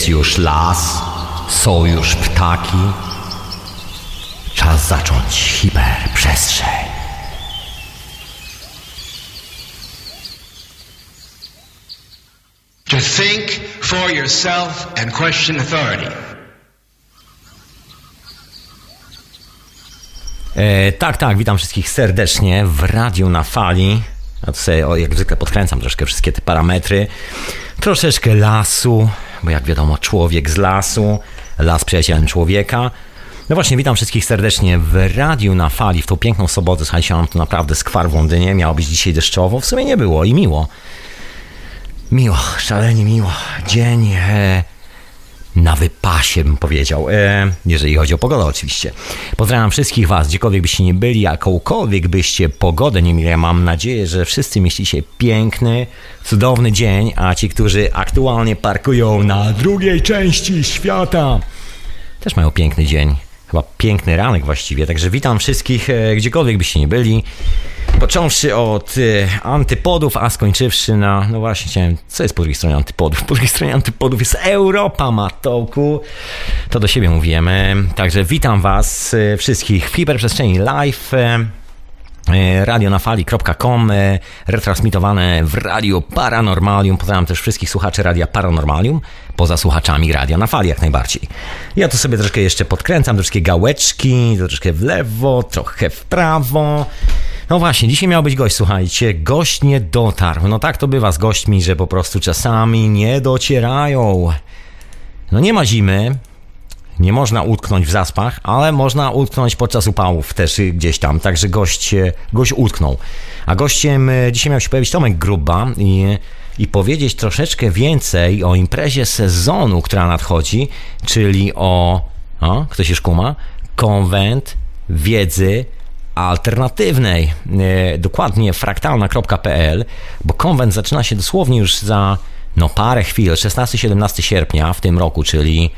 Jest już las, są już ptaki. Czas zacząć hiperprzestrzeń. To think for yourself and question authority. E, tak, tak, witam wszystkich serdecznie w Radiu na Fali. Ja to sobie o, jak zwykle podkręcam troszkę wszystkie te parametry. Troszeczkę lasu, bo jak wiadomo, człowiek z lasu, las przyjacielem człowieka. No właśnie, witam wszystkich serdecznie w Radiu na Fali w tą piękną sobotę. Słuchajcie, mam tu naprawdę skwar w Londynie. Miało być dzisiaj deszczowo. W sumie nie było i miło. Miło, szalenie miło. Dzień e, na wypasie, bym powiedział. E, jeżeli chodzi o pogodę, oczywiście. Pozdrawiam wszystkich Was, gdziekolwiek byście nie byli, jakąkolwiek byście pogodę nie mieli. Mam nadzieję, że wszyscy mieścicie piękny, cudowny dzień, a ci, którzy aktualnie parkują na drugiej części świata, też mają piękny dzień. Chyba piękny ranek właściwie. Także witam wszystkich, e, gdziekolwiek byście nie byli. Począwszy od e, antypodów, a skończywszy na. No właśnie, chciałem. Co jest po drugiej stronie antypodów? Po drugiej stronie antypodów jest Europa, Matołku. To do siebie mówimy. Także witam Was e, wszystkich w hiperprzestrzeni live. E, radionafali.com e, retransmitowane w Radio Paranormalium. Pozdrawiam też wszystkich słuchaczy Radia Paranormalium, poza słuchaczami Radia na Fali jak najbardziej. Ja tu sobie troszkę jeszcze podkręcam, troszkę gałeczki, troszkę w lewo, trochę w prawo. No właśnie, dzisiaj miał być gość, słuchajcie, gość nie dotarł. No tak to bywa z gośćmi, że po prostu czasami nie docierają. No nie ma zimy, nie można utknąć w zaspach, ale można utknąć podczas upałów też gdzieś tam. Także gość, gość utknął. A gościem e, dzisiaj miał się pojawić Tomek Gruba i, i powiedzieć troszeczkę więcej o imprezie sezonu, która nadchodzi, czyli o, o ktoś już kuma, konwent wiedzy alternatywnej, e, dokładnie fraktalna.pl, bo konwent zaczyna się dosłownie już za no parę chwil, 16-17 sierpnia w tym roku, czyli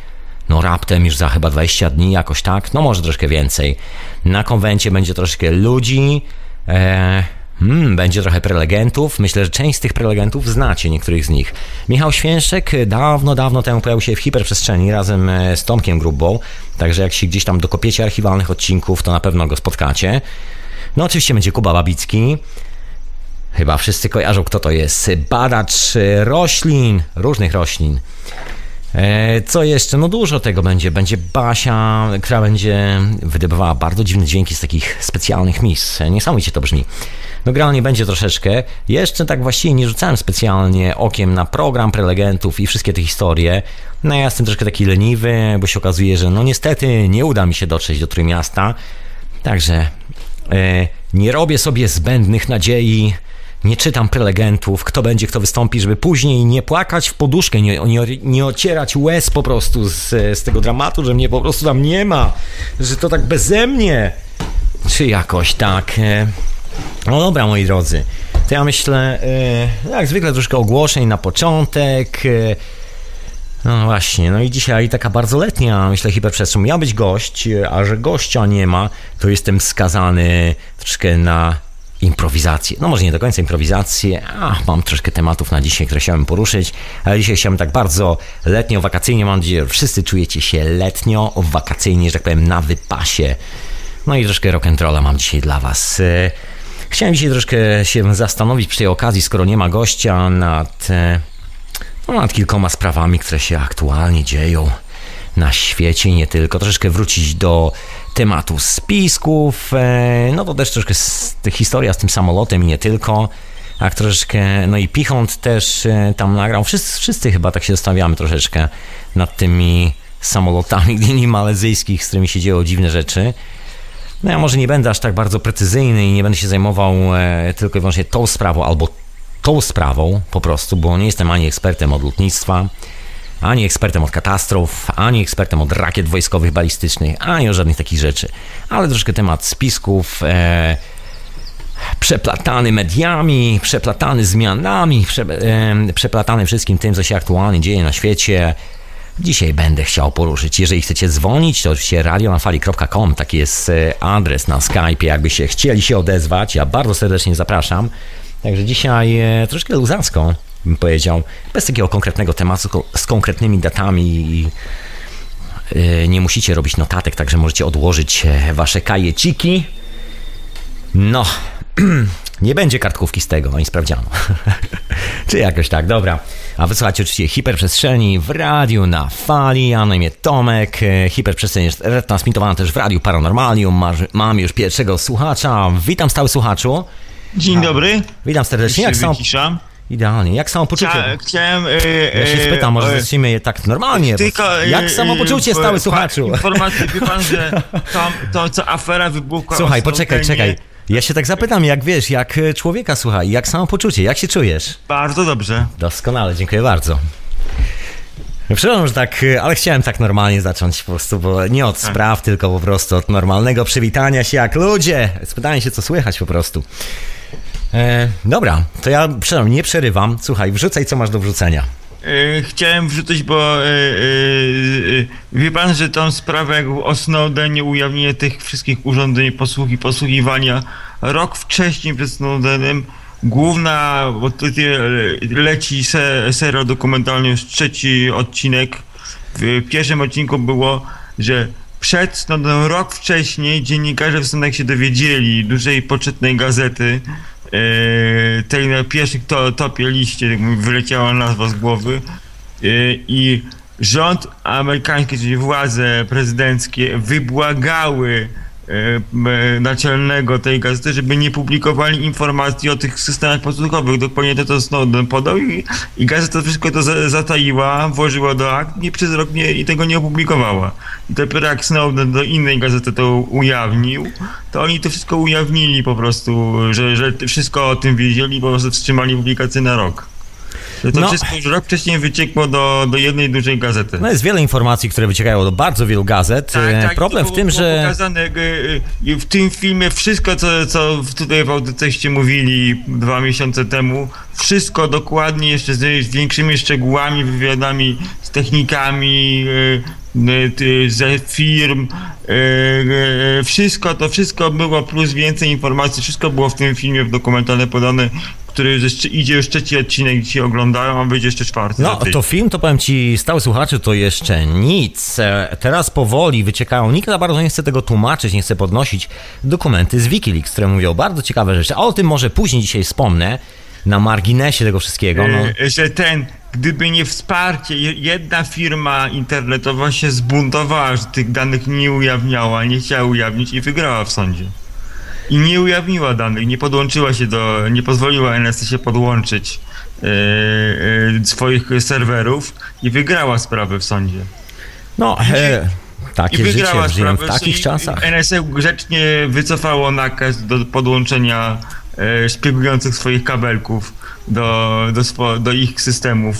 no raptem już za chyba 20 dni, jakoś tak, no może troszkę więcej. Na konwencie będzie troszkę ludzi, e, hmm, będzie trochę prelegentów. Myślę, że część z tych prelegentów znacie, niektórych z nich. Michał Święszek dawno, dawno temu pojawił się w hiperprzestrzeni razem e, z Tomkiem Grubą, także jak się gdzieś tam dokopiecie archiwalnych odcinków, to na pewno go spotkacie. No oczywiście będzie Kuba Babicki, Chyba wszyscy kojarzą, kto to jest. Badacz e, roślin, różnych roślin. E, Co jeszcze? No dużo tego będzie. Będzie Basia, która będzie wydobywała bardzo dziwne dźwięki z takich specjalnych mis. E, Niesamowicie to brzmi. No generalnie będzie troszeczkę. Jeszcze tak właściwie nie rzucałem specjalnie okiem na program prelegentów i wszystkie te historie. No ja jestem troszkę taki leniwy, bo się okazuje, że no niestety nie uda mi się dotrzeć do Trójmiasta. Także e, nie robię sobie zbędnych nadziei, nie czytam prelegentów, kto będzie, kto wystąpi, żeby później nie płakać w poduszkę, nie, nie, nie ocierać łez po prostu z, z tego dramatu, że mnie po prostu tam nie ma, że to tak beze mnie, czy jakoś tak. e. No dobra, moi drodzy, to ja myślę, e, jak zwykle troszkę ogłoszeń na początek, e, no właśnie, no i dzisiaj taka bardzo letnia, myślę, hiperprzestrzeń. Miał być gość, a że gościa nie ma, to jestem skazany troszkę na improwizację. No może nie do końca improwizację, a mam troszkę tematów na dzisiaj, które chciałem poruszyć, ale dzisiaj chciałem tak bardzo letnio, wakacyjnie, mam nadzieję, że wszyscy czujecie się letnio, wakacyjnie, że tak powiem, na wypasie. No i troszkę rock'n'rolla mam dzisiaj dla was. E, Chciałem dzisiaj troszkę się zastanowić przy tej okazji, skoro nie ma gościa, nad, e, no, nad kilkoma sprawami, które się aktualnie dzieją na świecie nie tylko. Troszeczkę wrócić do tematu spisków, e, no to też troszkę historia z tym samolotem i nie tylko. Tak troszeczkę, no i Pichont też e, tam nagrał. Wszyscy, wszyscy chyba tak się zastanawiamy troszeczkę nad tymi samolotami linii malezyjskich, z którymi się dzieją dziwne rzeczy. No ja może nie będę aż tak bardzo precyzyjny i nie będę się zajmował e, tylko i wyłącznie tą sprawą albo tą sprawą po prostu, bo nie jestem ani ekspertem od lotnictwa, ani ekspertem od katastrof, ani ekspertem od rakiet wojskowych, balistycznych, ani o żadnych takich rzeczy. Ale troszkę temat spisków, e, przeplatany mediami, przeplatany zmianami, prze, e, przeplatany wszystkim tym, co się aktualnie dzieje na świecie. Dzisiaj będę chciał poruszyć. Jeżeli chcecie dzwonić, to oczywiście radionafali.com, taki jest e, adres na Skype, jakbyście chcieli się odezwać. Ja bardzo serdecznie zapraszam. Także dzisiaj e, troszkę luzacko. Bym powiedział, bez takiego konkretnego tematu, z konkretnymi datami i yy, nie musicie robić notatek, także możecie odłożyć e, wasze kajeciki. No, nie będzie kartkówki z tego, ani sprawdziano. Czy jakoś tak, dobra. A wysłuchajcie oczywiście hiperprzestrzeni w radiu na fali. Ja na imię Tomek. E, hiperprzestrzeń jest retransmitowana też w radiu Paranormalium. Mam już pierwszego słuchacza. Witam stały słuchaczu. Dzień dobry. Witam serdecznie. Jak sam... Idealnie. Jak samopoczucie? Chcia, chciałem... Yy, ja się spytam, może yy, zacznijmy je tak normalnie. Tylko, jak samopoczucie, stały słuchaczu? Informację, wie pan, że tam, to, co afera wybuchła... Słuchaj, poczekaj, czekaj. Ja się tak zapytam, jak wiesz, jak człowieka słuchaj, jak samopoczucie, jak się czujesz? Bardzo dobrze. Doskonale, dziękuję bardzo. Przepraszam, że tak, ale chciałem tak normalnie zacząć po prostu, bo nie od tak. spraw, tylko po prostu od normalnego przywitania się jak ludzie. Spytanie się, co słychać po prostu. E, dobra, to ja przepraszam, nie przerywam. Słuchaj, wrzucaj, co masz do wrzucenia. E, chciałem wrzucić, bo e, e, wie pan, że tą sprawę o Snowdenie, ujawnienie tych wszystkich urządzeń posługi, posługiwania rok wcześniej przed Snowdenem główna, bo tutaj leci se, serial dokumentalny, już trzeci odcinek. W pierwszym odcinku było, że przed Snowdenem, rok wcześniej dziennikarze w Stanach się dowiedzieli dużej poczytnej gazety, E, tej na pierwszych to, topie liście, tak wyleciała nazwa z głowy. E, i rząd amerykański, czyli władze prezydenckie wybłagały naczelnego tej gazety, żeby nie publikowali informacji o tych systemach podsłuchowych. Dokładnie to, Snowden podał i, i gazeta wszystko to zataiła, włożyła do akt i przez rok nie, i tego nie opublikowała. I dopiero jak Snowden do innej gazety to ujawnił, to oni to wszystko ujawnili po prostu, że, że wszystko o tym wiedzieli, po prostu wstrzymali publikację na rok. To no. wszystko już rok wcześniej wyciekło do, do jednej dużej gazety. No jest wiele informacji, które wyciekają do bardzo wielu gazet. Tak, tak, Problem w tym, że... pokazane e, e, w tym filmie wszystko, co, co tutaj w audyceście mówili dwa miesiące temu, wszystko dokładnie, jeszcze z większymi szczegółami, wywiadami z technikami, e, ze firm, wszystko, to wszystko było, plus więcej informacji, wszystko było w tym filmie w dokumentalne podane, który jeszcze, idzie już trzeci odcinek, dzisiaj oglądają, a wyjdzie jeszcze czwarty. No, to film, to powiem ci, stały słuchaczy, to jeszcze nic. E, teraz powoli wyciekają, nikt za bardzo nie chce tego tłumaczyć, nie chce podnosić dokumenty z Wikileaks, które mówią bardzo ciekawe rzeczy, a o tym może później dzisiaj wspomnę, na marginesie tego wszystkiego. No. E, że ten, gdyby nie wsparcie, jedna firma internetowa się zbuntowała, że tych danych nie ujawniała, nie chciała ujawnić i wygrała w sądzie i nie ujawniła danych, nie podłączyła się do, nie pozwoliła NSA się podłączyć yy, yy, swoich serwerów i wygrała sprawę w sądzie. No, e, takie I wygrała życie, sprawę, w takich czasach. NSA grzecznie wycofało nakaz do podłączenia e, szpiegujących swoich kabelków do, do, do ich systemów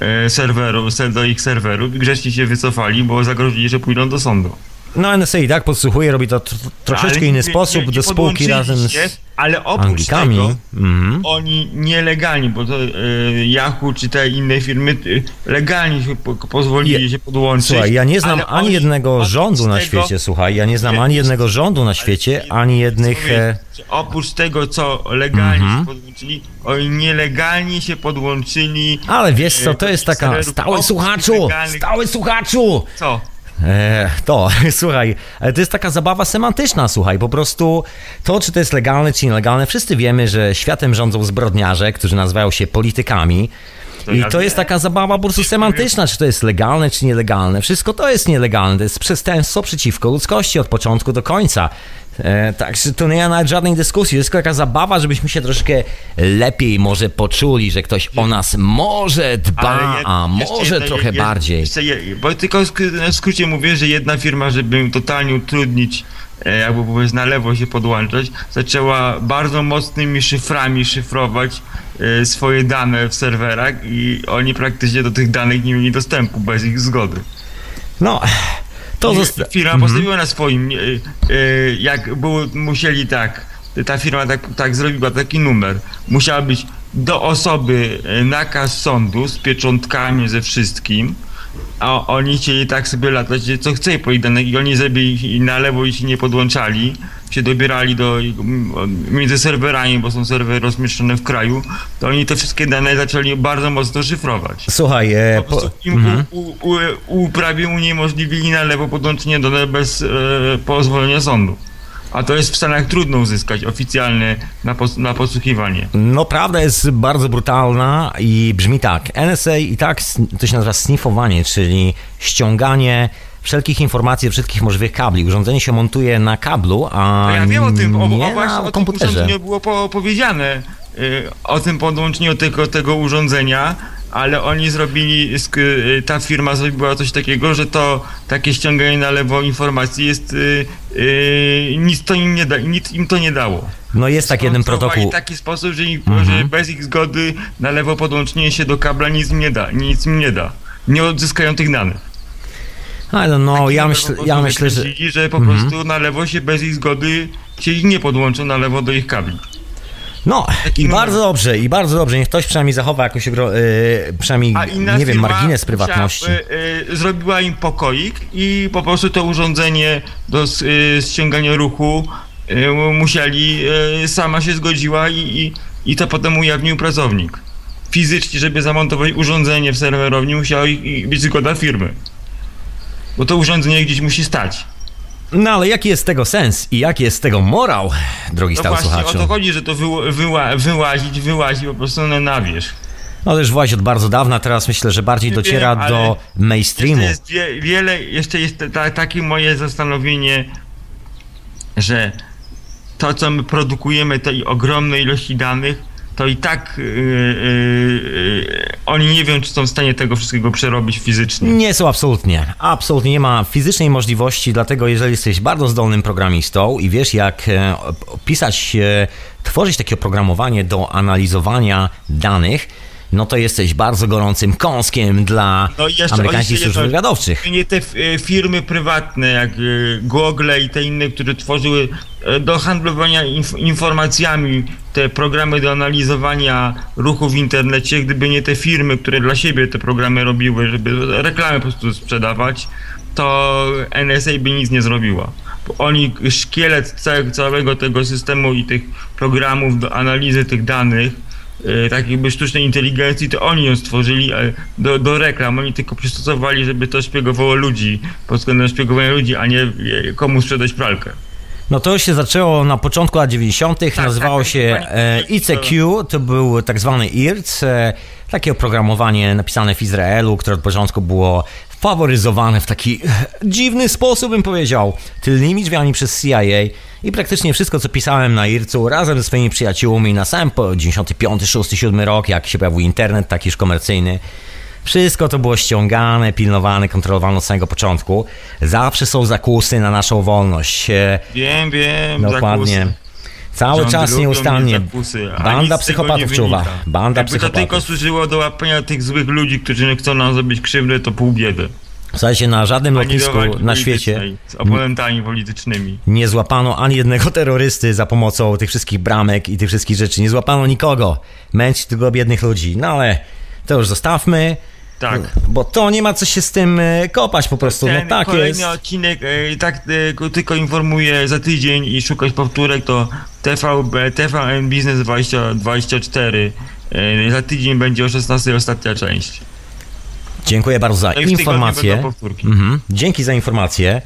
e, serwerów, do ich serwerów i grzecznie się wycofali, bo zagrozili, że pójdą do sądu. No NSA i tak podsłuchuje, robi to tr troszeczkę inny sposób nie, nie do spółki razem z Ale oprócz Anglikami. tego mm oni nielegalnie, bo to y, Yahoo czy te inne firmy y, legalnie się po, pozwolili Je, się podłączyć. Słuchaj, ja nie znam ani jednego rządu na świecie, słuchaj, ja nie znam ani jednego rządu na świecie, ani jednych... E... Oprócz tego, co legalnie mm -hmm. się podłączyli, oni nielegalnie się podłączyli... Ale wiesz co, to jest taka... Stały słuchaczu! Stały słuchaczu! Co? E, to, słuchaj, to jest taka zabawa semantyczna, słuchaj, po prostu to, czy to jest legalne, czy nielegalne, wszyscy wiemy, że światem rządzą zbrodniarze, którzy nazywają się politykami. I to jest taka zabawa po prostu semantyczna, czy to jest legalne, czy nielegalne. Wszystko to jest nielegalne, to jest przestępstwo przeciwko ludzkości od początku do końca. E, Także to nie ma nawet żadnej dyskusji, to jest tylko taka zabawa, żebyśmy się troszkę lepiej może poczuli, że ktoś o nas może dba, a może jedna, trochę bardziej. bo tylko w skrócie mówię, że jedna firma, żeby totalnie utrudnić jakby powiedz na lewo się podłączać, zaczęła bardzo mocnymi szyframi szyfrować e, swoje dane w serwerach i oni praktycznie do tych danych nie mieli dostępu bez ich zgody. No, to zosta- firma mhm. postawiła na swoim, e, e, jak było, musieli tak, ta firma tak, tak zrobiła taki numer, musiała być do osoby e, nakaz sądu z pieczątkami, ze wszystkim, a oni chcieli tak sobie latać, co chce po danych i oni zrobili na lewo i się nie podłączali, się dobierali do, między serwerami, bo są serwery rozmieszczone w kraju, to oni te wszystkie dane zaczęli bardzo mocno szyfrować. Słuchaj, e, Po prostu im mhm. u, u, u, prawie uniemożliwili na lewo podłączenie do bez e, pozwolenia sądu. A to jest w Stanach trudno uzyskać oficjalne na, pos, na podsłuchiwanie. No prawda jest bardzo brutalna i brzmi tak. NSA i tak to się nazywa sniffowanie, czyli ściąganie wszelkich informacji, wszystkich możliwych kabli. Urządzenie się montuje na kablu, a No ja wiem o tym, o, nie o, właśnie na o tym komputerze. urządzeniu było po, powiedziane, y, o tym podłączeniu tego, tego urządzenia, ale oni zrobili, y, ta firma zrobiła coś takiego, że to takie ściąganie na lewo informacji jest, y, y, nic to im nie da, nic im to nie dało. No jest tak jeden protokół. w taki sposób, że, im, Mhm. że bez ich zgody na lewo podłączenie się do kabla nic im nie da, nic im nie da. Nie odzyskają tych danych. Ale no, Taki ja, myśl, ja myślę, że... że po Mhm. prostu na lewo się bez ich zgody się nie podłączą na lewo do ich kabli. No, i bardzo dobrze, i bardzo dobrze. Niech ktoś przynajmniej zachowa jakąś, yy, przynajmniej, nie wiem, margines prywatności. y, y, zrobiła im pokoik i po prostu to urządzenie do s- y, ściągania ruchu musieli, sama się zgodziła i, i, i to potem ujawnił pracownik. Fizycznie, żeby zamontować urządzenie w serwerowni musiała być zgoda firmy. Bo to urządzenie gdzieś musi stać. No ale jaki jest tego sens i jaki jest tego morał, drogi No stały właśnie o słuchaczu? to chodzi, że to wyła, wyła, wyłazić, wyłazi po prostu na, wierzch. No to już włazi od bardzo dawna, teraz myślę, że bardziej dociera wiem, do mainstreamu. Jeszcze jest wie, wiele, jeszcze jest ta, takie moje zastanowienie, że to, co my produkujemy, tej ogromnej ilości danych, to i tak yy, yy, oni nie wiem, czy są w stanie tego wszystkiego przerobić fizycznie. Nie są absolutnie. Absolutnie nie ma fizycznej możliwości, dlatego jeżeli jesteś bardzo zdolnym programistą i wiesz jak e, pisać, e, tworzyć takie oprogramowanie do analizowania danych, no to jesteś bardzo gorącym kąskiem dla No jeszcze- amerykańskich służb wywiadowczych. Nie te e, firmy prywatne jak e, Google i te inne, które tworzyły e, do handlowania inf- informacjami te programy do analizowania ruchu w internecie, gdyby nie te firmy, które dla siebie te programy robiły, żeby reklamy po prostu sprzedawać, to NSA by nic nie zrobiła. Bo oni szkielet całego, tego systemu i tych programów do analizy tych danych tak jakby sztucznej inteligencji, to oni ją stworzyli e, do, do reklam. Oni tylko przystosowali, żeby to szpiegowało ludzi, pod względem szpiegowania ludzi, a nie e, komu sprzedać pralkę. No to się zaczęło na początku lat 90. nazywało tak, się tak, e, tak, ICQ, to był tak zwany IRC, e, takie oprogramowanie napisane w Izraelu, które od początku było faworyzowane w taki e, dziwny sposób, bym powiedział, tylnymi drzwiami przez CIA i praktycznie wszystko, co pisałem na IRC-u razem ze swoimi przyjaciółmi na samym po 95, 6, 7 rok, jak się pojawił internet, taki już komercyjny, wszystko to było ściągane, pilnowane, kontrolowane od samego początku. Zawsze są zakusy na naszą wolność. E, Wiem, wiem, Dokładnie. zakusy. Cały Rządy czas nieustannie. zakusy, Banda psychopatów nie czuwa. Banda Jakby to tylko psychopatów. służyło do łapania tych złych ludzi, którzy chcą nam zrobić krzywdę, to pół biedy. Słuchajcie, na żadnym A nie do lotnisku na świecie Z oponentami politycznymi. nie złapano ani jednego terrorysty za pomocą tych wszystkich bramek i tych wszystkich rzeczy. Nie złapano nikogo. Męczyć tylko biednych ludzi. No ale to już zostawmy. Tak. Bo to nie ma co się z tym e, kopać po prostu. No Ten tak kolejny jest. odcinek, e, tak e, tylko informuję za tydzień i szukać powtórek, to TVB, TVN Business 2024. E, za tydzień będzie o 16 ostatnia część. Dziękuję bardzo za informację. Mhm. Dzięki za informację.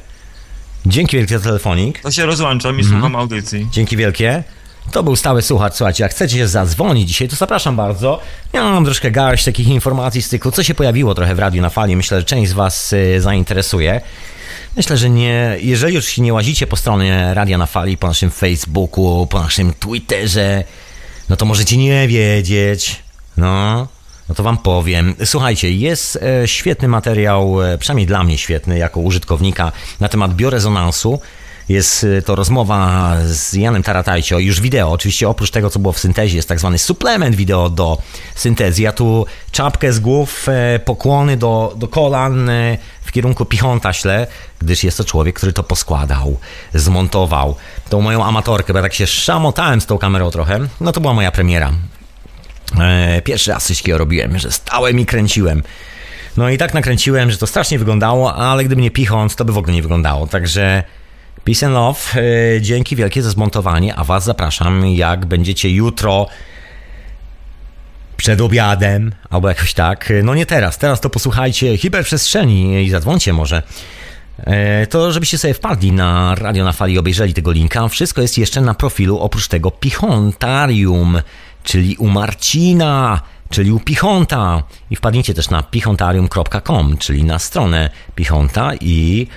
Dzięki wielkie za telefonik. To się rozłączam i Mhm. słucham audycji. Dzięki wielkie. To był stały słuchacz. Słuchajcie, jak chcecie się zadzwonić dzisiaj, to zapraszam bardzo. Ja mam troszkę garść takich informacji z cyklu, co się pojawiło trochę w Radiu na Fali. Myślę, że część z Was y, zainteresuje. Myślę, że nie, jeżeli już nie łazicie po stronie Radia na Fali, po naszym Facebooku, po naszym Twitterze, no to możecie nie wiedzieć. No, no to wam powiem. Słuchajcie, jest e, świetny materiał, e, przynajmniej dla mnie świetny, jako użytkownika, na temat biorezonansu. Jest e, to rozmowa z Janem Taratajcio, już wideo, oczywiście oprócz tego, co było w syntezie, jest tak zwany suplement wideo do syntezy. Ja tu czapkę z głów, pokłony do, do kolan w kierunku Pichonta ślę, gdyż jest to człowiek, który to poskładał, zmontował. Tą moją amatorkę, bo ja tak się szamotałem z tą kamerą trochę, no to była moja premiera. E, Pierwszy raz coś takiego robiłem, że stałem i kręciłem. No i tak nakręciłem, że to strasznie wyglądało, ale gdyby nie Pichont, to by w ogóle nie wyglądało. Także Peace and love. E, dzięki wielkie za zmontowanie, a Was zapraszam, jak będziecie jutro przed obiadem, albo jakoś tak. No nie teraz, teraz to posłuchajcie hiperprzestrzeni i zadzwońcie może. E, to żebyście sobie wpadli na Radio na Fali, obejrzeli tego linka. Wszystko jest jeszcze na profilu, oprócz tego Pichontarium, czyli u Marcina, czyli u Pichonta. I wpadnijcie też na pichontarium.com, czyli na stronę Pichonta i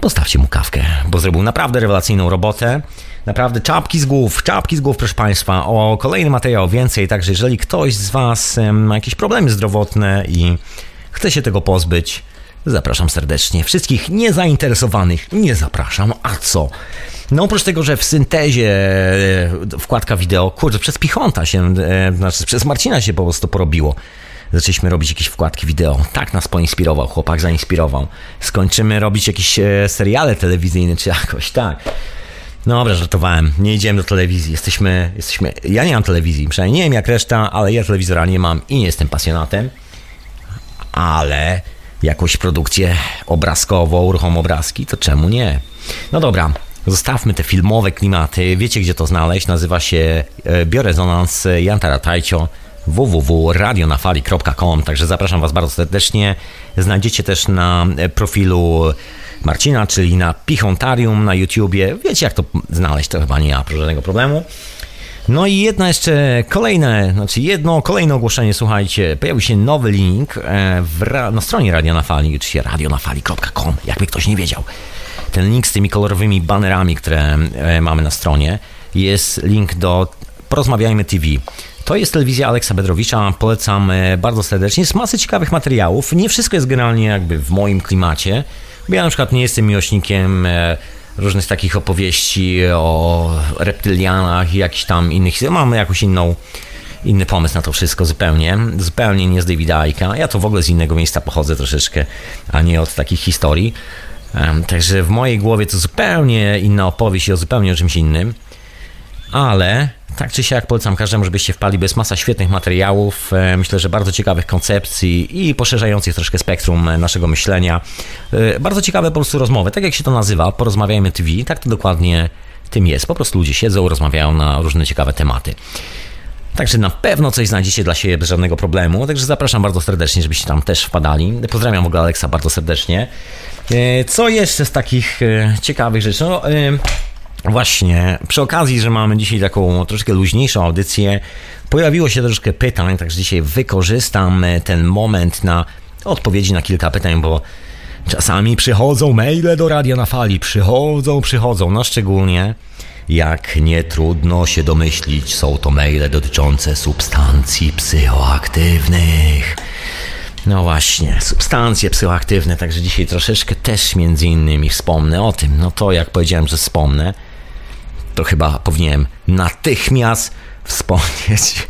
postawcie mu kawkę, bo zrobił naprawdę rewelacyjną robotę. Naprawdę czapki z głów, czapki z głów, proszę Państwa. O kolejny materiał więcej, także jeżeli ktoś z Was ma jakieś problemy zdrowotne i chce się tego pozbyć, zapraszam serdecznie. Wszystkich niezainteresowanych nie zapraszam. A co? No oprócz tego, że w syntezie e, wkładka wideo, kurde, przez Pichonta się, e, znaczy przez Marcina się po prostu porobiło zaczęliśmy robić jakieś wkładki wideo. Tak nas poinspirował, chłopak zainspirował. Skończymy robić jakieś e, seriale telewizyjne czy jakoś, tak. No dobra, żartowałem. Nie idziemy do telewizji. Jesteśmy, jesteśmy. Ja nie mam telewizji, przynajmniej nie wiem jak reszta, ale ja telewizora nie mam i nie jestem pasjonatem. Ale jakąś produkcję obrazkową, ruchom obrazki, to czemu nie? No dobra, zostawmy te filmowe klimaty. Wiecie gdzie to znaleźć? Nazywa się e, Biorezonans Jantara Tajcio www.radionafali.com, także zapraszam Was bardzo serdecznie. Znajdziecie też na profilu Marcina, czyli na Pichontarium na YouTubie. Wiecie jak to znaleźć, to chyba nie ma żadnego problemu. No i jedno jeszcze kolejne, znaczy jedno kolejne ogłoszenie, słuchajcie, pojawił się nowy link e, ra- na stronie Radio na Fali, oczywiście radionafali.com, jakby ktoś nie wiedział. Ten link z tymi kolorowymi banerami, które e, mamy na stronie, jest link do Porozmawiajmy TV. To jest telewizja Aleksa Bedrowicza, polecam e, bardzo serdecznie. Jest masy ciekawych materiałów. Nie wszystko jest generalnie jakby w moim klimacie. Ja na przykład nie jestem miłośnikiem różnych takich opowieści o reptylianach i jakichś tam innych. Mam jakąś inną inny pomysł na to wszystko zupełnie. Zupełnie nie z Davida. Ja to w ogóle z innego miejsca pochodzę troszeczkę, a nie od takich historii. Także w mojej głowie to zupełnie inna opowieść i o zupełnie o czymś innym. Ale tak czy siak polecam każdemu, żebyście wpali, jest masa świetnych materiałów, e, myślę, że bardzo ciekawych koncepcji i poszerzających troszkę spektrum e, naszego myślenia. E, bardzo ciekawe po prostu rozmowy, tak jak się to nazywa, porozmawiajmy TV, tak to dokładnie tym jest. Po prostu ludzie siedzą, rozmawiają na różne ciekawe tematy. Także na pewno coś znajdziecie dla siebie bez żadnego problemu. Także zapraszam bardzo serdecznie, żebyście tam też wpadali. Pozdrawiam w ogóle Aleksa bardzo serdecznie. Co jeszcze z takich ciekawych rzeczy? No, Właśnie, przy okazji, że mamy dzisiaj taką troszkę luźniejszą audycję, pojawiło się troszkę pytań, także dzisiaj wykorzystam ten moment na odpowiedzi na kilka pytań, bo czasami przychodzą maile do Radia na Fali, przychodzą, przychodzą, no szczególnie jak nie trudno się domyślić, są to maile dotyczące substancji psychoaktywnych. No właśnie, substancje psychoaktywne, także dzisiaj troszeczkę też między innymi wspomnę o tym. No to jak powiedziałem, że wspomnę, to chyba powinienem natychmiast wspomnieć.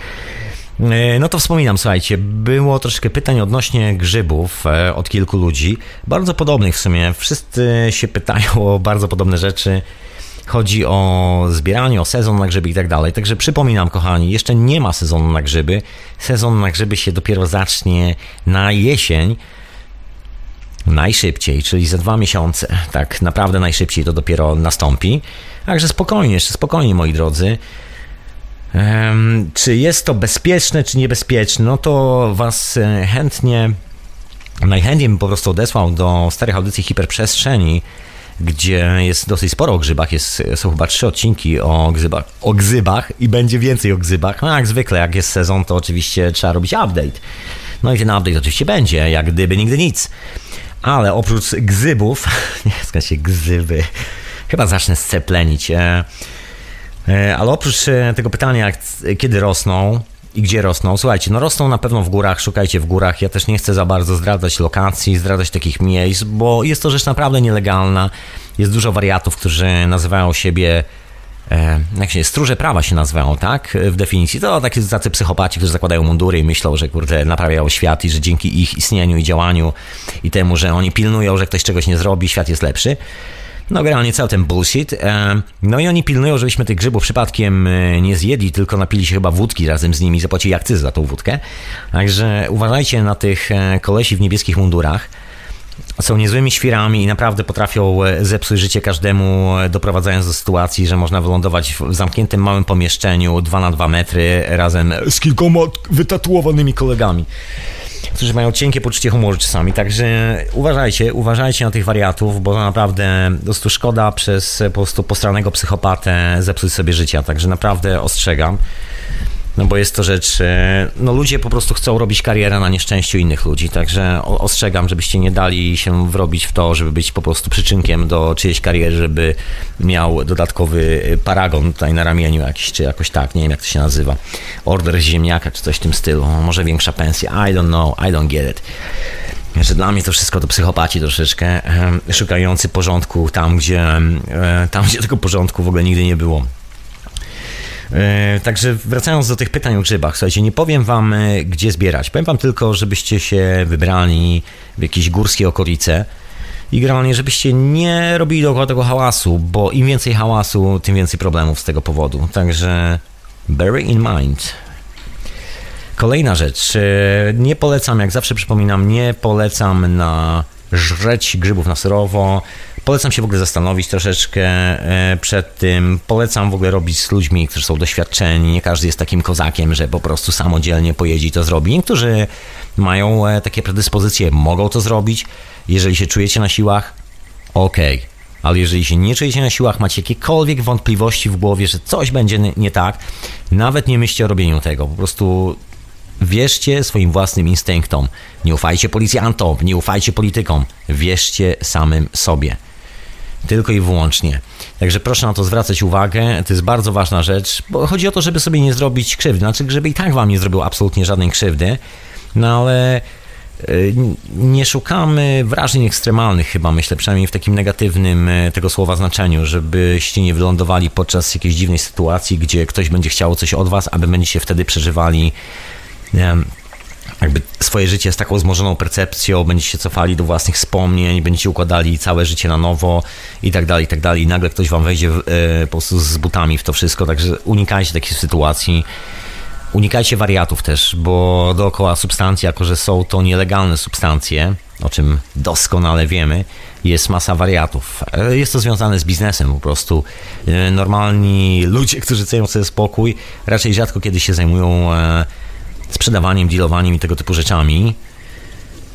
E, no to wspominam, słuchajcie, było troszkę pytań odnośnie grzybów e, od kilku ludzi, bardzo podobnych w sumie. Wszyscy się pytają o bardzo podobne rzeczy. Chodzi o zbieranie, o sezon na grzyby i tak dalej. Także przypominam, kochani, jeszcze nie ma sezonu na grzyby. Sezon na grzyby się dopiero zacznie na jesień. Najszybciej, czyli za dwa miesiące. Tak naprawdę najszybciej to dopiero nastąpi. Także spokojnie, jeszcze spokojnie, moi drodzy. Czy jest to bezpieczne, czy niebezpieczne? No to Was e, chętnie, najchętniej bym po prostu odesłał do starych audycji hiperprzestrzeni, gdzie jest dosyć sporo o grzybach. Jest, są chyba trzy odcinki o grzybach, o gzybach i będzie więcej o gzybach. No jak zwykle, jak jest sezon, to oczywiście trzeba robić update. No i ten update oczywiście będzie, jak gdyby nigdy nic. Ale oprócz gzybów, nie skąd się gzyby, chyba zacznę sceplenić. E, e, ale oprócz e, tego pytania, kiedy rosną i gdzie rosną, słuchajcie, no rosną na pewno w górach, szukajcie w górach. Ja też nie chcę za bardzo zdradzać lokacji, zdradzać takich miejsc, bo jest to rzecz naprawdę nielegalna. Jest dużo wariatów, którzy nazywają siebie jak się stróże prawa się nazywają, tak? W definicji. To takie tacy psychopaci, którzy zakładają mundury i myślą, że kurde, naprawiają świat i że dzięki ich istnieniu i działaniu i temu, że oni pilnują, że ktoś czegoś nie zrobi, świat jest lepszy. No generalnie cały ten bullshit. E, no i oni pilnują, żebyśmy tych grzybów przypadkiem e, nie zjedli, tylko napili się chyba wódki razem z nimi i zapłacili akcyzę za tą wódkę. Także uważajcie na tych e, kolesi w niebieskich mundurach. Są niezłymi świrami i naprawdę potrafią e, zepsuć życie każdemu, e, doprowadzając do sytuacji, że można wylądować w zamkniętym małym pomieszczeniu 2 na 2 metry razem z kilkoma wytatuowanymi kolegami którzy mają cienkie poczucie humoru czasami, także uważajcie, uważajcie na tych wariatów, bo naprawdę po prostu szkoda przez po prostu postranego psychopatę zepsuć sobie życia, także naprawdę ostrzegam. No bo jest to rzecz, e, no ludzie po prostu chcą robić karierę na nieszczęściu innych ludzi, także ostrzegam, żebyście nie dali się wrobić w to, żeby być po prostu przyczynkiem do czyjejś kariery, żeby miał dodatkowy paragon tutaj na ramieniu jakiś, czy jakoś tak, nie wiem jak to się nazywa, order ziemniaka, czy coś w tym stylu, może większa pensja, I don't know, I don't get it. Że dla mnie to wszystko to psychopaci troszeczkę, szukający porządku tam, gdzie, e, tam, gdzie tego porządku w ogóle nigdy nie było. E, także wracając do tych pytań o grzybach, słuchajcie, nie powiem wam, e, gdzie zbierać. Powiem wam tylko, żebyście się wybrali w jakieś górskie okolice i generalnie, żebyście nie robili dookoła tego hałasu, bo im więcej hałasu, tym więcej problemów z tego powodu. Także bear in mind. Kolejna rzecz. E, nie polecam, jak zawsze przypominam, nie polecam na żreć grzybów na surowo. Polecam się w ogóle zastanowić troszeczkę e, przed tym. Polecam w ogóle robić z ludźmi, którzy są doświadczeni. Nie każdy jest takim kozakiem, że po prostu samodzielnie pojedzie i to zrobi. Niektórzy mają e, takie predyspozycje, mogą to zrobić. Jeżeli się czujecie na siłach, okej. Okay. Ale jeżeli się nie czujecie na siłach, macie jakiekolwiek wątpliwości w głowie, że coś będzie nie tak, nawet nie myślcie o robieniu tego. Po prostu Wierzcie swoim własnym instynktom. Nie ufajcie policjantom, nie ufajcie politykom. Wierzcie samym sobie. Tylko i wyłącznie. Także proszę na to zwracać uwagę. To jest bardzo ważna rzecz, bo chodzi o to, żeby sobie nie zrobić krzywdy. Znaczy, żeby i tak wam nie zrobił absolutnie żadnej krzywdy. No ale y, nie szukamy wrażeń ekstremalnych chyba, myślę, przynajmniej w takim negatywnym y, tego słowa znaczeniu, żebyście nie wylądowali podczas jakiejś dziwnej sytuacji, gdzie ktoś będzie chciał coś od was, aby będziecie wtedy przeżywali jakby swoje życie z taką wzmożoną percepcją, będziecie cofali do własnych wspomnień, będziecie układali całe życie na nowo i tak dalej, i tak dalej. I nagle ktoś wam wejdzie w, e, po prostu z butami w to wszystko, także unikajcie takich sytuacji. Unikajcie wariatów też, bo dookoła substancji, jako że są to nielegalne substancje, o czym doskonale wiemy, jest masa wariatów. E, jest to związane z biznesem po prostu. E, normalni ludzie, którzy cenią sobie spokój, raczej rzadko kiedy się zajmują sprzedawaniem, dealowaniem i tego typu rzeczami.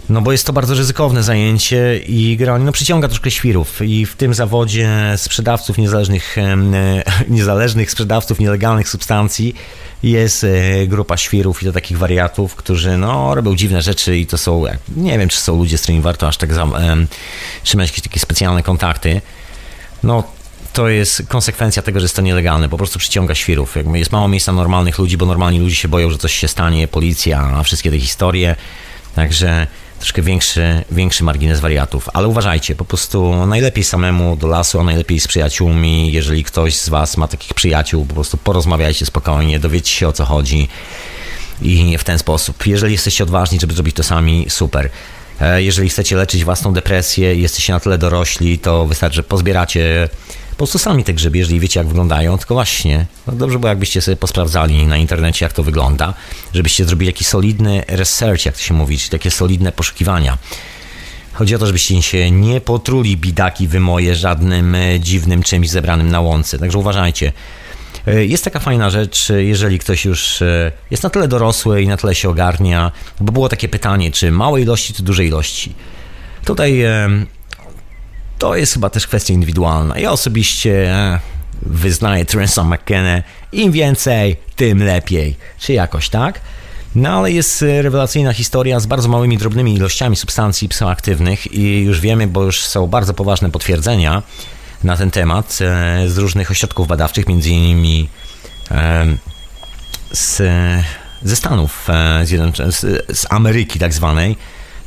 No bo jest to bardzo ryzykowne zajęcie i generalnie no, przyciąga troszkę świrów i w tym zawodzie sprzedawców niezależnych, niezależnych sprzedawców nielegalnych substancji jest e, grupa świrów i to takich wariatów, którzy no, robią dziwne rzeczy i to są, nie wiem czy są ludzie, z którymi warto aż tak trzymać jakieś takie specjalne kontakty. No to jest konsekwencja tego, że jest to nielegalne. Po prostu przyciąga świrów. Jakby jest mało miejsca normalnych ludzi, bo normalni ludzie się boją, że coś się stanie, policja, a wszystkie te historie. Także troszkę większy, większy margines wariatów. Ale uważajcie, po prostu najlepiej samemu do lasu, a najlepiej z przyjaciółmi. Jeżeli ktoś z Was ma takich przyjaciół, po prostu porozmawiajcie spokojnie, dowiecie się o co chodzi i w ten sposób. Jeżeli jesteście odważni, żeby zrobić to sami, super. E, jeżeli chcecie leczyć własną depresję, jesteście na tyle dorośli, to wystarczy, że pozbieracie po prostu sami te grzyby, jeżeli wiecie jak wyglądają, tylko właśnie, no dobrze było jakbyście sobie posprawdzali na internecie jak to wygląda, żebyście zrobili jakiś solidny research, jak to się mówi, takie solidne poszukiwania. Chodzi o to, żebyście się nie potruli bidaki wymoje żadnym e, dziwnym czymś zebranym na łące. Także uważajcie. E, jest taka fajna rzecz, jeżeli ktoś już e, jest na tyle dorosły i na tyle się ogarnia, bo było takie pytanie, czy małe ilości, czy duże ilości. Tutaj to jest chyba też kwestia indywidualna. Ja osobiście e, wyznaję Trensa McKenna, im więcej, tym lepiej. Czy jakoś tak? No ale jest e, rewelacyjna historia z bardzo małymi, drobnymi ilościami substancji psychoaktywnych i już wiemy, bo już są bardzo poważne potwierdzenia na ten temat e, z różnych ośrodków badawczych, między innymi z, ze Stanów, z, z Ameryki tak zwanej,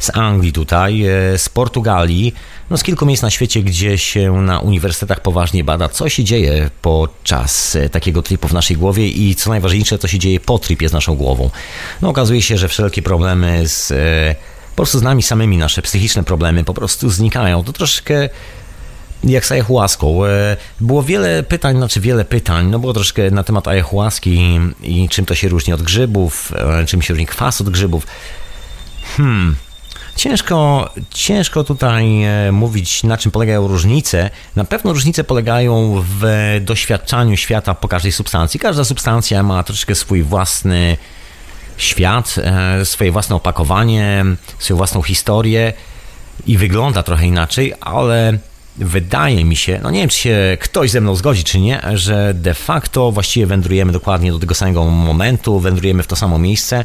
z Anglii tutaj, z Portugalii, no, z kilku miejsc na świecie, gdzie się na uniwersytetach poważnie bada, co się dzieje podczas e, takiego tripu w naszej głowie i co najważniejsze, co się dzieje po tripie z naszą głową. No, okazuje się, że wszelkie problemy z e, po prostu z nami samymi, nasze psychiczne problemy po prostu znikają. To troszkę jak z ayahuaską. E, było wiele pytań, znaczy wiele pytań, no było troszkę na temat ayahuaski i czym to się różni od grzybów, czym się różni kwas od grzybów. Hmm, Ciężko, ciężko tutaj e, mówić, na czym polegają różnice. Na pewno różnice polegają w doświadczaniu świata po każdej substancji. Każda substancja ma troszeczkę swój własny świat, e, swoje własne opakowanie, swoją własną historię i wygląda trochę inaczej, ale wydaje mi się, no nie wiem, czy się ktoś ze mną zgodzi, czy nie, że de facto właściwie wędrujemy dokładnie do tego samego momentu, wędrujemy w to samo miejsce,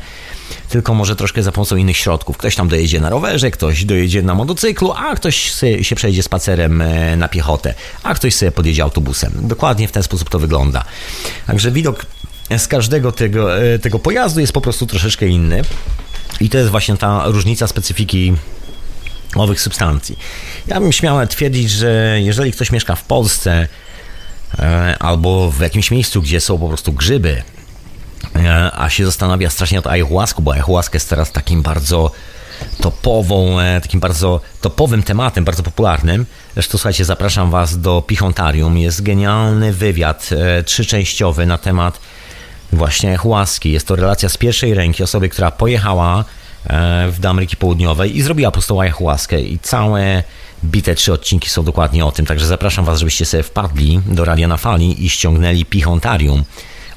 tylko może troszkę za pomocą innych środków. Ktoś tam dojedzie na rowerze, ktoś dojedzie na motocyklu, a ktoś się przejdzie spacerem e, na piechotę, a ktoś sobie podjedzie autobusem. Dokładnie w ten sposób to wygląda. Także widok z każdego tego, e, tego pojazdu jest po prostu troszeczkę inny. I to jest właśnie ta różnica specyfiki owych substancji. Ja bym śmiał twierdzić, że jeżeli ktoś mieszka w Polsce e, albo w jakimś miejscu, gdzie są po prostu grzyby, e, a się zastanawia strasznie nad ayahuaską, bo ayahuasca jest teraz takim bardzo topową, e, takim bardzo topowym tematem, bardzo popularnym. Zresztą słuchajcie, zapraszam Was do Pichontarium. Jest genialny wywiad trzyczęściowy na temat właśnie ayahuaski. Jest to relacja z pierwszej ręki osoby, która pojechała E, w Ameryki Południowej i zrobiła po prostu ayahuaskę i całe bite trzy odcinki są dokładnie o tym, także zapraszam Was, żebyście sobie wpadli do Radia na Fali i ściągnęli Pichontarium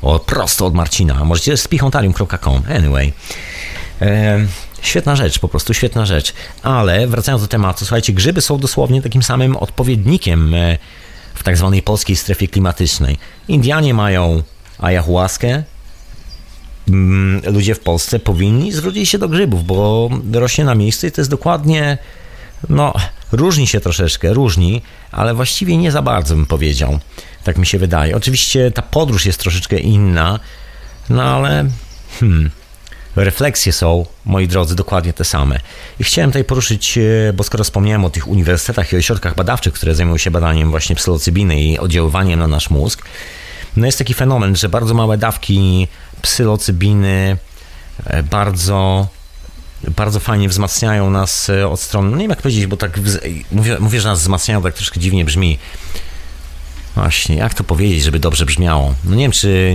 o, prosto od Marcina. Możecie z pichontarium.com. Anyway. E, świetna rzecz, po prostu świetna rzecz. Ale wracając do tematu, słuchajcie, grzyby są dosłownie takim samym odpowiednikiem e, w tak zwanej polskiej strefie klimatycznej. Indianie mają ayahuaskę, ludzie w Polsce powinni zwrócić się do grzybów, bo rośnie na miejscu i to jest dokładnie, no, różni się troszeczkę, różni, ale właściwie nie za bardzo bym powiedział. Tak mi się wydaje. Oczywiście ta podróż jest troszeczkę inna, no ale hmm, refleksje są, moi drodzy, dokładnie te same. I chciałem tutaj poruszyć, e, bo skoro wspomniałem o tych uniwersytetach i ośrodkach badawczych, które zajmują się badaniem właśnie psylocybiny i oddziaływaniem na nasz mózg, no jest taki fenomen, że bardzo małe dawki psylocybiny e, bardzo bardzo fajnie wzmacniają nas e, od strony, no nie wiem jak powiedzieć, bo tak mówię, mówię, że nas wzmacniają, tak troszkę dziwnie brzmi. Właśnie, jak to powiedzieć, żeby dobrze brzmiało? No nie wiem, czy...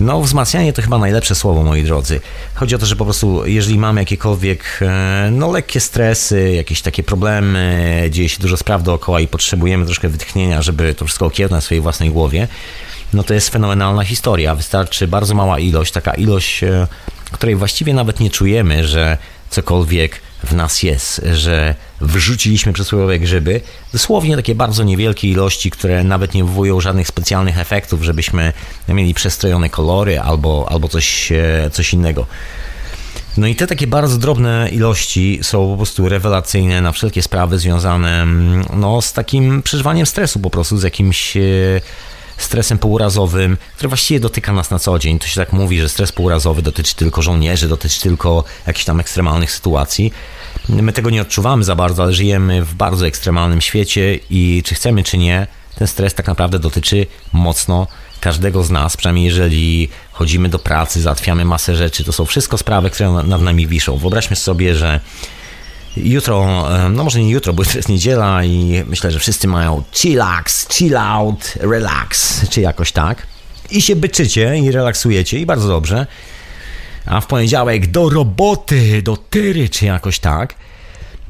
No, wzmacnianie to chyba najlepsze słowo, moi drodzy. Chodzi o to, że po prostu, jeżeli mamy jakiekolwiek, e, no, lekkie stresy, jakieś takie problemy, dzieje się dużo spraw dookoła i potrzebujemy troszkę wytchnienia, żeby to wszystko okiełznać w swojej własnej głowie, no to jest fenomenalna historia. Wystarczy bardzo mała ilość, taka ilość, e, której właściwie nawet nie czujemy, że cokolwiek w nas jest, że wrzuciliśmy przysłowiowe grzyby, dosłownie takie bardzo niewielkie ilości, które nawet nie wywołują żadnych specjalnych efektów, żebyśmy mieli przestrojone kolory albo, albo coś, e, coś innego. No i te takie bardzo drobne ilości są po prostu rewelacyjne na wszelkie sprawy związane mm, no, z takim przeżywaniem stresu po prostu, z jakimś e, stresem półrazowym, który właściwie dotyka nas na co dzień. To się tak mówi, że stres półrazowy dotyczy tylko żołnierzy, dotyczy tylko jakichś tam ekstremalnych sytuacji. My tego nie odczuwamy za bardzo, ale żyjemy w bardzo ekstremalnym świecie i czy chcemy, czy nie, ten stres tak naprawdę dotyczy mocno każdego z nas, przynajmniej jeżeli chodzimy do pracy, załatwiamy masę rzeczy, to są wszystko sprawy, które nad nami wiszą. Wyobraźmy sobie, że Jutro, no może nie jutro, bo to jest niedziela i myślę, że wszyscy mają chillax, chill out, relax, czy jakoś tak. I się byczycie i relaksujecie i bardzo dobrze. A w poniedziałek do roboty, do tyry, czy jakoś tak.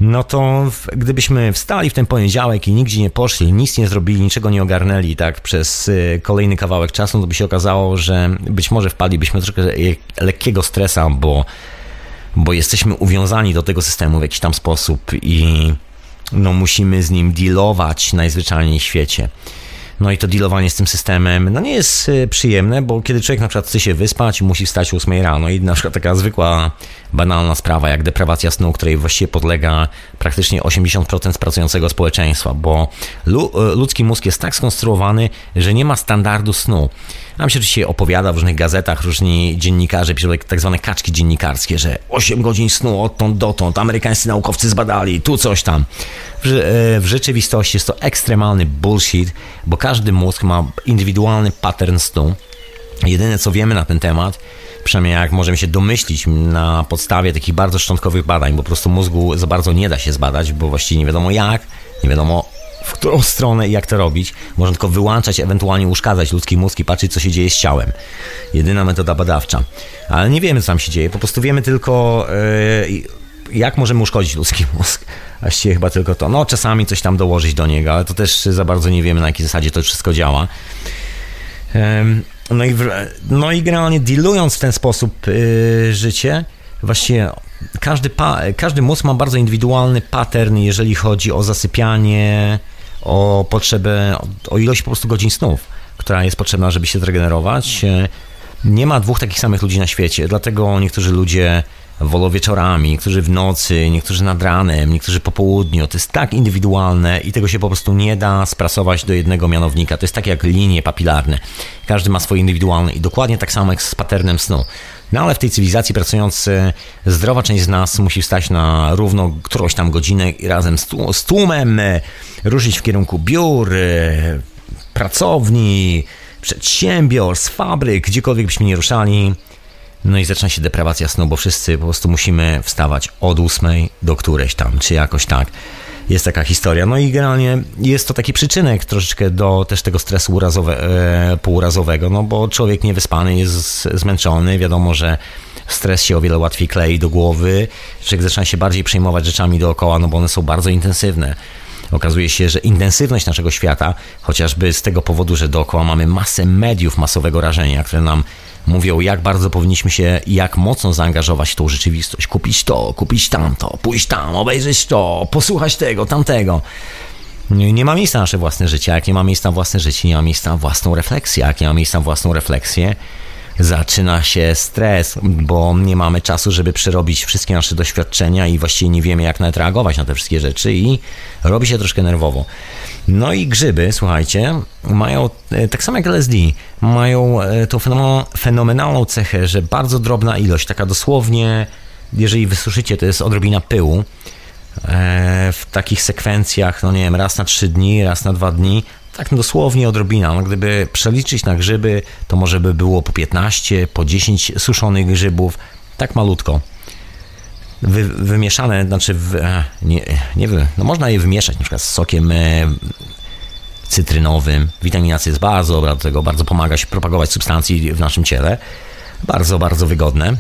No to gdybyśmy wstali w ten poniedziałek i nigdzie nie poszli, nic nie zrobili, niczego nie ogarnęli tak przez y, kolejny kawałek czasu, to by się okazało, że być może wpadlibyśmy troszkę lekkiego stresa, bo bo jesteśmy uwiązani do tego systemu w jakiś tam sposób i no, musimy z nim dealować najzwyczajniej w świecie. No i to dealowanie z tym systemem no nie jest y, przyjemne, bo kiedy człowiek na przykład chce się wyspać, musi wstać o 8 rano i na przykład taka zwykła, banalna sprawa jak deprawacja snu, której właściwie podlega praktycznie 80% pracującego społeczeństwa, bo y, ludzki mózg jest tak skonstruowany, że nie ma standardu snu. Nam się oczywiście opowiada w różnych gazetach, różni dziennikarze piszą tak zwane kaczki dziennikarskie, że 8 godzin snu odtąd dotąd, amerykańscy naukowcy zbadali, tu coś tam. W, e, w rzeczywistości jest to ekstremalny bullshit, bo każdy mózg ma indywidualny pattern snu. Jedyne co wiemy na ten temat, przynajmniej jak możemy się domyślić na podstawie takich bardzo szczątkowych badań, bo po prostu mózgu za bardzo nie da się zbadać, bo właściwie nie wiadomo jak, nie wiadomo w którą stronę i jak to robić. Można tylko wyłączać, ewentualnie uszkadzać ludzki mózg i patrzeć, co się dzieje z ciałem. Jedyna metoda badawcza. Ale nie wiemy, co tam się dzieje. Po prostu wiemy tylko, yy, jak możemy uszkodzić ludzki mózg? Właściwie chyba tylko to. No, czasami coś tam dołożyć do niego, ale to też za bardzo nie wiemy, na jakiej zasadzie to wszystko działa. No i, no i generalnie dealując w ten sposób yy, życie, właściwie każdy, pa, każdy mózg ma bardzo indywidualny pattern, jeżeli chodzi o zasypianie, o potrzebę, o ilość po prostu godzin snów, która jest potrzebna, żeby się zregenerować. Nie ma dwóch takich samych ludzi na świecie, dlatego niektórzy ludzie wolą wieczorami, niektórzy w nocy, niektórzy nad ranem, niektórzy po południu. To jest tak indywidualne i tego się po prostu nie da sprasować do jednego mianownika. To jest tak jak linie papilarne. Każdy ma swoje indywidualne i dokładnie tak samo jak z paternem snu. No ale w tej cywilizacji pracując, zdrowa część z nas musi wstać na równo którąś tam godzinę i razem z tłumem e, ruszyć w kierunku biur, e, pracowni, przedsiębiorstw, fabryk, gdziekolwiek byśmy nie ruszali. No i zaczyna się deprawacja snu, bo wszyscy po prostu musimy wstawać od ósmej do którejś tam, czy jakoś tak. Jest taka historia. No i generalnie jest to taki przyczynek troszeczkę do też tego stresu urazowe, e, półurazowego, no bo człowiek niewyspany jest zmęczony, wiadomo, że stres się o wiele łatwiej klei do głowy, człowiek zaczyna się bardziej przejmować rzeczami dookoła, no bo one są bardzo intensywne. Okazuje się, że intensywność naszego świata, chociażby z tego powodu, że dookoła mamy masę mediów masowego rażenia, które nam mówią, jak bardzo powinniśmy się jak mocno zaangażować w tą rzeczywistość. Kupić to, kupić tamto, pójść tam, obejrzeć to, posłuchać tego, tamtego. Nie ma miejsca na nasze własne życie. Jak nie ma miejsca na własne życie, nie ma miejsca na własną refleksję. Jak nie ma miejsca na własną refleksję, zaczyna się stres, bo nie mamy czasu, żeby przerobić wszystkie nasze doświadczenia i właściwie nie wiemy, jak nawet reagować na te wszystkie rzeczy i robi się troszkę nerwowo. No i grzyby, słuchajcie, mają, e, tak samo jak LSD, mają e, tą fenomenalną cechę, że bardzo drobna ilość, taka dosłownie, jeżeli wysuszycie, to jest odrobina pyłu, e, w takich sekwencjach, no nie wiem, raz na trzy dni, raz na dwa dni, tak dosłownie odrobina. No, gdyby przeliczyć na grzyby, to może by było po 15, po 10 suszonych grzybów, tak malutko. Wy, wymieszane, znaczy w, nie, nie no można je wymieszać na przykład z sokiem e, cytrynowym. Witamina C jest bardzo tego, bardzo pomaga się propagować substancji w naszym ciele. Bardzo, bardzo wygodne.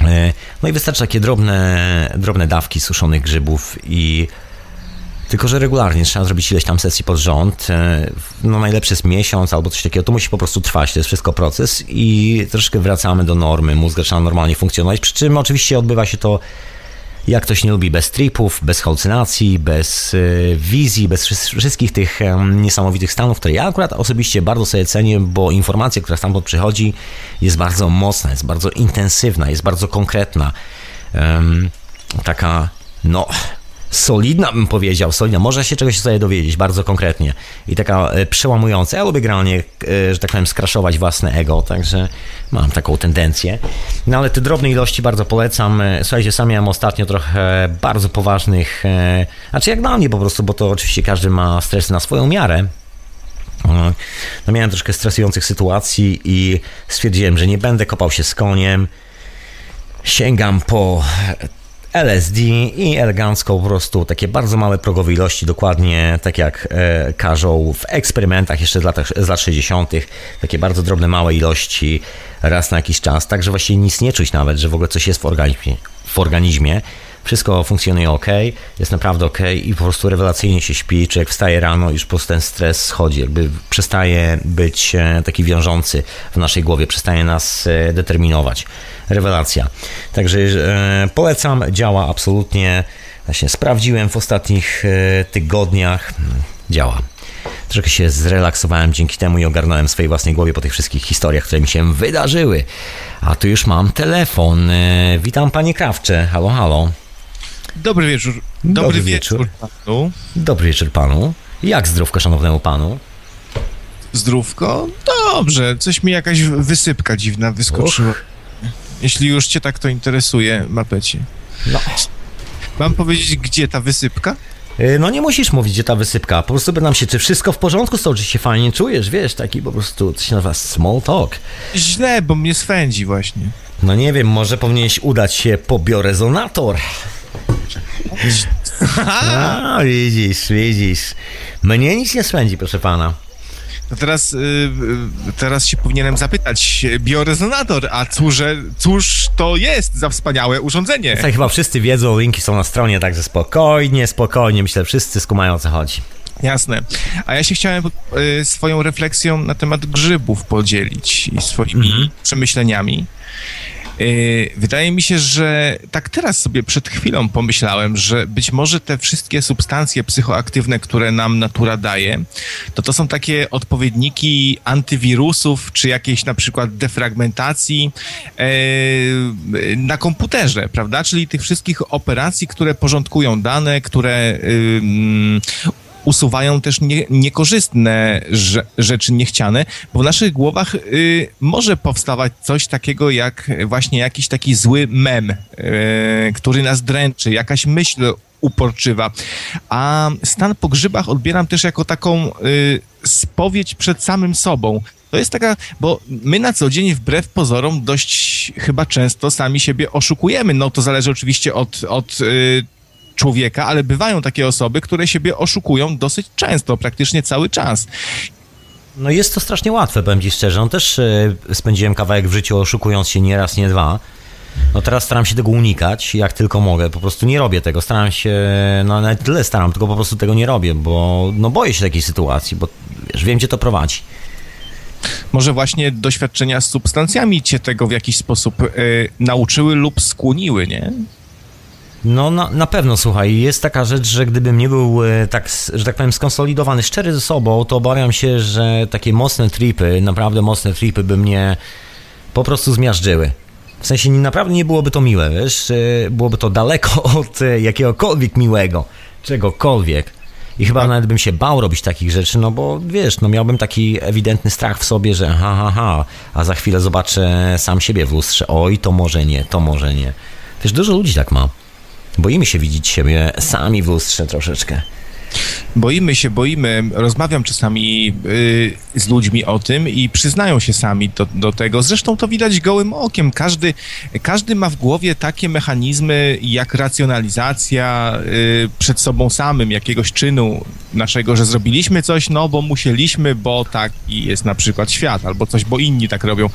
E, no i wystarczy takie drobne, drobne dawki suszonych grzybów i tylko, że regularnie trzeba zrobić ileś tam sesji pod rząd. E, no najlepszy jest miesiąc albo coś takiego. To musi po prostu trwać, to jest wszystko proces i troszkę wracamy do normy. Mózg zaczyna normalnie funkcjonować, przy czym oczywiście odbywa się to jak ktoś nie lubi, bez tripów, bez halucynacji, bez e, wizji, bez wszystkich tych niesamowitych stanów, które ja akurat osobiście bardzo sobie cenię, bo informacja, która stamtąd przychodzi, jest bardzo mocna, jest bardzo intensywna, jest bardzo konkretna. Taka, no, solidna, bym powiedział, solidna. Można się czegoś sobie dowiedzieć bardzo konkretnie i taka e, przełamująca. Ja lubię generalnie, e, że tak powiem, skraszować własne ego, także mam taką tendencję. No ale te drobne ilości bardzo polecam. E, słuchajcie, sam miałem ostatnio trochę bardzo poważnych, znaczy jak dla mnie po prostu, bo to oczywiście każdy ma stres na swoją miarę. No miałem troszkę stresujących sytuacji i stwierdziłem, że nie będę kopał się z koniem. Sięgam po LSD i elegancko po prostu takie bardzo małe progowe ilości, dokładnie tak jak e, każą w eksperymentach jeszcze z, latach, z lat 60., takie bardzo drobne, małe ilości raz na jakiś czas, także właściwie nic nie czuć nawet, że w ogóle coś jest w organizmie. W organizmie wszystko funkcjonuje ok, jest naprawdę ok i po prostu rewelacyjnie się śpi, człowiek wstaje rano już po prostu ten stres schodzi, jakby przestaje być e, taki wiążący w naszej głowie, przestaje nas e, determinować. Rewelacja. Także e, polecam, działa absolutnie. Właśnie sprawdziłem w ostatnich tygodniach, działa. Troszkę się zrelaksowałem dzięki temu i ogarnąłem w swojej własnej głowie po tych wszystkich historiach, które mi się wydarzyły. A tu już mam telefon. Witam panie Krawcze. Halo, halo. Dobry wieczór. Dobry, Dobry wieczór. wieczór panu. Dobry wieczór panu. Jak zdrówko szanownemu panu? Zdrówko? Dobrze. Coś mi jakaś wysypka dziwna wyskoczyła. Jeśli już cię tak to interesuje, mapecie. No. Mam powiedzieć, gdzie ta wysypka? Y, no nie musisz mówić, gdzie ta wysypka. Po prostu nam się, czy wszystko w porządku z czy się fajnie czujesz, wiesz, taki po prostu, co się nazywa small talk. Źle, bo mnie swędzi właśnie. No nie wiem, może powinieneś udać się po biorezonator. A, widzisz, widzisz. Mnie nic nie swędzi, proszę pana. to teraz, y, y, teraz się powinienem zapytać, biorezonator, a cóż, cóż to jest za wspaniałe urządzenie? Tak, chyba wszyscy wiedzą, linki są na stronie, także spokojnie, spokojnie, myślę, wszyscy skumają o co chodzi. Jasne. A ja się chciałem y, swoją refleksją na temat grzybów podzielić i swoimi mhm. przemyśleniami. Y, wydaje mi się, że tak teraz sobie przed chwilą pomyślałem, że być może te wszystkie substancje psychoaktywne, które nam natura daje, to to są takie odpowiedniki antywirusów, czy jakiejś na przykład defragmentacji y, na komputerze, prawda? Czyli tych wszystkich operacji, które porządkują dane, które usuwają też nie, niekorzystne rzeczy niechciane, bo w naszych głowach y, może powstawać coś takiego jak właśnie jakiś taki zły mem, y, który nas dręczy, jakaś myśl uporczywa. A stan po grzybach odbieram też jako taką y, spowiedź przed samym sobą. To jest taka, bo my na co dzień wbrew pozorom dość chyba często sami siebie oszukujemy. No to zależy oczywiście od, od y, człowieka, ale bywają takie osoby, które siebie oszukują dosyć często, praktycznie cały czas. No jest to strasznie łatwe, powiem Ci szczerze. No też e, spędziłem kawałek w życiu oszukując się nie raz, nie dwa. No teraz staram się tego unikać, jak tylko mogę. Po prostu nie robię tego. Staram się, no nawet tyle staram, tylko po prostu tego nie robię, bo no boję się takiej sytuacji, bo wiesz, wiem, gdzie to prowadzi. Może właśnie doświadczenia z substancjami cię tego w jakiś sposób y, nauczyły lub skłoniły, nie? No na, na pewno, słuchaj, jest taka rzecz, że gdybym nie był e, tak, że tak powiem, skonsolidowany, szczery ze sobą, to obawiam się, że takie mocne tripy, naprawdę mocne tripy by mnie po prostu zmiażdżyły. W sensie naprawdę nie byłoby to miłe, wiesz, e, byłoby to daleko od e, jakiegokolwiek miłego, czegokolwiek. I chyba nawet bym się bał robić takich rzeczy, no bo wiesz, no miałbym taki ewidentny strach w sobie, że ha, ha, ha, a za chwilę zobaczę sam siebie w lustrze, oj, to może nie, to może nie. Wiesz, dużo ludzi tak ma. Boimy się widzieć siebie sami w lustrze troszeczkę. Boimy się, boimy. Rozmawiam czasami y, z ludźmi o tym i przyznają się sami do, do, tego. Zresztą to widać gołym okiem. Każdy, każdy ma w głowie takie mechanizmy jak racjonalizacja y, przed sobą samym jakiegoś czynu naszego, że zrobiliśmy coś, no bo musieliśmy, bo taki jest na przykład świat, albo coś, bo inni tak robią.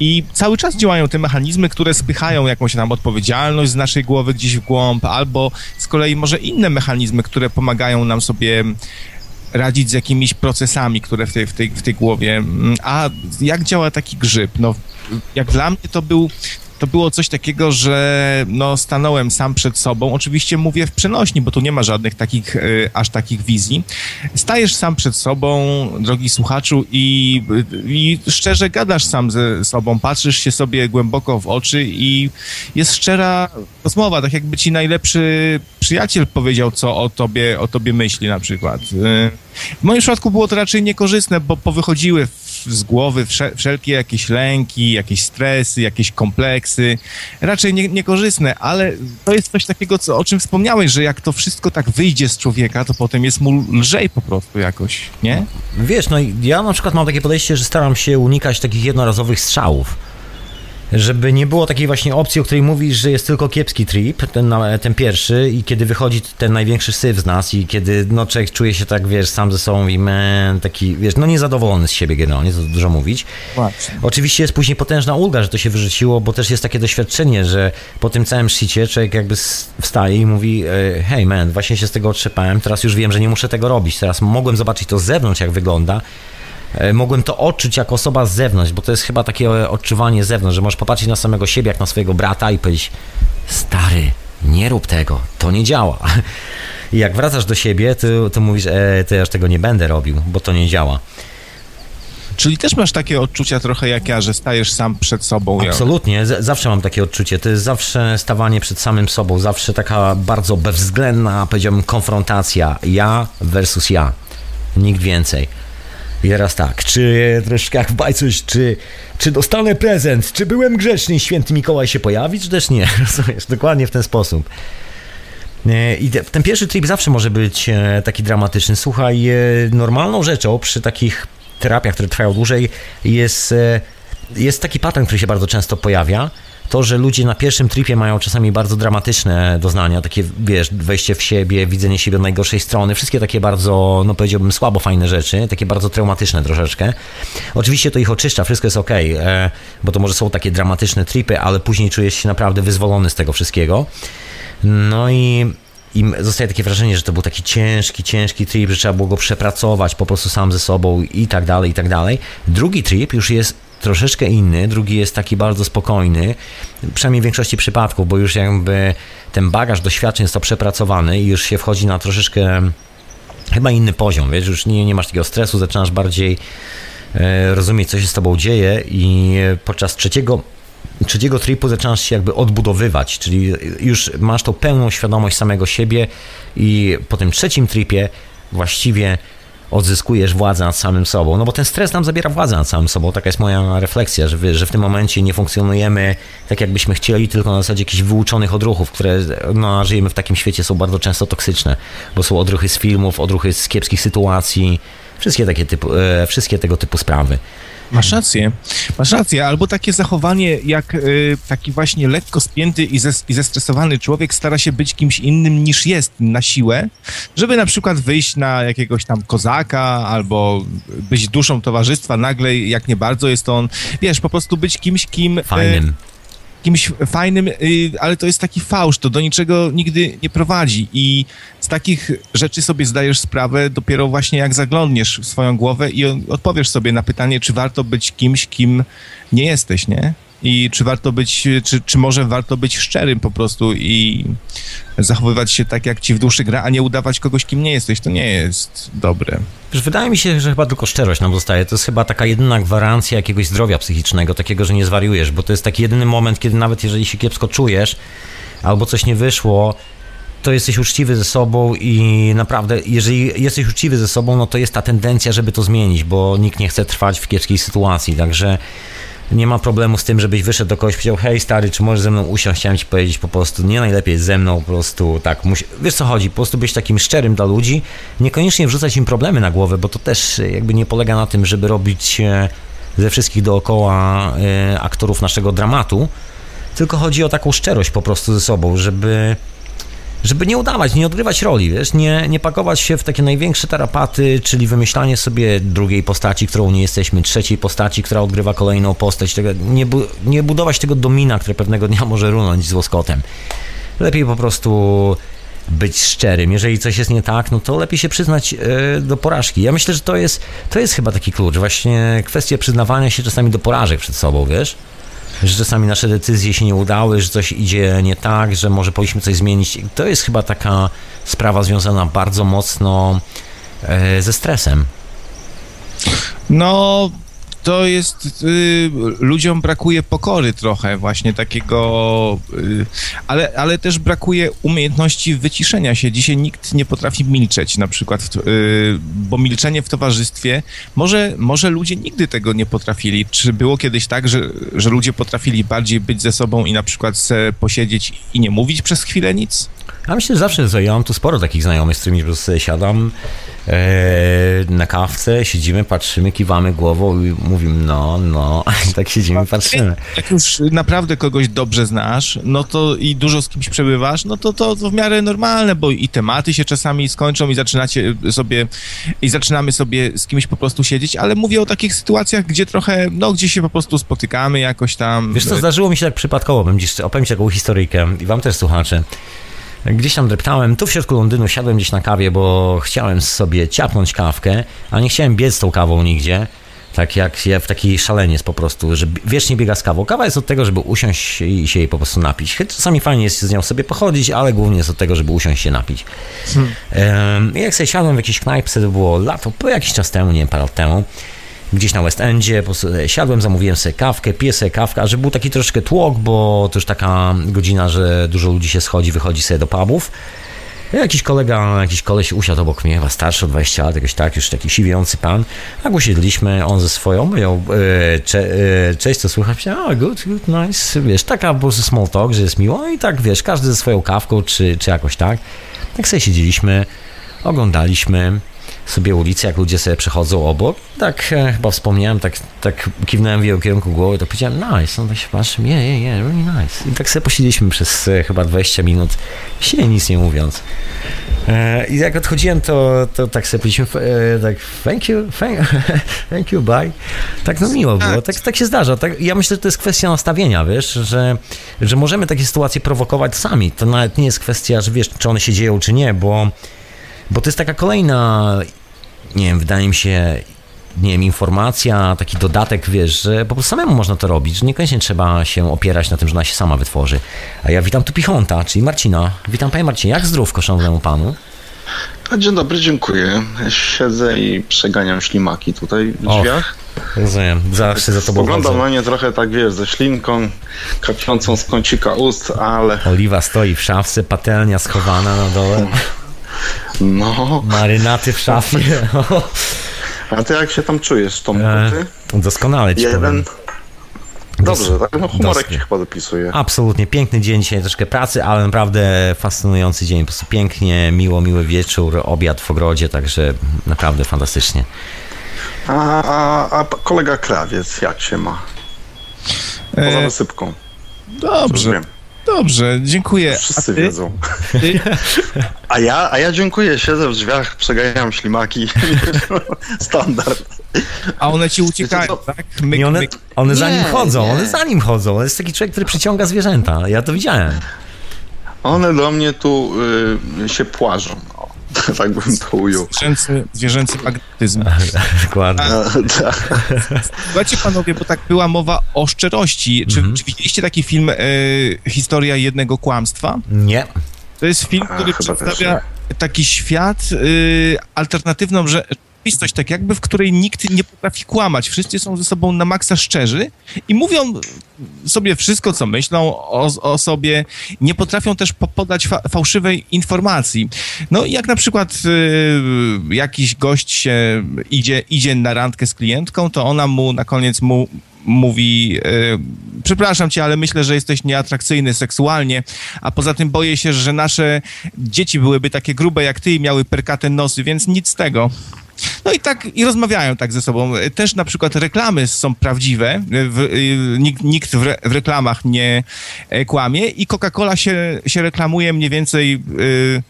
I cały czas działają te mechanizmy, które spychają jakąś tam odpowiedzialność z naszej głowy gdzieś w głąb, albo z kolei może inne mechanizmy, które pomagają nam sobie radzić z jakimiś procesami, które w tej, w tej, w tej głowie. A jak działa taki grzyb? No, jak dla mnie to był to było coś takiego, że no, stanąłem sam przed sobą. Oczywiście mówię w przenośni, bo tu nie ma żadnych takich, y, aż takich wizji. Stajesz sam przed sobą, drogi słuchaczu, i, i szczerze gadasz sam ze sobą, patrzysz się sobie głęboko w oczy i jest szczera rozmowa, tak jakby ci najlepszy przyjaciel powiedział, co o tobie, o tobie myśli na przykład. Y, w moim przypadku było to raczej niekorzystne, bo powychodziły z głowy wszelkie jakieś lęki, jakieś stresy, jakieś kompleksy. Raczej nie, niekorzystne, ale to jest coś takiego, co, o czym wspomniałeś, że jak to wszystko tak wyjdzie z człowieka, to potem jest mu lżej po prostu jakoś, nie? Wiesz, no ja na przykład mam takie podejście, że staram się unikać takich jednorazowych strzałów żeby nie było takiej właśnie opcji, o której mówisz, że jest tylko kiepski trip, ten, ten pierwszy i kiedy wychodzi ten największy syf z nas i kiedy no człowiek czuje się tak, wiesz, sam ze sobą i man, taki, wiesz, no niezadowolony z siebie generalnie, to dużo mówić. Właśnie. Oczywiście jest później potężna ulga, że to się wyrzuciło, bo też jest takie doświadczenie, że po tym całym szczycie człowiek jakby wstaje i mówi e, hej man, właśnie się z tego otrzepałem, teraz już wiem, że nie muszę tego robić, teraz mogłem zobaczyć to z zewnątrz, jak wygląda, mogłem to odczuć jako osoba z zewnątrz, bo to jest chyba takie odczuwanie z zewnątrz, że możesz popatrzeć na samego siebie, jak na swojego brata i powiedzieć, stary, nie rób tego, to nie działa. I jak wracasz do siebie, to, to mówisz, e, to ja już tego nie będę robił, bo to nie działa. Czyli też masz takie odczucia trochę jak ja, że stajesz sam przed sobą. Absolutnie, Z zawsze mam takie odczucie. To jest zawsze stawanie przed samym sobą, zawsze taka bardzo bezwzględna, powiedziałbym, konfrontacja. Ja versus ja. Nikt więcej. I teraz tak, czy troszkę jak w bajcuś, czy, czy dostanę prezent, czy byłem grzeczny i święty Mikołaj się pojawi, czy też nie, rozumiesz, dokładnie w ten sposób. E, I ten pierwszy trip zawsze może być e, taki dramatyczny. Słuchaj, e, normalną rzeczą przy takich terapiach, które trwają dłużej, jest, jest taki pattern, który się bardzo często pojawia, to, że ludzie na pierwszym tripie mają czasami bardzo dramatyczne doznania, takie, wiesz, wejście w siebie, widzenie siebie od najgorszej strony, wszystkie takie bardzo, no powiedziałbym, słabo fajne rzeczy, takie bardzo traumatyczne troszeczkę. Oczywiście to ich oczyszcza, wszystko jest ok, bo to może są takie dramatyczne tripy, ale później czujesz się naprawdę wyzwolony z tego wszystkiego. No i i zostaje takie wrażenie, że to był taki ciężki, ciężki trip, że trzeba było go przepracować po prostu sam ze sobą i tak dalej, i tak dalej. Drugi trip już jest troszeczkę inny, drugi jest taki bardzo spokojny, przynajmniej w większości przypadków, bo już jakby ten bagaż doświadczeń jest to przepracowany i już się wchodzi na troszeczkę chyba inny poziom, wiesz, już nie, nie masz takiego stresu, zaczynasz bardziej e, rozumieć, co się z tobą dzieje i podczas trzeciego trzeciego tripu zaczynasz się jakby odbudowywać, czyli już masz tą pełną świadomość samego siebie i po tym trzecim tripie właściwie odzyskujesz władzę nad samym sobą. No bo ten stres nam zabiera władzę nad samym sobą. Taka jest moja refleksja, że, że w tym momencie nie funkcjonujemy tak, jakbyśmy chcieli, tylko na zasadzie jakichś wyuczonych odruchów, które no, żyjemy w takim świecie, są bardzo często toksyczne, bo są odruchy z filmów, odruchy z kiepskich sytuacji, wszystkie, takie typu, e, wszystkie tego typu sprawy. Masz rację, masz rację, albo takie zachowanie, jak y, taki właśnie lekko spięty i, zes, i zestresowany człowiek stara się być kimś innym niż jest na siłę, żeby na przykład wyjść na jakiegoś tam kozaka, albo być duszą towarzystwa, nagle jak nie bardzo jest on, wiesz, po prostu być kimś, kim... Y, Fajnym. Y, kimś fajnym, y, ale to jest taki fałsz, to do niczego nigdy nie prowadzi i z takich rzeczy sobie zdajesz sprawę dopiero właśnie jak zaglądniesz w swoją głowę i odpowiesz sobie na pytanie, czy warto być kimś, kim nie jesteś, nie? I czy warto być, czy, czy może warto być szczerym po prostu i zachowywać się tak, jak ci w duszy gra, a nie udawać kogoś, kim nie jesteś. To nie jest dobre. Wiesz, wydaje mi się, że chyba tylko szczerość nam zostaje. To jest chyba taka jedyna gwarancja jakiegoś zdrowia psychicznego, takiego, że nie zwariujesz, bo to jest taki jedyny moment, kiedy nawet jeżeli się kiepsko czujesz, albo coś nie wyszło, to jesteś uczciwy ze sobą i naprawdę, jeżeli jesteś uczciwy ze sobą, no to jest ta tendencja, żeby to zmienić, bo nikt nie chce trwać w kiepskiej sytuacji, także nie ma problemu z tym, żebyś wyszedł do kogoś i powiedział, hej stary, czy możesz ze mną usiąść? Chciałem ci powiedzieć po prostu, nie najlepiej ze mną, po prostu tak, musi... wiesz co chodzi, po prostu być takim szczerym dla ludzi, niekoniecznie wrzucać im problemy na głowę, bo to też jakby nie polega na tym, żeby robić ze wszystkich dookoła e, aktorów naszego dramatu, tylko chodzi o taką szczerość po prostu ze sobą, żeby żeby nie udawać, nie odgrywać roli, wiesz, nie, nie pakować się w takie największe tarapaty, czyli wymyślanie sobie drugiej postaci, którą nie jesteśmy, trzeciej postaci, która odgrywa kolejną postać, nie, bu nie budować tego domina, które pewnego dnia może runąć z łoskotem. Lepiej po prostu być szczerym. Jeżeli coś jest nie tak, no to lepiej się przyznać yy, do porażki. Ja myślę, że to jest, to jest chyba taki klucz, właśnie kwestia przyznawania się czasami do porażek przed sobą, wiesz? Że czasami nasze decyzje się nie udały, że coś idzie nie tak, że może powinniśmy coś zmienić. To jest chyba taka sprawa związana bardzo mocno e, ze stresem. No, to jest, y, ludziom brakuje pokory trochę właśnie takiego, y, ale, ale też brakuje umiejętności wyciszenia się. Dzisiaj nikt nie potrafi milczeć na przykład, y, bo milczenie w towarzystwie, może, może ludzie nigdy tego nie potrafili. Czy było kiedyś tak, że, że ludzie potrafili bardziej być ze sobą i na przykład se posiedzieć i nie mówić przez chwilę nic? Ja myślę, że zawsze, ja mam tu sporo takich znajomych, z którymi po prostu siadam na kawce, siedzimy, patrzymy, kiwamy głową i mówimy no, no, tak siedzimy, patrzymy. Jak już naprawdę kogoś dobrze znasz, no to i dużo z kimś przebywasz, no to to, to w miarę normalne, bo i tematy się czasami skończą i zaczynacie sobie, i zaczynamy sobie z kimś po prostu siedzieć, ale mówię o takich sytuacjach, gdzie trochę, no, gdzie się po prostu spotykamy jakoś tam. Wiesz co, zdarzyło mi się tak przypadkowo, bym dziś opowiem ci taką historyjkę i wam też słuchacze. Gdzieś tam dreptałem, tu w środku Londynu siadłem gdzieś na kawie, bo chciałem sobie ciapnąć kawkę, a nie chciałem biec z tą kawą nigdzie. Tak jak ja w taki szaleniec po prostu, że wiecznie biega z kawą. Kawa jest od tego, żeby usiąść i się jej po prostu napić. Czasami fajnie jest z nią sobie pochodzić, ale głównie jest od tego, żeby usiąść się napić. Hmm. jak sobie siadłem w jakiejś knajpce, to było lato, po jakiś czas temu, nie wiem, parę lat temu, gdzieś na West Endzie, siadłem, zamówiłem sobie kawkę, piję sobie kawkę, a że był taki troszkę tłok, bo to już taka godzina, że dużo ludzi się schodzi, wychodzi sobie do pubów. Jakiś kolega, jakiś koleś usiadł obok mnie, chyba starszy o 20 lat, jakoś tak, już taki siwiący pan. Tak usiedliśmy, on ze swoją, mówią, e, cze, e, cześć, co słychać? A, good, good, nice, wiesz, taka po prostu small talk, że jest miło i tak, wiesz, każdy ze swoją kawką, czy, czy jakoś tak. Tak sobie siedzieliśmy, oglądaliśmy, sobie ulicę, jak ludzie sobie przechodzą obok. Tak e, chyba wspomniałem, tak, tak kiwnąłem w jego kierunku głowy, to powiedziałem nice. On tak się patrzy, yeah, yeah, yeah, really nice. I tak sobie posiedzieliśmy przez e, chyba 20 minut, się nic nie mówiąc. E, I jak odchodziłem, to, to tak sobie powiedzieliśmy, e, tak thank you, thank, thank you, bye. Tak no miło było, tak, tak się zdarza. Tak, ja myślę, że to jest kwestia nastawienia, wiesz, że, że możemy takie sytuacje prowokować sami. To nawet nie jest kwestia, że wiesz, czy one się dzieją, czy nie, bo, bo to jest taka kolejna, nie wiem, wydaje mi się, nie wiem, informacja, taki dodatek, wiesz, że po prostu samemu można to robić, że niekoniecznie trzeba się opierać na tym, że ona się sama wytworzy. A ja witam tu Pichonta, czyli Marcina. Witam panie Marcinie, jak zdrówko szanownemu panu? Dzień dobry, dziękuję. Siedzę i przeganiam ślimaki tutaj w Och, drzwiach. Rozumiem, zawsze za tobą Spoglądam na nie trochę tak, wiesz, ze ślinką kapiącą z kącika ust, ale Oliwa stoi w szafce, patelnia schowana na dole, no. marynaty w szafie. A ty jak się tam czujesz, Tomku? E, Ty? Doskonale ci Jeden. powiem. Dobrze, tak? No humorek Doskie. ci chyba dopisuje. Absolutnie piękny dzień dzisiaj, troszkę pracy, ale naprawdę fascynujący dzień. Po prostu pięknie, miło, miły wieczór, obiad w ogrodzie, także naprawdę fantastycznie. A, a, a kolega Krawiec, jak się ma? Poza E, wysypką. Już dobrze. Dobrze, dziękuję. A Wszyscy ty? wiedzą. Ty? A ja, a ja dziękuję, siedzę w drzwiach, przeganiam ślimaki. Standard. A one ci uciekają, tak? Myk, one, one za nim chodzą, nie. one za nim chodzą. To jest taki człowiek, który przyciąga zwierzęta. Ja to widziałem. One do mnie tu y, się płażą. Tak bym to ujął. Zwierzęcy, zwierzęcy magnetyzm. Dokładnie. Tak. Słuchajcie panowie, bo tak była mowa o szczerości. Czy, Mhm. czy widzieliście taki film e, Historia jednego kłamstwa? Nie. To jest film, który przedstawia taki świat, y, alternatywną rzeczywistość, tak jakby, w której nikt nie potrafi kłamać. Wszyscy są ze sobą na maksa szczerzy i mówią sobie wszystko, co myślą o, o sobie. Nie potrafią też po- podać fa- fałszywej informacji. No jak na przykład y, jakiś gość się idzie, idzie na randkę z klientką, to ona mu na koniec mu mówi, e, przepraszam cię, ale myślę, że jesteś nieatrakcyjny seksualnie, a poza tym boję się, że nasze dzieci byłyby takie grube jak ty i miały perkate nosy, więc nic z tego. No i tak, i rozmawiają tak ze sobą. Też na przykład reklamy są prawdziwe, w, y, nikt, nikt w, re, w reklamach nie e, kłamie i Coca-Cola się, się reklamuje mniej więcej... y,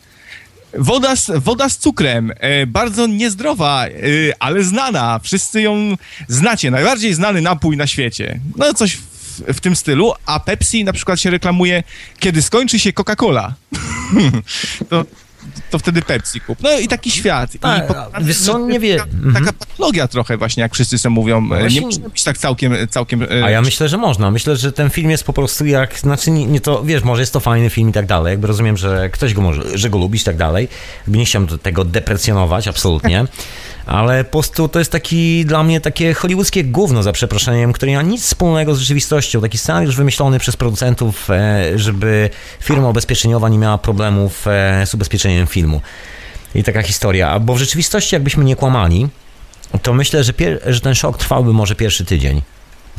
Woda z, woda z cukrem, e, bardzo niezdrowa, e, ale znana. Wszyscy ją znacie. Najbardziej znany napój na świecie. No coś w, w tym stylu. A Pepsi na przykład się reklamuje, kiedy skończy się Coca-Cola. to, to wtedy Pepsi kup. No i taki świat. Tak, I a wiesz co, nie Taka, mhm. taka patologia trochę właśnie, jak wszyscy sobie mówią. E, Właśnie- Nie może być tak całkiem... całkiem e, A ja myślę, że można. Myślę, że ten film jest po prostu jak, znaczy nie, nie to, wiesz, może jest to fajny film i tak dalej, jakby rozumiem, że ktoś go może, że go lubisz i tak dalej. Nie chciałem tego deprecjonować, absolutnie. Ale po prostu to jest taki dla mnie takie hollywoodzkie gówno, za przeproszeniem, które nie ma nic wspólnego z rzeczywistością. Taki scenariusz wymyślony przez producentów, e, żeby firma ubezpieczeniowa nie miała problemów e, z ubezpieczeniem filmu. I taka historia. Bo w rzeczywistości, jakbyśmy nie kłamali, to myślę, że, że ten szok trwałby może pierwszy tydzień.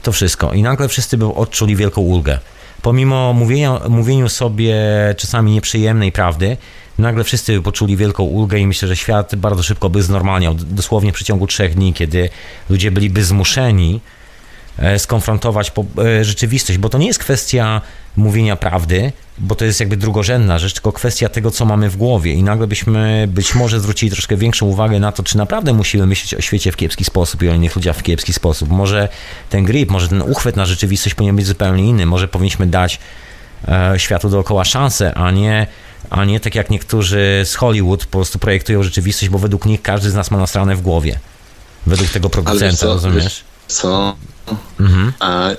To wszystko. I nagle wszyscy by odczuli wielką ulgę. Pomimo mówienia, mówieniu sobie czasami nieprzyjemnej prawdy, nagle wszyscy poczuli wielką ulgę i myślę, że świat bardzo szybko by znormalniał. Dosłownie w przeciągu trzech dni, kiedy ludzie byliby zmuszeni skonfrontować po, e, rzeczywistość, bo to nie jest kwestia mówienia prawdy, bo to jest jakby drugorzędna rzecz, tylko kwestia tego, co mamy w głowie i nagle byśmy być może zwrócili troszkę większą uwagę na to, czy naprawdę musimy myśleć o świecie w kiepski sposób i o innych ludziach w kiepski sposób. Może ten grip, może ten uchwyt na rzeczywistość powinien być zupełnie inny, może powinniśmy dać e, światu dookoła szansę, a nie, a nie tak jak niektórzy z Hollywood po prostu projektują rzeczywistość, bo według nich każdy z nas ma nasrane w głowie. Według tego producenta, co, rozumiesz? Co? Mhm.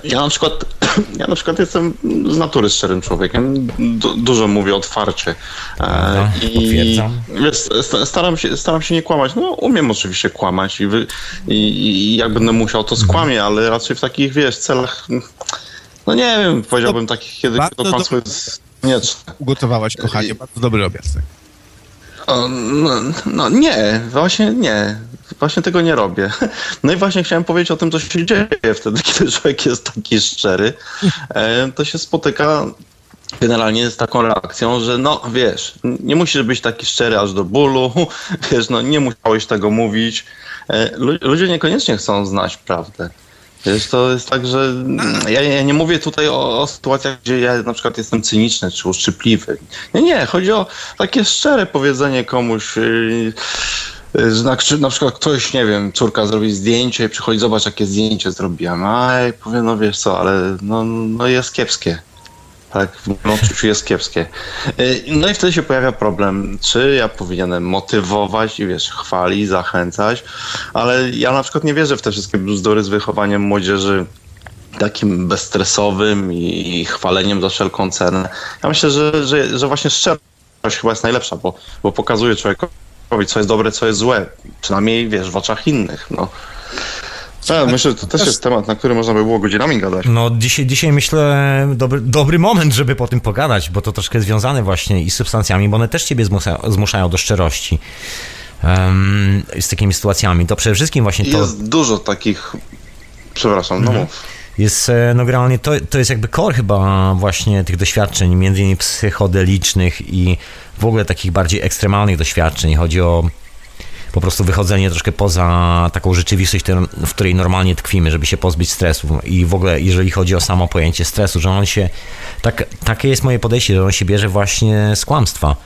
Ja na przykład, ja na przykład jestem z natury szczerym człowiekiem. Du, dużo mówię otwarcie. E, Prawda, potwierdzam. wiesz, sta- staram się, staram się nie kłamać. No, umiem oczywiście kłamać i, wy, i, i jak będę musiał, to skłamię, ale raczej w takich, wiesz, celach, no nie wiem, powiedziałbym takich, kiedy to kłamstwo jest konieczne. Ugotowałaś, kochanie, bardzo dobry obiad. Tak. O, no, no nie, właśnie nie. Właśnie tego nie robię. No i właśnie chciałem powiedzieć o tym, co się dzieje wtedy, kiedy człowiek jest taki szczery. E, to się spotyka generalnie z taką reakcją, że no wiesz, nie musisz być taki szczery aż do bólu, wiesz, no nie musiałeś tego mówić. E, lu- Ludzie niekoniecznie chcą znać prawdę. Wiesz, to jest tak, że mm, ja, ja nie mówię tutaj o, o sytuacjach, gdzie ja na przykład jestem cyniczny czy uszczypliwy. Nie, nie, chodzi o takie szczere powiedzenie komuś, yy, yy, że na, przykład ktoś, nie wiem, córka zrobi zdjęcie przychodzi, zobacz jakie zdjęcie zrobiłem. A ja powiem, no wiesz co, ale no, no jest kiepskie. Tak, w odczuciu jest kiepskie. Yy, No i wtedy się pojawia problem, czy ja powinienem motywować i wiesz, chwalić, zachęcać, ale ja na przykład nie wierzę w te wszystkie bzdury z wychowaniem młodzieży takim bezstresowym i chwaleniem za wszelką cenę. Ja myślę, że, że, że właśnie szczerość chyba jest najlepsza, bo, bo pokazuje człowiekowi, co jest dobre, co jest złe. Przynajmniej, wiesz, w oczach innych. No. Ja, myślę, że to też jest temat, na który można by było godzinami gadać. No dzisiaj, dzisiaj myślę dobry, dobry moment, żeby po tym pogadać, bo to troszkę związane właśnie i z substancjami, bo one też ciebie zmusza, zmuszają do szczerości um, z takimi sytuacjami. To przede wszystkim właśnie to Jest dużo takich... Przepraszam, no mów. jest, e, no generalnie to, to jest jakby core chyba właśnie tych doświadczeń, między innymi psychodelicznych i w ogóle takich bardziej ekstremalnych doświadczeń. Chodzi o po prostu wychodzenie troszkę poza taką rzeczywistość, w której normalnie tkwimy, żeby się pozbyć stresu. I w ogóle, jeżeli chodzi o samo pojęcie stresu, że on się. Tak, takie jest moje podejście, że on się bierze właśnie z kłamstwa.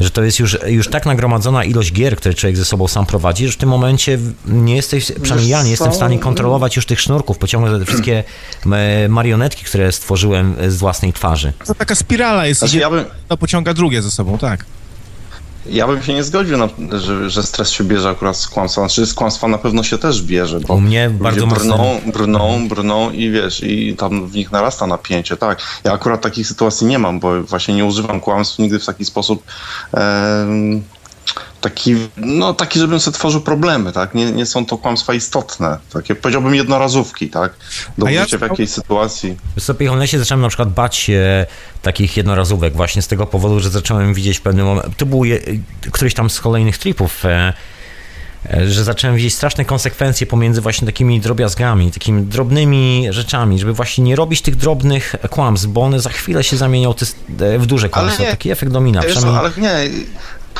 Że to jest już, już tak nagromadzona ilość gier, które człowiek ze sobą sam prowadzi, że w tym momencie nie jesteś, przynajmniej ja nie jestem w stanie kontrolować już tych sznurków, pociągnąć te wszystkie marionetki, które stworzyłem z własnej twarzy. To taka spirala jest, Znaczy, ja bym, to pociąga drugie ze sobą, tak. Ja bym się nie zgodził, na, że, że stres się bierze akurat z kłamstwa. Znaczy z kłamstwa na pewno się też bierze, bo U mnie bardzo brną, mocno. brną, brną i wiesz, i tam w nich narasta napięcie, tak. Ja akurat takich sytuacji nie mam, bo właśnie nie używam kłamstw nigdy w taki sposób taki, no taki, żebym sobie tworzył problemy, tak. Nie, nie są to kłamstwa istotne, takie powiedziałbym jednorazówki, tak. Do ja w jakiejś sytuacji. W sobie lesie zacząłem na przykład bać się takich jednorazówek właśnie z tego powodu, że zacząłem widzieć w pewnym momencie, to był je, któryś tam z kolejnych tripów, e, e, że zacząłem widzieć straszne konsekwencje pomiędzy właśnie takimi drobiazgami, takimi drobnymi rzeczami, żeby właśnie nie robić tych drobnych kłamstw, bo one za chwilę się zamienią te- w duże kłamstwa. Taki efekt domina. Wiesz, Przynajmniej... ale nie,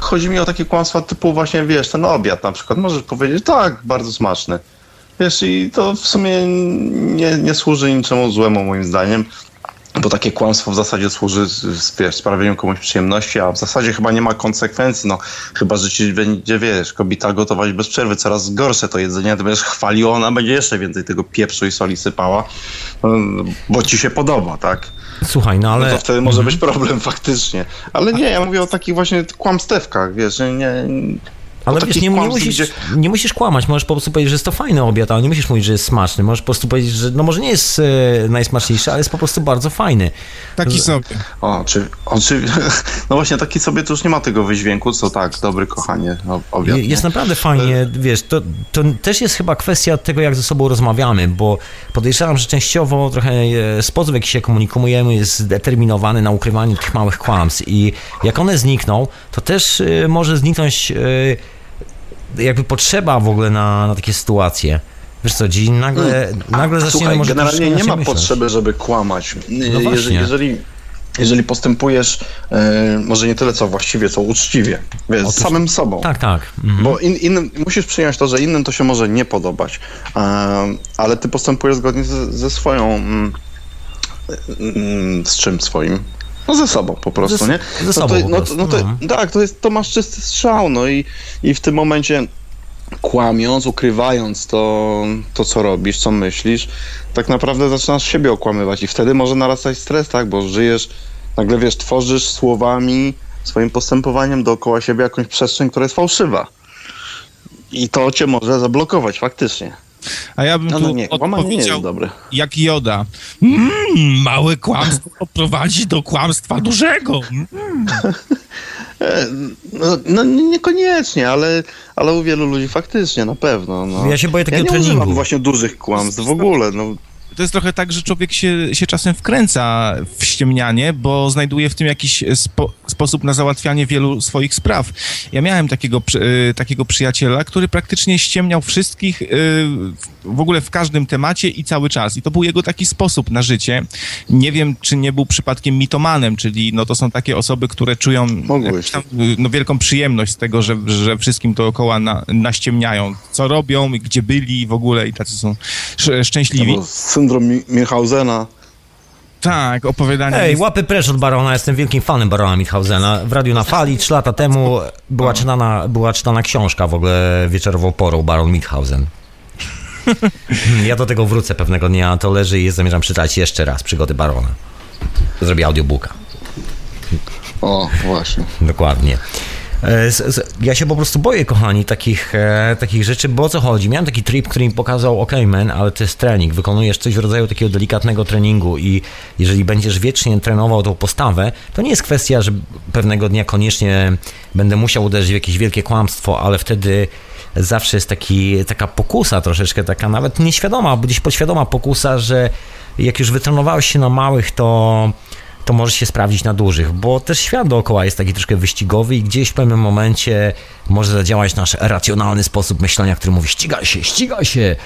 chodzi mi o takie kłamstwa typu właśnie, wiesz, ten obiad na przykład. Możesz powiedzieć, tak, bardzo smaczny. Wiesz, i to w sumie nie, nie służy niczemu złemu moim zdaniem, bo takie kłamstwo w zasadzie służy wiesz, sprawieniu komuś przyjemności, a w zasadzie chyba nie ma konsekwencji, no chyba, że ci będzie, wiesz, kobieta gotować bez przerwy, coraz gorsze to jedzenie, to będziesz chwalił, ona będzie jeszcze więcej tego pieprzu i soli sypała, mm, bo ci się podoba, tak? Słuchaj, no ale... No to wtedy może być problem faktycznie. Ale nie, ja mówię o takich właśnie kłamstewkach, wiesz, że nie... Ale o wiesz, nie, nie, musisz, gdzie- nie musisz kłamać, możesz po prostu powiedzieć, że jest to fajny obiad, ale nie musisz mówić, że jest smaczny. Możesz po prostu powiedzieć, że no może nie jest e, najsmaczniejszy, ale jest po prostu bardzo fajny. Taki sobie. O, czy, oczy... No właśnie, taki sobie to już nie ma tego wydźwięku, co tak, dobry, kochanie, o- obiad. Je- Jest naprawdę fajnie, wiesz, to, to też jest chyba kwestia tego, jak ze sobą rozmawiamy, bo podejrzewam, że częściowo trochę e, sposób, w jaki się komunikujemy, jest zdeterminowany na ukrywaniu tych małych kłamstw i jak one znikną, to też e, może zniknąć e, jakby potrzeba w ogóle na, na takie sytuacje. Wiesz co, dziś nagle, nagle zaczniemy Słuchaj, może generalnie nie ma myśleć. potrzeby, żeby kłamać. No jeżeli, jeżeli, jeżeli postępujesz, e, może nie tyle co właściwie, co uczciwie, wiesz, z samym sobą. Tak, tak. Mhm. Bo in, innym, musisz przyjąć to, że innym to się może nie podobać, e, ale ty postępujesz zgodnie ze, ze swoją. Mm, mm, z czym swoim? No ze sobą po prostu, Ze- nie? ze no sobą to, po no, no to, no. Tak, to, jest, to masz czysty strzał, no i, i w tym momencie kłamiąc, ukrywając to, to, co robisz, co myślisz, tak naprawdę zaczynasz siebie okłamywać i wtedy może narastać stres, tak? Bo żyjesz, nagle wiesz, tworzysz słowami, swoim postępowaniem dookoła siebie jakąś przestrzeń, która jest fałszywa. I to cię może zablokować faktycznie. A ja bym No, tu no kłamanie nie odpowiedział jak Joda. Mm, małe kłamstwo prowadzi do kłamstwa dużego. Mm. E, No, no nie- niekoniecznie, ale, ale u wielu ludzi faktycznie, na pewno. No. Ja się boję takiego ja nie treningu. używam właśnie dużych kłamstw w ogóle. No, to jest trochę tak, że człowiek się, się czasem wkręca w ściemnianie, bo znajduje w tym jakiś spo, sposób na załatwianie wielu swoich spraw. Ja miałem takiego, y, takiego przyjaciela, który praktycznie ściemniał wszystkich y, w ogóle w każdym temacie i cały czas. I to był jego taki sposób na życie. Nie wiem, czy nie był przypadkiem mitomanem, czyli no to są takie osoby, które czują tam, y, no, wielką przyjemność z tego, że, że wszystkim dookoła na, naściemniają, co robią, gdzie byli w ogóle i tacy są sz, szczęśliwi. Syndrom Mi- Michausena. Tak, opowiadanie. Ej, łapy precz od Barona, jestem wielkim fanem Barona Mithausena. W Radiu na Fali trzy lata temu była czytana, była czytana książka w ogóle wieczorową porą Baron Mithausen. Ja do tego wrócę pewnego dnia, to leży i zamierzam czytać jeszcze raz przygody Barona. Zrobię audiobooka. O, właśnie. Dokładnie. E, Ja się po prostu boję, kochani, takich, e, takich rzeczy, bo o co chodzi? Miałem taki trip, który mi pokazał, ok, man, ale to jest trening, wykonujesz coś w rodzaju takiego delikatnego treningu i jeżeli będziesz wiecznie trenował tą postawę, to nie jest kwestia, że pewnego dnia koniecznie będę musiał uderzyć w jakieś wielkie kłamstwo, ale wtedy zawsze jest taki, taka pokusa troszeczkę, taka nawet nieświadoma, gdzieś podświadoma pokusa, że jak już wytrenowałeś się na małych, to to może się sprawdzić na dużych, bo też świat dookoła jest taki troszkę wyścigowy i gdzieś w pewnym momencie może zadziałać nasz racjonalny sposób myślenia, który mówi ścigaj się, ścigaj się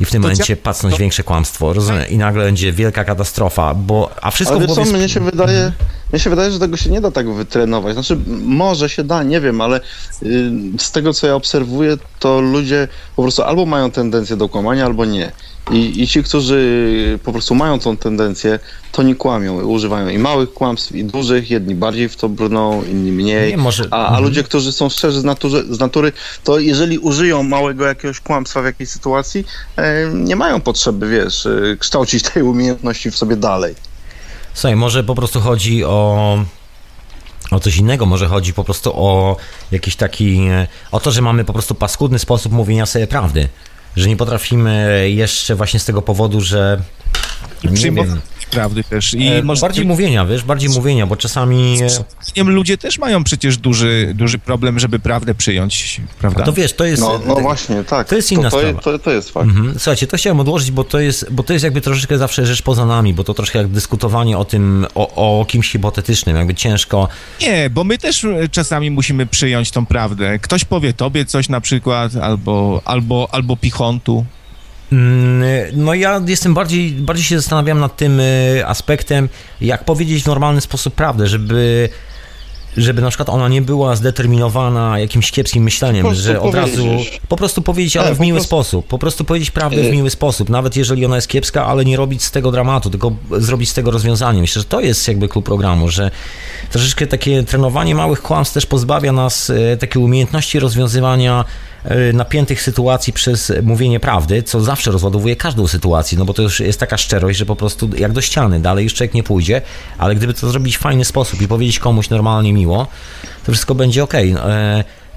i w tym To momencie ja- pacnąć to- większe kłamstwo, rozumiem? I nagle będzie wielka katastrofa, bo a wszystko Ale co, mnie się wydaje, mnie się wydaje, że tego się nie da tak wytrenować. Znaczy, może się da, nie wiem, ale y, z tego, co ja obserwuję, to ludzie po prostu albo mają tendencję do kłamania, albo nie. I, I ci, którzy po prostu mają tą tendencję, to nie kłamią, używają i małych kłamstw, i dużych, jedni bardziej w to brną, inni mniej. Nie, może- A, a mhm. ludzie, którzy są szczerzy z natury, z natury, to jeżeli użyją małego jakiegoś kłamstwa w jakiejś sytuacji, e, nie mają potrzeby, wiesz, kształcić tej umiejętności w sobie dalej. Słuchaj, może po prostu chodzi o o coś innego, może chodzi po prostu o jakiś taki, o to, że mamy po prostu paskudny sposób mówienia sobie prawdy, że nie potrafimy jeszcze właśnie z tego powodu, że nie przyjmować wiem, prawdy też. I E, może bardziej mówienia, wiesz, bardziej mówienia, bo czasami. e, zdaniem ludzie też mają przecież duży, duży problem, żeby prawdę przyjąć, prawda? To wiesz, to jest. No, no to- właśnie, tak. to jest inna to, sprawa. to, to jest fakt. Mhm. Słuchajcie, to chciałem odłożyć, bo to, jest, bo to jest jakby troszeczkę zawsze rzecz poza nami, bo to troszkę jak dyskutowanie o tym, o, o kimś hipotetycznym, jakby ciężko. Nie, bo my też e, czasami musimy przyjąć tą prawdę. Ktoś powie tobie coś na przykład, albo, albo, albo pichontu. Mm, No ja jestem bardziej, bardziej się zastanawiam nad tym y, aspektem, jak powiedzieć w normalny sposób prawdę, żeby żeby na przykład ona nie była zdeterminowana jakimś kiepskim myśleniem, że od razu po prostu powiedzieć, ale w miły prostu- sposób, po prostu powiedzieć prawdę w Y- miły sposób, nawet jeżeli ona jest kiepska, ale nie robić z tego dramatu, tylko zrobić z tego rozwiązanie. Myślę, że to jest jakby klub programu, że troszeczkę takie trenowanie małych kłamstw też pozbawia nas e, takiej umiejętności rozwiązywania e, napiętych sytuacji przez mówienie prawdy, co zawsze rozładowuje każdą sytuację, no bo to już jest taka szczerość, że po prostu jak do ściany, dalej już człowiek nie pójdzie, ale gdyby to zrobić w fajny sposób i powiedzieć komuś normalnie miło, to wszystko będzie ok.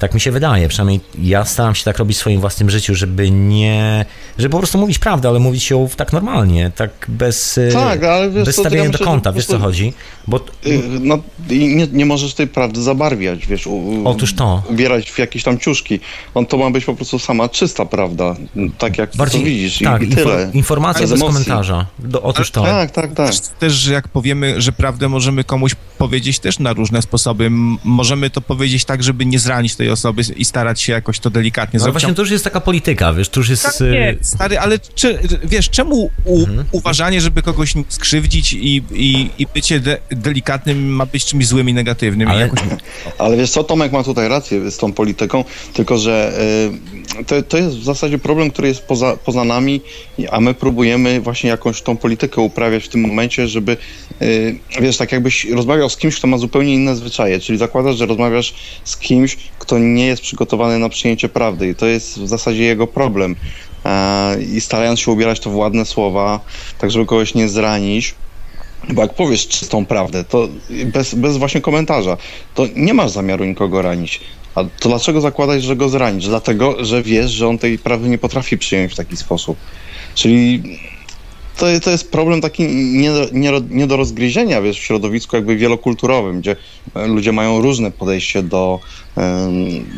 Tak mi się wydaje, przynajmniej ja staram się tak robić w swoim własnym życiu, żeby nie, żeby po prostu mówić prawdę, ale mówić ją tak normalnie, tak bez, e, Tak, ale wiesz bez co, to ja stawiania do kąta, wiesz co chodzi? Bo Y, No, i nie, nie możesz tej prawdy zabarwiać, wiesz, u, Otóż to. ubierać w jakieś tam ciuszki. On to ma być po prostu sama czysta prawda, tak jak bardziej, to widzisz tak, i, tyle. informacja Bez bez komentarza. Do, otóż to. Tak, tak, tak. Też, też, że jak powiemy, że prawdę możemy komuś powiedzieć też na różne sposoby. Możemy to powiedzieć tak, żeby nie zranić tej osoby i starać się jakoś to delikatnie Ale zrobić. właśnie to już jest taka polityka, wiesz, to już jest... Tak, e, nie, stary, ale czy, wiesz, czemu u, Mhm. uważanie, żeby kogoś skrzywdzić i, i, i bycie de, delikatnym ma być czymś złym i negatywnym? Ale- I jakoś, Ale wiesz co, Tomek ma tutaj rację z tą polityką, tylko że y, to, to jest w zasadzie problem, który jest poza, poza nami, a my próbujemy właśnie jakąś tą politykę uprawiać w tym momencie, żeby, y, wiesz, tak jakbyś rozmawiał z kimś, kto ma zupełnie inne zwyczaje, czyli zakładasz, że rozmawiasz z kimś, kto nie jest przygotowany na przyjęcie prawdy i to jest w zasadzie jego problem. E, I starając się ubierać to w ładne słowa, tak żeby kogoś nie zranić, bo jak powiesz czystą prawdę, to bez, bez właśnie komentarza, to nie masz zamiaru nikogo ranić. A to dlaczego zakładać, że go zranisz? Dlatego, że wiesz, że on tej prawdy nie potrafi przyjąć w taki sposób. Czyli to, to jest problem taki nie, nie, nie do rozgryzienia, wiesz, w środowisku jakby wielokulturowym, gdzie e, ludzie mają różne podejście do,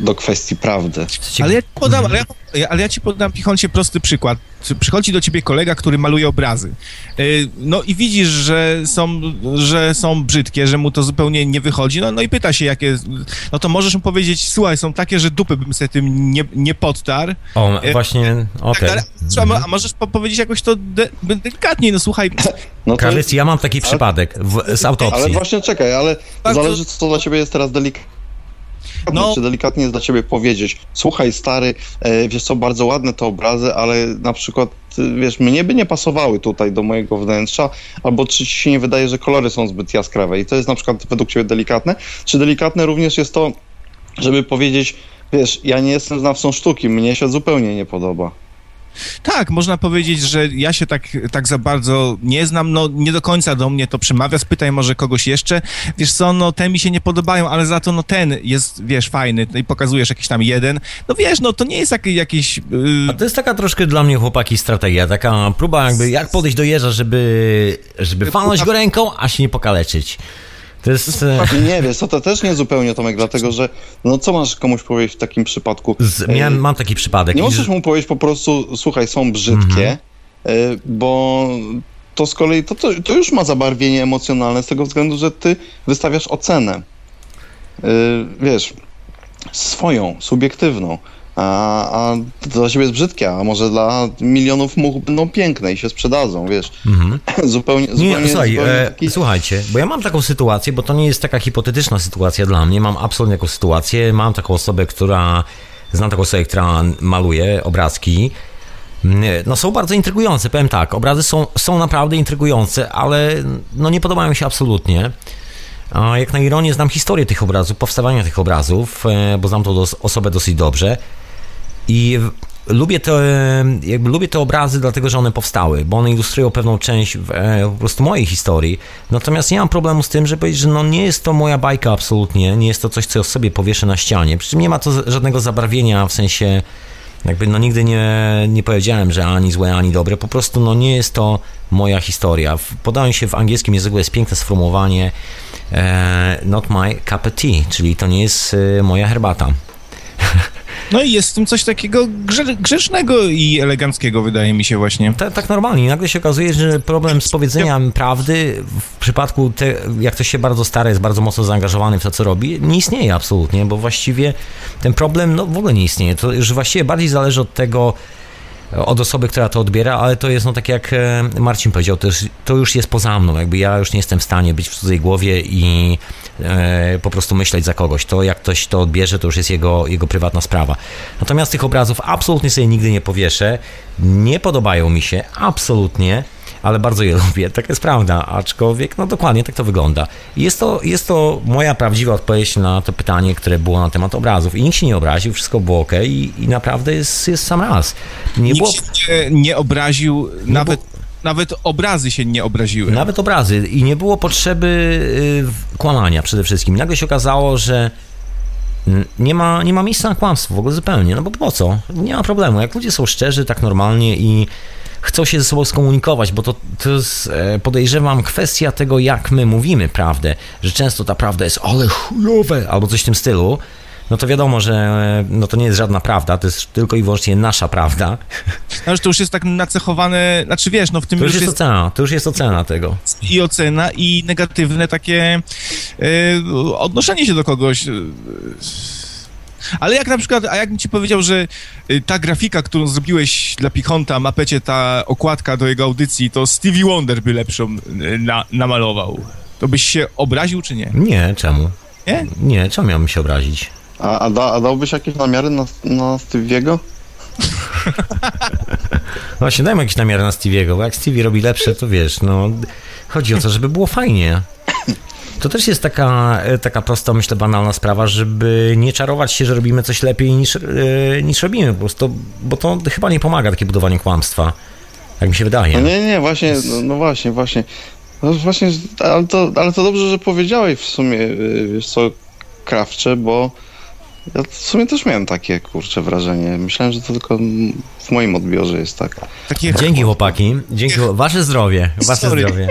do kwestii prawdy. ale ja podam, ale ja, ale ja ci podam, Pichoncie, prosty przykład. Przychodzi do ciebie kolega, który maluje obrazy. Y, no i widzisz, że są, że są brzydkie, że mu to zupełnie nie wychodzi, no, no i pyta się, jakie... No to możesz mu powiedzieć, słuchaj, są takie, że dupy bym sobie tym nie, nie podtarł. O, E, właśnie, okej. Tak, ale, a, a możesz po powiedzieć jakoś to de, delikatniej, no słuchaj, No ja mam taki przypadek w, z ale autopsji. właśnie czekaj, ale Bardzo- zależy co dla ciebie jest teraz delikatne. No. Czy delikatnie jest dla ciebie powiedzieć, słuchaj stary, e, wiesz co, bardzo ładne te obrazy, ale na przykład, e, wiesz, mnie by nie pasowały tutaj do mojego wnętrza, albo czy ci się nie wydaje, że kolory są zbyt jaskrawe i to jest na przykład według ciebie delikatne? Czy delikatne również jest to, żeby powiedzieć, wiesz, ja nie jestem znawcą sztuki, mnie się zupełnie nie podoba. Tak, można powiedzieć, że ja się tak, tak za bardzo nie znam, no nie do końca do mnie to przemawia, spytaj może kogoś jeszcze, wiesz co, no te mi się nie podobają, ale za to no ten jest, wiesz, fajny i pokazujesz jakiś tam jeden, no wiesz, no to nie jest jak, jakiś... Yy, to jest taka troszkę dla mnie, chłopaki, strategia, taka próba jakby, jak podejść do jeża, żeby, żeby walnąć go ręką, a się nie pokaleczyć. To jest... e, Nie wiesz, to, to też nie zupełnie, Tomek, dlatego że, no co masz komuś powiedzieć w takim przypadku? Z, miałem, mam taki przypadek. Nie możesz że- mu powiedzieć po prostu, słuchaj, są brzydkie, Mhm. y, bo to z kolei to, to, to już ma zabarwienie emocjonalne z tego względu, że ty wystawiasz ocenę. Wiesz, swoją, subiektywną. A, a to dla ciebie jest brzydkie, a może dla milionów much będą piękne i się sprzedadzą, wiesz. zupełnie, Mhm. Nie, zupełnie, słuchaj, zupełnie e, taki... słuchajcie, bo ja mam taką sytuację, bo to nie jest taka hipotetyczna sytuacja dla mnie, mam absolutnie taką sytuację, mam taką osobę, która, znam taką osobę, która maluje obrazki, Nie, no są bardzo intrygujące, powiem tak, obrazy są, są naprawdę intrygujące, ale no nie podobają mi się absolutnie. A jak na ironię znam historię tych obrazów, powstawania tych obrazów, e, bo znam tą osobę dosyć dobrze i lubię te, jakby lubię te obrazy, dlatego że one powstały, bo one ilustrują pewną część e, po prostu mojej historii. Natomiast nie mam problemu z tym, żeby powiedzieć, że no nie jest to moja bajka absolutnie, nie jest to coś, co sobie powieszę na ścianie. Przy czym nie ma to żadnego zabarwienia w sensie. Jakby no nigdy nie, nie powiedziałem, że ani złe, ani dobre. Po prostu no nie jest to moja historia. Podałem się w angielskim języku, jest piękne sformułowanie e, not my cup of tea, czyli to nie jest e, moja herbata. No i jest w tym coś takiego grze, grzecznego i eleganckiego, wydaje mi się właśnie. Tak, tak normalnie. Nagle się okazuje, że problem z powiedzeniem prawdy w przypadku, te, jak ktoś się bardzo stara, jest bardzo mocno zaangażowany w to, co robi, nie istnieje absolutnie, bo właściwie ten problem no, w ogóle nie istnieje. To już właściwie bardziej zależy od tego, od osoby, która to odbiera, ale to jest, no tak jak e, Marcin powiedział, to już, to już jest poza mną, jakby ja już nie jestem w stanie być w cudzej głowie i e, po prostu myśleć za kogoś. To jak ktoś to odbierze, to już jest jego, jego prywatna sprawa. Natomiast tych obrazów absolutnie sobie nigdy nie powieszę, nie podobają mi się, absolutnie, ale bardzo je lubię, tak jest prawda, aczkolwiek, no dokładnie tak to wygląda. Jest to, jest to moja prawdziwa odpowiedź na to pytanie, które było na temat obrazów i nikt się nie obraził, wszystko było ok i, i naprawdę jest, jest sam raz. Nie było... Nikt się nie, nie obraził, nawet, nawet obrazy się nie obraziły. Nawet obrazy i nie było potrzeby y, kłamania przede wszystkim. Nagle się okazało, że nie ma, nie ma miejsca na kłamstwo w ogóle zupełnie, no bo po co? Nie ma problemu. Jak ludzie są szczerzy tak normalnie i chcą się ze sobą skomunikować, bo to, to jest, e, podejrzewam, kwestia tego, jak my mówimy prawdę, że często ta prawda jest ale chujowe, albo coś w tym stylu, no to wiadomo, że e, no to nie jest żadna prawda, to jest tylko i wyłącznie nasza prawda. No, że to już jest tak nacechowane, znaczy wiesz, no w tym To już już jest jest ocena, to już jest ocena tego. i ocena, i negatywne takie e, odnoszenie się do kogoś. e, Ale jak na przykład, a jakbym ci powiedział, że y, ta grafika, którą zrobiłeś dla Pichonta, mapecie, ta okładka do jego audycji, to Stevie Wonder by lepszą y, na, namalował. To byś się obraził, czy nie? Nie, czemu? Nie? Nie, czemu miałbym się obrazić? A, a, da, a dałbyś jakieś namiary na, na Stevie'ego? Właśnie, dajmy jakiś namiar na Stevie'ego, bo jak Stevie robi lepsze, to wiesz, no, chodzi o to, żeby było fajnie. To też jest taka, e, taka prosta, myślę, banalna sprawa, żeby nie czarować się, że robimy coś lepiej niż, e, niż robimy, po prostu, bo to chyba nie pomaga takie budowanie kłamstwa, jak mi się No wydaje. nie, nie, właśnie, no, no właśnie, właśnie. No właśnie, ale to, ale to dobrze, że powiedziałeś w sumie, y, wiesz co, Krawcze, bo ja w sumie też miałem takie, kurcze, wrażenie. Myślałem, że to tylko w moim odbiorze jest tak. Takie Dzięki chłopaki, dzięki, wasze zdrowie, wasze Sorry. zdrowie.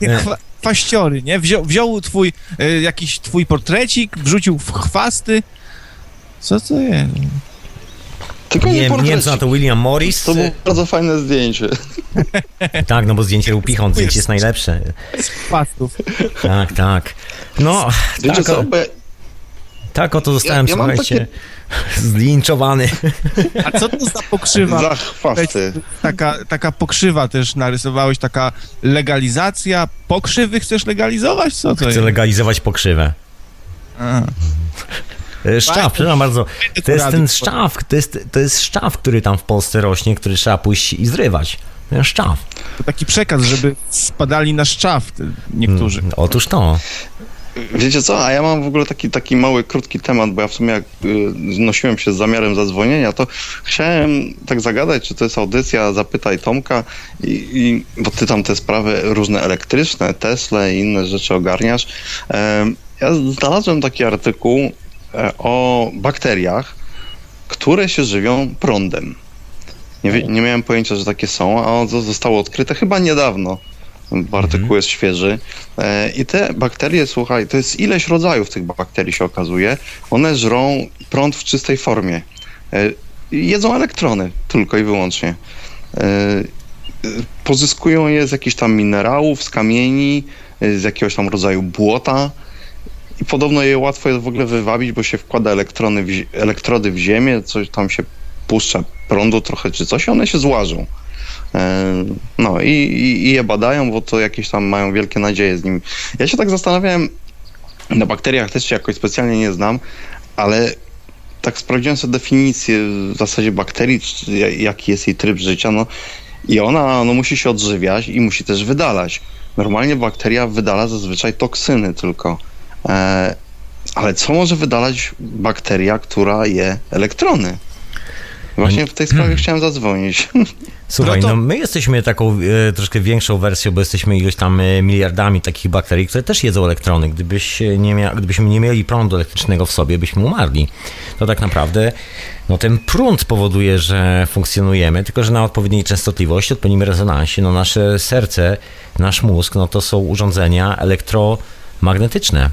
chwa, faściory, nie? Wziął, wziął twój, y, jakiś twój portrecik, wrzucił w chwasty. Co to jest? Tylko Nie, nie, nie wiem, co na to William Morris. To było bardzo fajne zdjęcie. Tak, no bo zdjęcie Rupichon, zdjęcie jest najlepsze. Pastów. Tak, tak. No, Wiecie tak, co, o, ja, tak oto zostałem, Ja- ja mam słuchajcie, zlinczowany. A co to za pokrzywa? za chwasty. Taka, taka pokrzywa też narysowałeś, taka legalizacja. Pokrzywy chcesz legalizować? Co to Chcę jest? legalizować pokrzywę. A. E, Szczaw, przepraszam bardzo. To jest ten szczaw, to jest, to jest szczaw, który tam w Polsce rośnie, który trzeba pójść i zrywać. Szczaw. To taki przekaz, żeby spadali na szczaw niektórzy. Mm, Otóż to. Wiecie co, a ja mam w ogóle taki, taki mały, krótki temat, bo ja w sumie jak y, nosiłem się z zamiarem zadzwonienia, to chciałem tak zagadać, czy to jest audycja Zapytaj Tomka, i, i, bo ty tam te sprawy różne elektryczne, Tesla i inne rzeczy ogarniasz. Ja znalazłem taki artykuł e, o bakteriach, które się żywią prądem. Nie, nie miałem pojęcia, że takie są, a ono zostało odkryte chyba niedawno. Bo artykuł jest świeży. E, I te bakterie, słuchaj, to jest ileś rodzajów tych bakterii się okazuje. One żrą prąd w czystej formie. E, Jedzą elektrony tylko i wyłącznie. E, Pozyskują je z jakichś tam minerałów, z kamieni, z jakiegoś tam rodzaju błota. I podobno je łatwo jest w ogóle wywabić, bo się wkłada elektrony w, elektrody w ziemię, coś tam się puszcza prądu trochę czy coś, i one się złażą. E, No i, i, i je badają, bo to jakieś tam mają wielkie nadzieje z nimi. Ja się tak zastanawiałem, na bakteriach też się jakoś specjalnie nie znam, ale tak sprawdziłem sobie definicję w zasadzie bakterii, jaki jest jej tryb życia, no i ona no, musi się odżywiać i musi też wydalać. Normalnie bakteria wydala zazwyczaj toksyny tylko. E, ale co może wydalać bakteria, która je elektrony? Właśnie w tej sprawie chciałem zadzwonić. Słuchaj, No to- no my jesteśmy taką e, troszkę większą wersją, bo jesteśmy ilość tam e, miliardami takich bakterii, które też jedzą elektrony. Gdybyś e, nie mia- gdybyśmy nie mieli prądu elektrycznego w sobie, byśmy umarli. To tak naprawdę no, ten prąd powoduje, że funkcjonujemy, tylko że na odpowiedniej częstotliwości, odpowiednim rezonansie, no nasze serce, nasz mózg, no to są urządzenia elektromagnetyczne.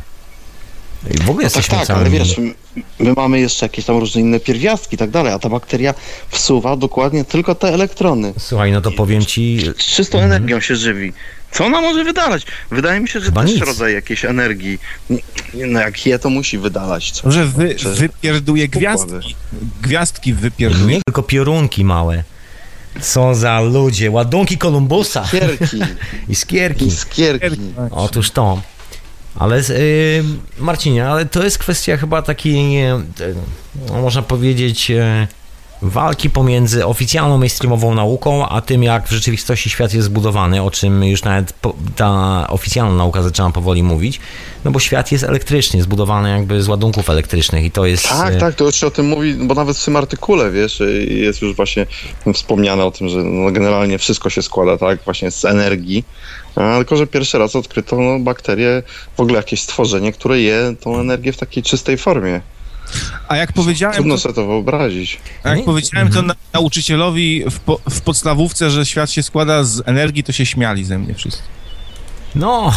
I w ogóle No tak, jesteśmy tak, całym... ale wiesz, my, my mamy jeszcze jakieś tam różne inne pierwiastki i tak dalej, a ta bakteria wsuwa dokładnie tylko te elektrony. Słuchaj, no to powiem ci, Z czystą energią się żywi. Co ona może wydalać? Wydaje mi się, że Chyba też nic. rodzaj jakiejś energii. No jak je, to musi wydalać. Co? Może wy, Czy- wypierduje gwiazdki. Gwiazdki wypierduje. nie tylko piorunki małe. Co za ludzie, ładunki Kolumbusa Kierki, i skierki. iskierki. Otóż to. Ale y, Marcinie, ale to jest kwestia chyba takiej, no, można powiedzieć, e, walki pomiędzy oficjalną mainstreamową nauką, a tym, jak w rzeczywistości świat jest zbudowany, o czym już nawet ta oficjalna nauka zaczyna powoli mówić, no bo świat jest elektryczny, zbudowany jakby z ładunków elektrycznych i to jest... Tak, e, tak, to już się o tym mówi, bo nawet w tym artykule, wiesz, y, jest już właśnie wspomniane o tym, że no generalnie wszystko się składa, tak, właśnie z energii. A, tylko, że pierwszy raz odkryto no, bakterie, w ogóle jakieś stworzenie, które je tą energię w takiej czystej formie. A jak powiedziałem, Trudno sobie to wyobrazić. a jak Nie? powiedziałem Mhm. to na, nauczycielowi w, po, w podstawówce, że świat się składa z energii, to się śmiali ze mnie wszyscy. No,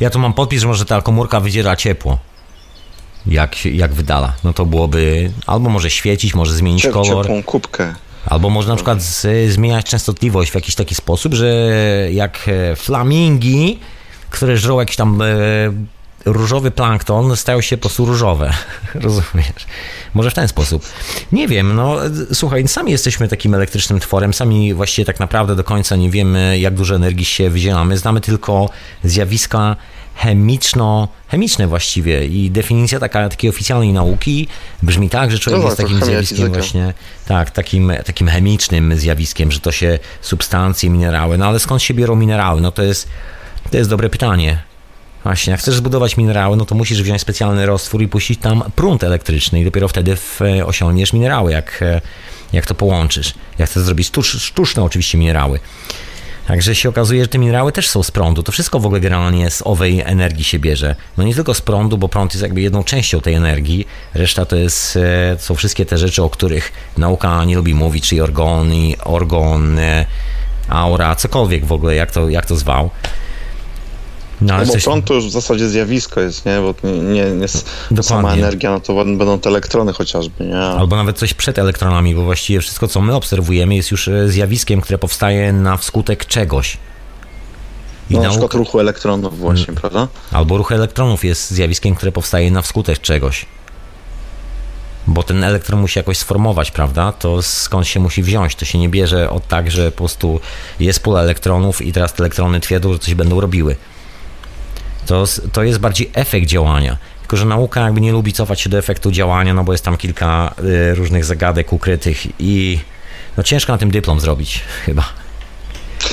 ja tu mam podpis, że może ta komórka wydziela ciepło. Jak, jak wydala. No to byłoby albo może świecić, może zmienić Cie- kolor, Ciepłą kubkę. albo może na przykład z, zmieniać częstotliwość w jakiś taki sposób, że jak e, flamingi, które żrą jakiś tam e, różowy plankton, stają się po prostu różowe. Rozumiesz? Może w ten sposób. Nie wiem, no słuchaj, sami jesteśmy takim elektrycznym tworem, sami właściwie tak naprawdę do końca nie wiemy, jak dużo energii się wydzielamy. Znamy tylko zjawiska chemiczno-chemiczne właściwie i definicja taka, takiej oficjalnej nauki brzmi tak, że człowiek No jest tak, takim zjawiskiem fizyka. właśnie, tak, takim, takim chemicznym zjawiskiem, że to się substancje, minerały, no ale skąd się biorą minerały? No to jest, to jest dobre pytanie. Właśnie, jak chcesz zbudować minerały, no to musisz wziąć specjalny roztwór i puścić tam prąd elektryczny i dopiero wtedy w, e, osiągniesz minerały, jak, e, jak to połączysz. Jak chcesz zrobić sztucz, sztuczne oczywiście minerały. Także się okazuje, że te minerały też są z prądu. To wszystko w ogóle generalnie z owej energii się bierze. No nie tylko z prądu, bo prąd jest jakby jedną częścią tej energii. Reszta to jest, e, są wszystkie te rzeczy, o których nauka nie lubi mówić, czyli orgony, orgon, aura, cokolwiek w ogóle, jak to, jak to zwał. No, ale No bo coś- prąd to już w zasadzie zjawisko jest, nie? Bo nie, nie, nie sama energia, no to będą te elektrony chociażby, nie? Albo nawet coś przed elektronami, bo właściwie wszystko, co my obserwujemy, jest już e, zjawiskiem, które powstaje na wskutek czegoś. I No, na przykład ruchu elektronów właśnie, prawda? Albo ruch elektronów jest zjawiskiem, które powstaje na wskutek czegoś. Bo ten elektron musi jakoś sformować, prawda? To skąd się musi wziąć? To się nie bierze od tak, że po prostu jest pula elektronów i teraz te elektrony twierdzą, że coś będą robiły. To, to jest bardziej efekt działania. Tylko, że nauka jakby nie lubi cofać się do efektu działania, no bo jest tam kilka y, różnych zagadek ukrytych i no ciężko na tym dyplom zrobić chyba.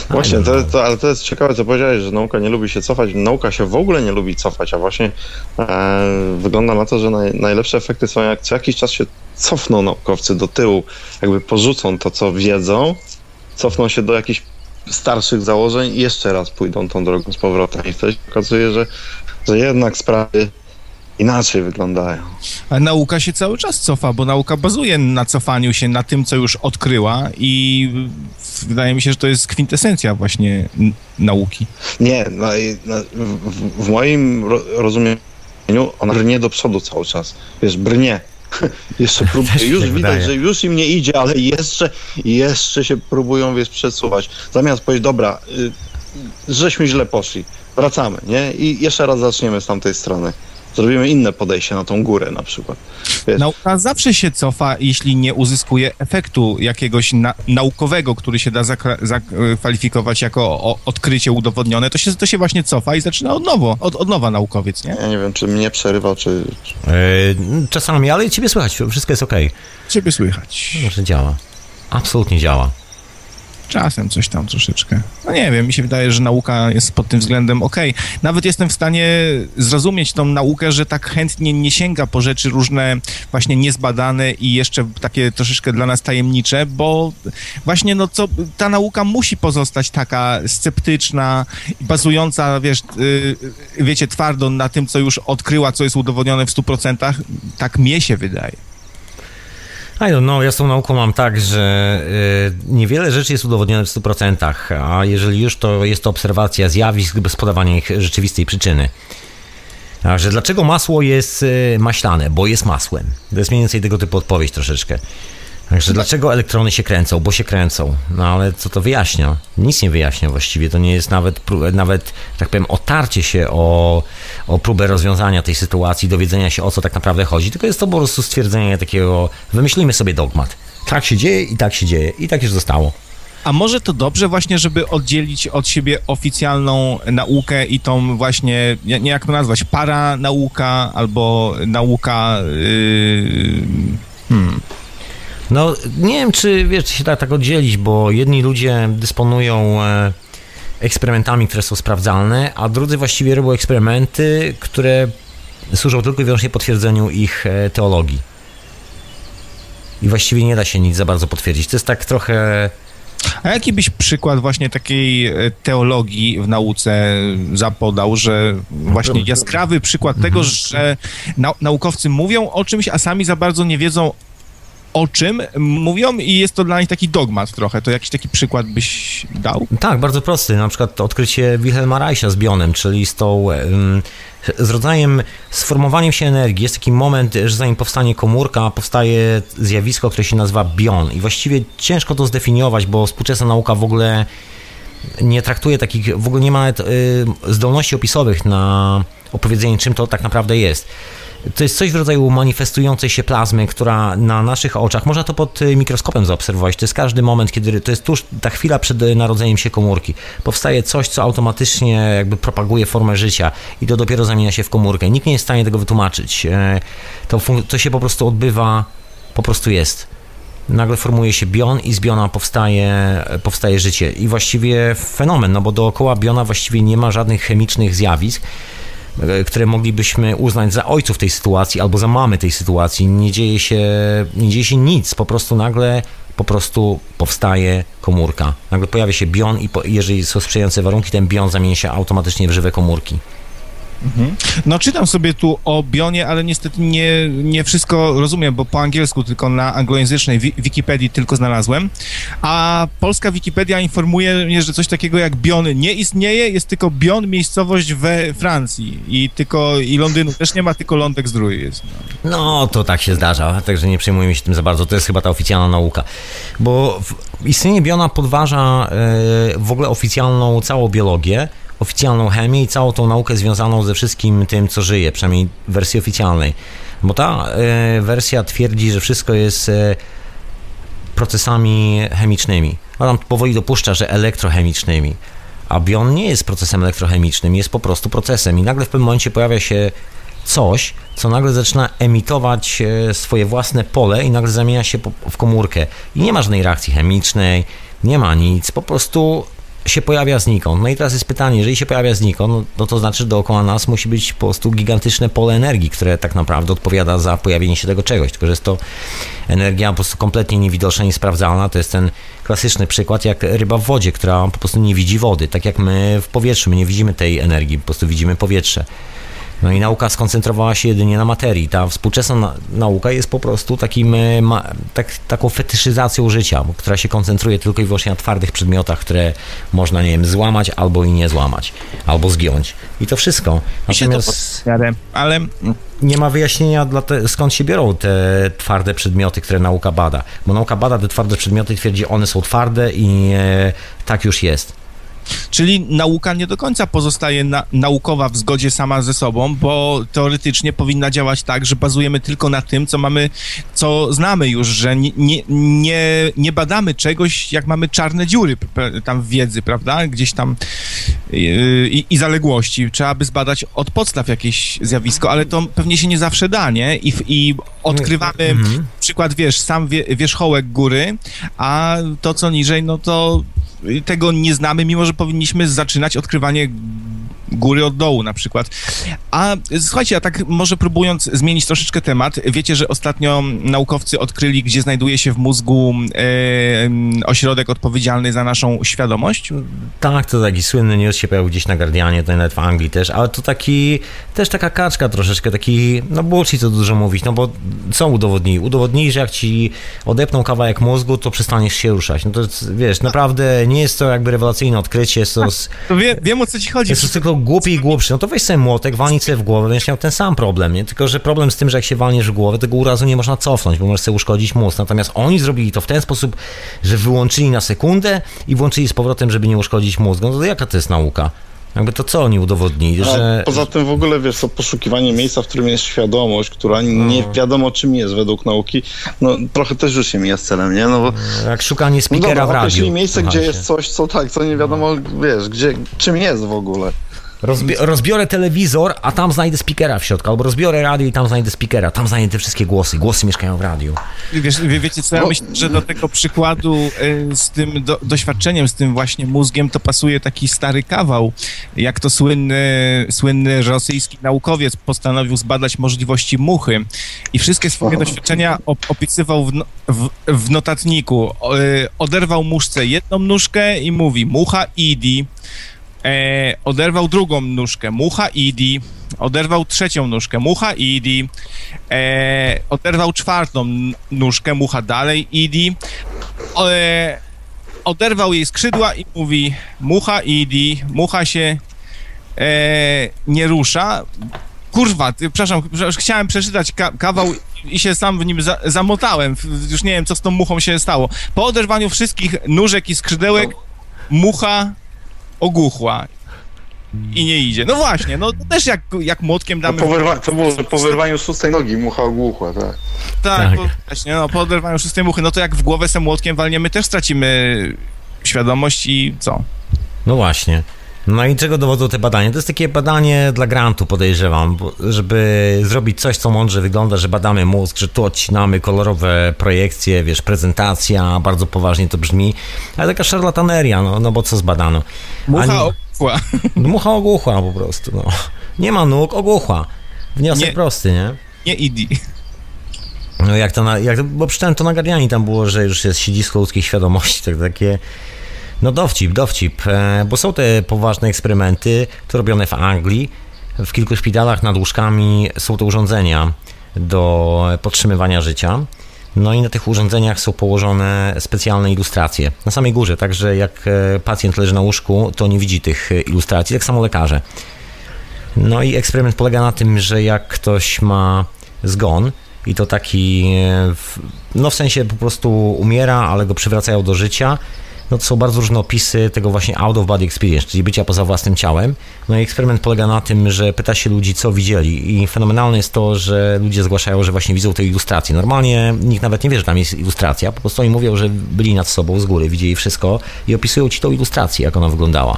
Właśnie, Ale to, no. to, ale to jest ciekawe, co powiedziałeś, że nauka nie lubi się cofać. Nauka się w ogóle nie lubi cofać, a właśnie e, wygląda na to, że naj, najlepsze efekty są jak co jakiś czas się cofną naukowcy do tyłu, jakby porzucą to, co wiedzą, cofną się do jakichś starszych założeń i jeszcze raz pójdą tą drogą z powrotem. I wtedy się okazuje, że, że jednak sprawy inaczej wyglądają. A nauka się cały czas cofa, bo nauka bazuje na cofaniu się, na tym, co już odkryła i wydaje mi się, że to jest kwintesencja właśnie nauki. Nie, no, w, w moim ro, rozumieniu ona brnie do przodu cały czas. Wiesz, brnie. Jeszcze mi już tak widać, wydaje. że już im nie idzie, ale jeszcze, jeszcze się próbują, wiesz, przesuwać. Zamiast powiedzieć, dobra, y, żeśmy źle poszli, wracamy, nie? I jeszcze raz zaczniemy z tamtej strony. Zrobimy inne podejście na tą górę na przykład. Wiesz, Nauka zawsze się cofa, jeśli nie uzyskuje efektu jakiegoś na, naukowego, który się da zakwalifikować jako o, odkrycie udowodnione, to się, to się właśnie cofa i zaczyna od nowo, od, od nowa naukowiec, nie? ja nie wiem, czy mnie przerywał, czy... Yy, czasami, ale ciebie słychać, wszystko jest ok. Ciebie słychać. Może działa. Absolutnie działa. Czasem coś tam troszeczkę. No nie wiem, mi się wydaje, że nauka jest pod tym względem okej. Nawet jestem w stanie zrozumieć tą naukę, że tak chętnie nie sięga po rzeczy różne właśnie niezbadane i jeszcze takie troszeczkę dla nas tajemnicze, bo właśnie no co, ta nauka musi pozostać taka sceptyczna, bazująca, wiesz, yy, wiecie, twardo na tym, co już odkryła, co jest udowodnione w 100%. Tak mnie się wydaje. I don't know, ja z tą nauką mam tak, że y, niewiele rzeczy jest udowodnione w 100%, a jeżeli już, to jest to obserwacja zjawisk bez podawania ich rzeczywistej przyczyny. Także dlaczego masło jest y, maślane? Bo jest masłem. To jest mniej więcej tego typu odpowiedź troszeczkę. Także dlaczego elektrony się kręcą? Bo się kręcą. No ale co to wyjaśnia? Nic nie wyjaśnia właściwie. To nie jest nawet, nawet tak powiem, otarcie się o, o próbę rozwiązania tej sytuacji, dowiedzenia się o co tak naprawdę chodzi, tylko jest to po prostu stwierdzenie takiego, wymyślimy sobie dogmat. Tak się dzieje i tak się dzieje i tak już zostało. A może to dobrze właśnie, żeby oddzielić od siebie oficjalną naukę i tą właśnie, nie jak to nazwać, paranauka albo nauka... Yy, hmm. No, nie wiem, czy wiesz, czy się da tak oddzielić, bo jedni ludzie dysponują e, eksperymentami, które są sprawdzalne, a drudzy właściwie robią eksperymenty, które służą tylko i wyłącznie potwierdzeniu ich e, teologii. I właściwie nie da się nic za bardzo potwierdzić. To jest tak trochę. A jaki byś przykład właśnie takiej e, teologii w nauce zapodał, że właśnie jaskrawy przykład tego, że nau- naukowcy mówią o czymś, a sami za bardzo nie wiedzą o czym mówią i jest to dla nich taki dogmat trochę. To jakiś taki przykład byś dał? Tak, bardzo prosty. Na przykład odkrycie Wilhelma Reicha z bionem, czyli z tą. em, z rodzajem sformowaniem się energii. Jest taki moment, że zanim powstanie komórka, powstaje zjawisko, które się nazywa bion. I właściwie ciężko to zdefiniować, bo współczesna nauka w ogóle nie traktuje takich, w ogóle nie ma nawet y, zdolności opisowych na opowiedzenie, czym to tak naprawdę jest. To jest coś w rodzaju manifestującej się plazmy, która na naszych oczach, można to pod y, mikroskopem zaobserwować, to jest każdy moment, kiedy to jest tuż ta chwila przed y, narodzeniem się komórki. Powstaje coś, co automatycznie jakby propaguje formę życia i to dopiero zamienia się w komórkę. Nikt nie jest w stanie tego wytłumaczyć. E, To, to się po prostu odbywa, po prostu jest nagle formuje się bion i z biona powstaje, powstaje życie. I właściwie fenomen, no bo dookoła biona właściwie nie ma żadnych chemicznych zjawisk, e, które moglibyśmy uznać za ojców tej sytuacji albo za mamy tej sytuacji. Nie dzieje się, nie dzieje się nic, po prostu nagle po prostu powstaje komórka. Nagle pojawia się bion i po, jeżeli są sprzyjające warunki, ten bion zamienia się automatycznie w żywe komórki. Mhm. No czytam sobie tu o Bionie, ale niestety nie, nie wszystko rozumiem, bo po angielsku tylko na anglojęzycznej wi Wikipedii tylko znalazłem, a polska Wikipedia informuje mnie, że coś takiego jak Bion nie istnieje, jest tylko Bion miejscowość we Francji i tylko i Londynu też nie ma, tylko Lądek Zdrój jest. No. no to tak się zdarza, także nie przejmujmy się tym za bardzo, to jest chyba ta oficjalna nauka, bo istnienie Biona podważa yy, w ogóle oficjalną całą biologię, oficjalną chemię i całą tą naukę związaną ze wszystkim tym, co żyje, przynajmniej w wersji oficjalnej. Bo ta e, wersja twierdzi, że wszystko jest e, procesami chemicznymi. Ona powoli dopuszcza, że elektrochemicznymi. A bion nie jest procesem elektrochemicznym, jest po prostu procesem. I nagle w pewnym momencie pojawia się coś, co nagle zaczyna emitować e, swoje własne pole i nagle zamienia się w komórkę. I nie ma żadnej reakcji chemicznej, nie ma nic, po prostu się pojawia znikąd. No i teraz jest pytanie, jeżeli się pojawia znikąd, no, no to znaczy, dookoła nas musi być po prostu gigantyczne pole energii, które tak naprawdę odpowiada za pojawienie się tego czegoś, tylko że jest to energia po prostu kompletnie niewidoczna, niesprawdzalna. To jest ten klasyczny przykład jak ryba w wodzie, która po prostu nie widzi wody, tak jak my w powietrzu, my nie widzimy tej energii, po prostu widzimy powietrze. No i nauka skoncentrowała się jedynie na materii. Ta współczesna nauka jest po prostu takim, e, ma, tak, taką fetyszyzacją życia, która się koncentruje tylko i wyłącznie na twardych przedmiotach, które można, nie wiem, złamać albo i nie złamać, albo zgiąć. I to wszystko. Natomiast ale nie ma wyjaśnienia, te, skąd się biorą te twarde przedmioty, które nauka bada. Bo nauka bada te twarde przedmioty, twierdzi, one są twarde i e, tak już jest. Czyli nauka nie do końca pozostaje na, naukowa w zgodzie sama ze sobą, bo teoretycznie powinna działać tak, że bazujemy tylko na tym, co mamy, co znamy już, że nie, nie, nie, nie badamy czegoś, jak mamy czarne dziury tam w wiedzy, prawda? Gdzieś tam yy, i, i zaległości. Trzeba by zbadać od podstaw jakieś zjawisko, ale to pewnie się nie zawsze da, nie? I, i odkrywamy mhm. przykład, wiesz, sam wie, wierzchołek góry, a to, co niżej, no to tego nie znamy, mimo że powinniśmy zaczynać odkrywanie góry od dołu na przykład. A słuchajcie, a tak może próbując zmienić troszeczkę temat, wiecie, że ostatnio naukowcy odkryli, gdzie znajduje się w mózgu e, ośrodek odpowiedzialny za naszą świadomość? Tak, to taki słynny news się pojawił gdzieś na Guardianie, to nawet w Anglii też, ale to taki, też taka kaczka troszeczkę, taki, no bullshit co dużo mówić, no bo co udowodnili? Udowodnili, że jak ci odepną kawałek mózgu, to przestaniesz się ruszać. No to wiesz, naprawdę nie jest to jakby rewelacyjne odkrycie, jest to... to wie, wiem o co ci chodzi. Jest to tylko głupi i głupszy, no to weź sobie młotek, walnij sobie w głowę, będziesz miał ten sam problem, nie? Tylko, że problem z tym, że jak się walniesz w głowę, tego urazu nie można cofnąć, bo możesz sobie uszkodzić mózg. Natomiast oni zrobili to w ten sposób, że wyłączyli na sekundę i włączyli z powrotem, żeby nie uszkodzić mózgu. No to jaka to jest nauka? Jakby to co oni udowodnili, że... Poza tym w ogóle, wiesz, to poszukiwanie miejsca, w którym jest świadomość, która nie no. wiadomo czym jest według nauki, no trochę też już się mija z celem, nie? No bo... Jak szukanie speakera no dobra, w radiu. miejsce, gdzie jest coś, co tak, co nie wiadomo, wiesz, gdzie, czym jest w ogóle. Rozbi rozbiorę telewizor, a tam znajdę speakera w środku, albo rozbiorę radio i tam znajdę speakera, tam znajdę te wszystkie głosy, głosy mieszkają w radiu. Wiesz, wie, wiecie co, ja no. myślę, że do tego przykładu y, z tym do, doświadczeniem, z tym właśnie mózgiem, to pasuje taki stary kawał, jak to słynny, słynny rosyjski naukowiec postanowił zbadać możliwości muchy i wszystkie swoje doświadczenia op opisywał w, no, w, w notatniku. Y, oderwał muszce jedną nóżkę i mówi, mucha idi, e, oderwał drugą nóżkę, mucha idi, oderwał trzecią nóżkę, mucha idi, e, oderwał czwartą nóżkę, mucha dalej idi, e, oderwał jej skrzydła i mówi mucha idi, mucha się e, nie rusza. Kurwa, ty, przepraszam, chciałem przeczytać ka kawał i się sam w nim za zamotałem. Już nie wiem, co z tą muchą się stało. Po oderwaniu wszystkich nóżek i skrzydełek, mucha ogłuchła i nie idzie. No właśnie, no też jak, jak młotkiem damy... No po wyrwa- to było po wyrwaniu szóstej nogi, mucha ogłuchła, tak. Tak, tak. właśnie, no po oderwaniu szóstej muchy, no to jak w głowę se młotkiem walniemy, też stracimy świadomość i co? No właśnie. No i czego dowodzą te badania? To jest takie badanie dla grantu, podejrzewam, żeby zrobić coś, co mądrze wygląda, że badamy mózg, że tu odcinamy kolorowe projekcje, wiesz, prezentacja, bardzo poważnie to brzmi, ale taka szarlataneria, no, no bo co zbadano? Mucha Ani... ogłuchła. No, mucha ogłuchła po prostu, no. Nie ma nóg, ogłuchła. Wniosek nie, prosty, nie? Nie idi. No jak to, na, jak, bo przeczytałem to na Guardianie, tam było, że już jest siedzisko ludzkiej świadomości, tak takie no dowcip, dowcip, e, bo są te poważne eksperymenty, to robione w Anglii, w kilku szpitalach nad łóżkami są to urządzenia do podtrzymywania życia. No i na tych urządzeniach są położone specjalne ilustracje. Na samej górze, także jak e, pacjent leży na łóżku, to nie widzi tych ilustracji, tak samo lekarze. No i eksperyment polega na tym, że jak ktoś ma zgon i to taki, e, no w sensie po prostu umiera, ale go przywracają do życia, no to są bardzo różne opisy tego właśnie out of body experience, czyli bycia poza własnym ciałem. No i eksperyment polega na tym, że pyta się ludzi, co widzieli i fenomenalne jest to, że ludzie zgłaszają, że właśnie widzą te ilustracje. Normalnie nikt nawet nie wie, że tam jest ilustracja, po prostu oni mówią, że byli nad sobą z góry, widzieli wszystko i opisują ci tą ilustrację, jak ona wyglądała.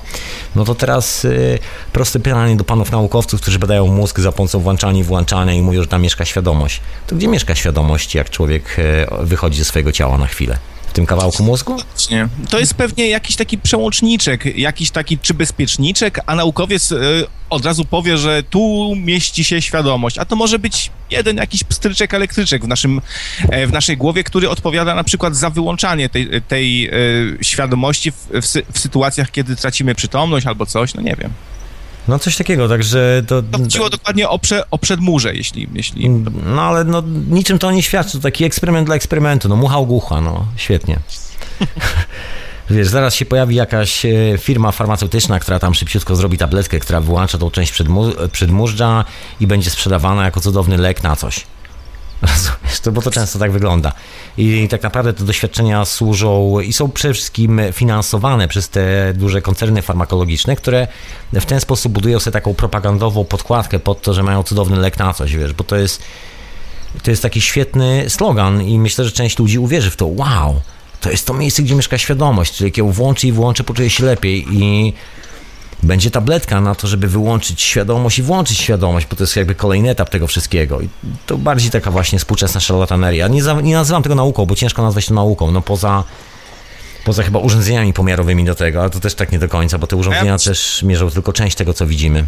No to teraz y, proste pytanie do panów naukowców, którzy badają mózg za pomocą włączania i włączania i mówią, że tam mieszka świadomość. To gdzie mieszka świadomość, jak człowiek y, wychodzi ze swojego ciała na chwilę? W tym kawałku mózgu? To jest pewnie jakiś taki przełączniczek, jakiś taki czy bezpieczniczek, a naukowiec y, od razu powie, że tu mieści się świadomość, a to może być jeden jakiś pstryczek elektryczek w, naszym, e, w naszej głowie, który odpowiada na przykład za wyłączanie tej, tej y, świadomości w, w, w sytuacjach, kiedy tracimy przytomność albo coś, no nie wiem. No coś takiego, także to... To chodziło dokładnie o, prze, o przedmurze, jeśli, jeśli... No ale no, niczym to nie świadczy, to taki eksperyment dla eksperymentu, no mucha ogłucha, no świetnie. Wiesz, zaraz się pojawi jakaś e, firma farmaceutyczna, która tam szybciutko zrobi tabletkę, która wyłącza tą część przedmurza i będzie sprzedawana jako cudowny lek na coś. Rozumiesz, to, bo to często tak wygląda. I tak naprawdę te doświadczenia służą i są przede wszystkim finansowane przez te duże koncerny farmakologiczne, które w ten sposób budują sobie taką propagandową podkładkę pod to, że mają cudowny lek na coś, wiesz, bo to jest, to jest taki świetny slogan i myślę, że część ludzi uwierzy w to. Wow, to jest to miejsce, gdzie mieszka świadomość, czyli ją włączy i włączy, poczuje się lepiej i będzie tabletka na to, żeby wyłączyć świadomość i włączyć świadomość, bo to jest jakby kolejny etap tego wszystkiego. I to bardziej taka właśnie współczesna szarlataneria. Nie, za, nie nazywam tego nauką, bo ciężko nazwać to nauką, no poza poza chyba urządzeniami pomiarowymi do tego, ale to też tak nie do końca, bo te urządzenia ja... też mierzą tylko część tego, co widzimy.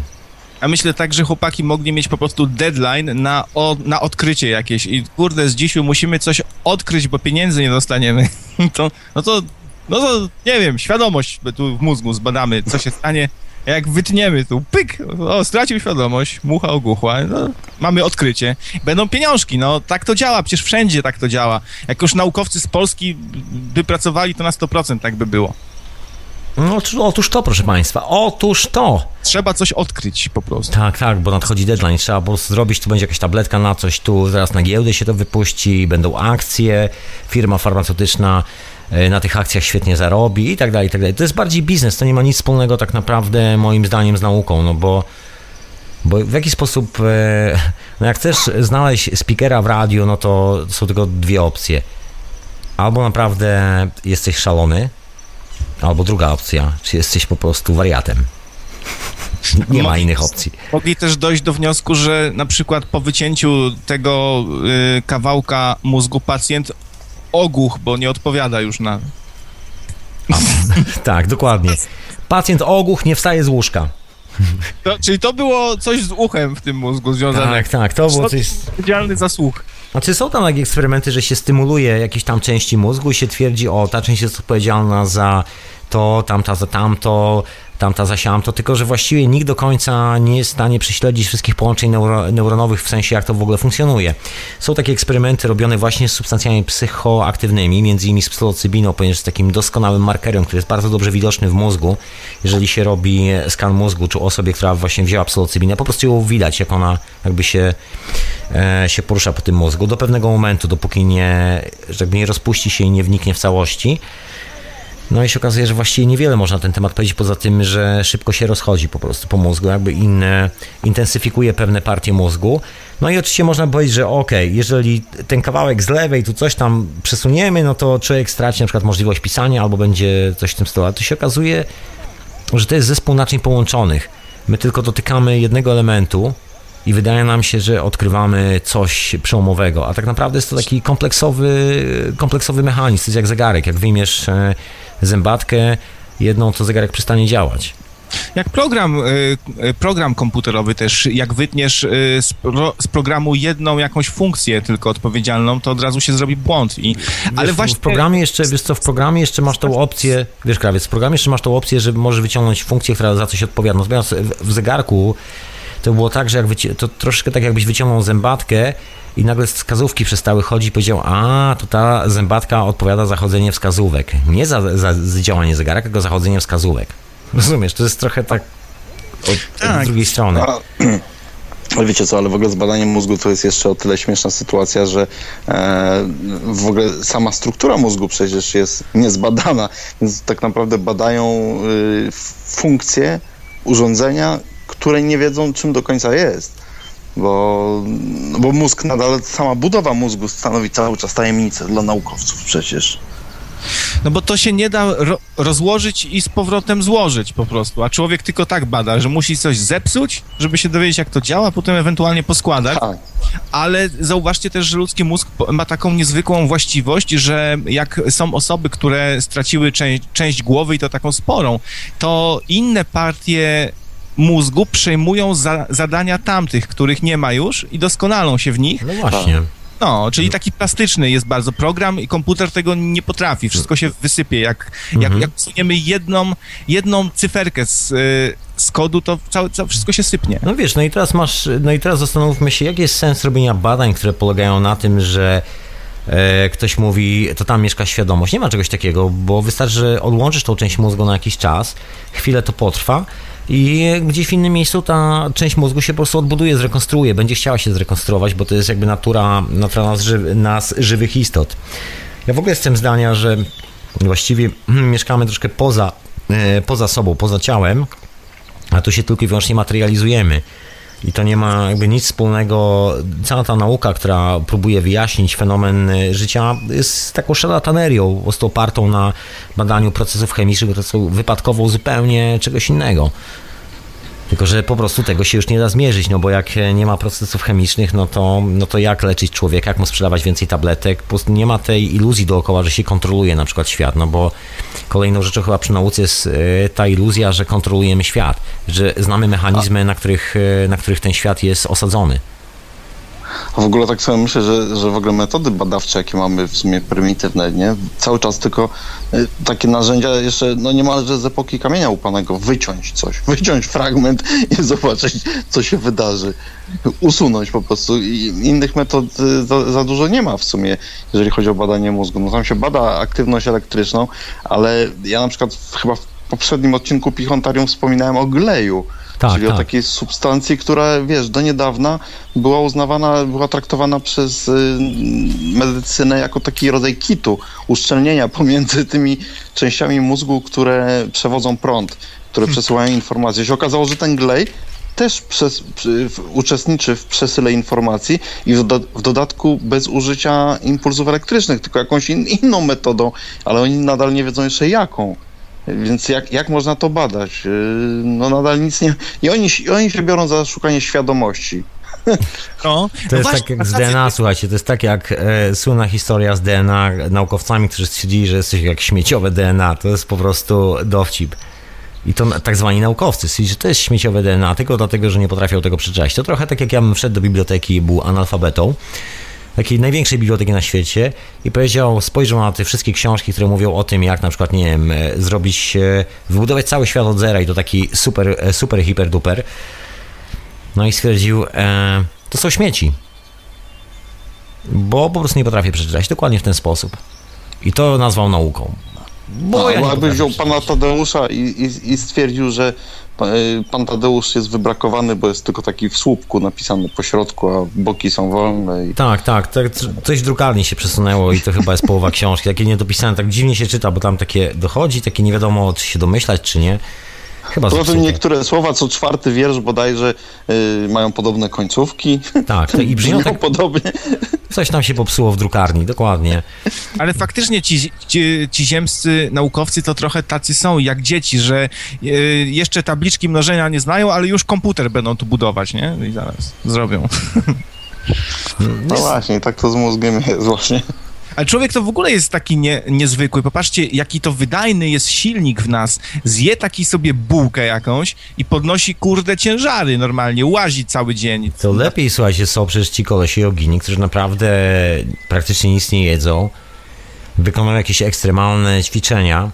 A myślę tak, że chłopaki mogli mieć po prostu deadline na, o, na odkrycie jakieś i kurde, z dzisiaj musimy coś odkryć, bo pieniędzy nie dostaniemy. to, no to no to nie wiem, świadomość tu w mózgu zbadamy, co się stanie. Jak wytniemy tu, pyk, o, stracił świadomość, mucha ogłuchła, no, mamy odkrycie. Będą pieniążki, no tak to działa, przecież wszędzie tak to działa. Jak już naukowcy z Polski by pracowali, to na 100% tak by było. No, otóż to, proszę Państwa, otóż to. Trzeba coś odkryć po prostu. Tak, tak, bo nadchodzi deadline, trzeba po prostu zrobić, tu będzie jakaś tabletka na coś, tu zaraz na giełdę się to wypuści, będą akcje, firma farmaceutyczna na tych akcjach świetnie zarobi i tak dalej, i tak dalej. To jest bardziej biznes, to nie ma nic wspólnego tak naprawdę moim zdaniem z nauką, no bo bo w jaki sposób, e, no jak chcesz znaleźć speakera w radiu, no to są tylko dwie opcje. Albo naprawdę jesteś szalony, albo druga opcja, czy jesteś po prostu wariatem. Nie ma innych opcji. Mogli też dojść do wniosku, że na przykład po wycięciu tego y, kawałka mózgu pacjent ogłuch, bo nie odpowiada już na... tak, dokładnie. Pacjent ogłuch nie wstaje z łóżka. To, czyli to było coś z uchem w tym mózgu związane. Tak, tak, to było coś... Odpowiedzialny za słuch. Znaczy są tam takie eksperymenty, że się stymuluje jakieś tam części mózgu i się twierdzi, o ta część jest odpowiedzialna za to, tamta za tamto, tamta zasiałam to, tylko że właściwie nikt do końca nie jest w stanie prześledzić wszystkich połączeń neuro, neuronowych w sensie jak to w ogóle funkcjonuje. Są takie eksperymenty robione właśnie z substancjami psychoaktywnymi, między innymi z psylocybiną, ponieważ jest takim doskonałym markerem, który jest bardzo dobrze widoczny w mózgu. Jeżeli się robi skan mózgu, czy osobie, która właśnie wzięła psylocybinę, po prostu ją widać, jak ona jakby się, e, się porusza po tym mózgu do pewnego momentu, dopóki nie, jakby nie rozpuści się i nie wniknie w całości. No i się okazuje, że właściwie niewiele można na ten temat powiedzieć, poza tym, że szybko się rozchodzi po prostu po mózgu, jakby inne, intensyfikuje pewne partie mózgu. No i oczywiście można powiedzieć, że ok, jeżeli ten kawałek z lewej tu coś tam przesuniemy, no to człowiek straci na przykład możliwość pisania albo będzie coś w tym stylu, ale to się okazuje, że to jest zespół naczyń połączonych. My tylko dotykamy jednego elementu, i wydaje nam się, że odkrywamy coś przełomowego, a tak naprawdę jest to taki kompleksowy, kompleksowy mechanizm, to jest jak zegarek, jak wyjmiesz e, zębatkę jedną, to zegarek przestanie działać. Jak program, y, y, program komputerowy też, jak wytniesz z, pro, z, programu jedną jakąś funkcję tylko odpowiedzialną, to od razu się zrobi błąd. I, ale wiesz, właśnie... W programie jeszcze, wiesz co, w programie jeszcze masz tą opcję, wiesz krawiec, w programie jeszcze masz tą opcję, że możesz wyciągnąć funkcję, która za coś odpowiada. Natomiast w zegarku to było tak, że jak wyci- to troszkę tak jakbyś wyciągnął zębatkę i nagle wskazówki przestały chodzić i powiedział, a to ta zębatka odpowiada za chodzenie wskazówek. Nie za, za, za działanie zegara, tylko za chodzenie wskazówek. Rozumiesz, to jest trochę tak od, Tak. z drugiej strony. A, Ale wiecie co, ale w ogóle z badaniem mózgu to jest jeszcze o tyle śmieszna sytuacja, że e, w ogóle sama struktura mózgu przecież jest niezbadana, więc tak naprawdę badają y, funkcje urządzenia, które nie wiedzą czym do końca jest. Bo, bo mózg nadal, sama budowa mózgu stanowi cały czas tajemnicę dla naukowców przecież. No bo to się nie da ro rozłożyć i z powrotem złożyć po prostu, a człowiek tylko tak bada, że musi coś zepsuć, żeby się dowiedzieć jak to działa, potem ewentualnie poskładać. Tak. Ale zauważcie też, że ludzki mózg ma taką niezwykłą właściwość, że jak są osoby, które straciły część, część głowy i to taką sporą, to inne partie mózgu przejmują za, zadania tamtych, których nie ma już i doskonalą się w nich. No właśnie. No, czyli taki plastyczny jest bardzo program i komputer tego nie potrafi. Wszystko się wysypie. Jak, jak, jak usuniemy jedną, jedną cyferkę z, y, z kodu, to całe, całe wszystko się sypnie. No wiesz, no i teraz masz, no i teraz zastanówmy się, jaki jest sens robienia badań, które polegają na tym, że e, ktoś mówi, to tam mieszka świadomość. Nie ma czegoś takiego, bo wystarczy, że odłączysz tą część mózgu na jakiś czas, chwilę to potrwa i gdzieś w innym miejscu ta część mózgu się po prostu odbuduje, zrekonstruuje, będzie chciała się zrekonstruować, bo to jest jakby natura, natura nas, nas żywych istot. Ja w ogóle jestem zdania, że właściwie mieszkamy troszkę poza, e, poza sobą, poza ciałem, a tu się tylko i wyłącznie materializujemy. I to nie ma jakby nic wspólnego. Cała ta nauka, która próbuje wyjaśnić fenomen y, życia, jest taką szarlatanerią, po prostu opartą na badaniu procesów chemicznych, które są wypadkową zupełnie czegoś innego. Tylko, że po prostu tego się już nie da zmierzyć, no bo jak nie ma procesów chemicznych, no to, no to jak leczyć człowieka, jak mu sprzedawać więcej tabletek? Po prostu nie ma tej iluzji dookoła, że się kontroluje na przykład świat, no bo kolejną rzeczą chyba przy nauce jest e, ta iluzja, że kontrolujemy świat, że znamy mechanizmy, na których, e, na których ten świat jest osadzony. W ogóle tak sobie myślę, że, że w ogóle metody badawcze, jakie mamy w sumie prymitywne, nie? Cały czas tylko y, takie narzędzia jeszcze, no niemalże z epoki kamienia upanego, wyciąć coś, wyciąć fragment i zobaczyć, co się wydarzy. Usunąć po prostu. I innych metod y, za, za dużo nie ma w sumie, jeżeli chodzi o badanie mózgu. No tam się bada aktywność elektryczną, ale ja na przykład chyba w poprzednim odcinku Pichontarium wspominałem o gleju. Tak, czyli tak. o takiej substancji, która, wiesz, do niedawna była uznawana, była traktowana przez y, medycynę jako taki rodzaj kitu, uszczelnienia pomiędzy tymi częściami mózgu, które przewodzą prąd, które przesyłają informacje. Się okazało, że ten glej też przez, w, uczestniczy w przesyle informacji i w, do, w dodatku bez użycia impulsów elektrycznych, tylko jakąś in, inną metodą, ale oni nadal nie wiedzą jeszcze jaką. Więc jak, jak można to badać? Yy, No nadal nic nie... I oni, i oni się biorą za szukanie świadomości. No, To no jest właśnie, tak jak z rację. DNA, słuchajcie, to jest tak jak e, słynna historia z DNA, naukowcami, którzy stwierdzili, że jesteś jak śmieciowe DNA, to jest po prostu dowcip. I to tak zwani naukowcy stwierdzili, że to jest śmieciowe DNA, tylko dlatego, że nie potrafią tego przeczytać. To trochę tak jak ja bym wszedł do biblioteki i był analfabetą, takiej największej biblioteki na świecie i powiedział, spojrzał na te wszystkie książki, które mówią o tym, jak na przykład, nie wiem, e, zrobić, e, wybudować cały świat od zera i to taki super, e, super, hiper, duper. No i stwierdził, e, to są śmieci. Bo po prostu nie potrafię przeczytać dokładnie w ten sposób. I to nazwał nauką. Bo ja Albo nie jakby wziął pana Tadeusza i, i, i stwierdził, że y, pan Tadeusz jest wybrakowany, bo jest tylko taki w słupku napisany po środku, a boki są wolne. I... Tak, tak, tak, coś w drukarni się przesunęło i to chyba jest połowa książki. Takie niedopisane, tak dziwnie się czyta, bo tam takie dochodzi, takie nie wiadomo, czy się domyślać, czy nie. Chyba tym zepsute. niektóre słowa, co czwarty wiersz bodajże y, mają podobne końcówki. Tak, i brzmią tak, podobnie. coś tam się popsuło w drukarni, dokładnie. Ale faktycznie ci, ci, ci ziemscy naukowcy to trochę tacy są jak dzieci, że e, jeszcze tabliczki mnożenia nie znają, ale już komputer będą tu budować, nie? I zaraz zrobią. No właśnie, tak to z mózgiem jest właśnie. Ale człowiek to w ogóle jest taki nie, niezwykły. Popatrzcie, jaki to wydajny jest silnik w nas. Zje taki sobie bułkę jakąś i podnosi kurde ciężary normalnie, łazi cały dzień. To lepiej, słuchajcie, są przecież ci kolesie jogini, którzy naprawdę praktycznie nic nie jedzą, wykonują jakieś ekstremalne ćwiczenia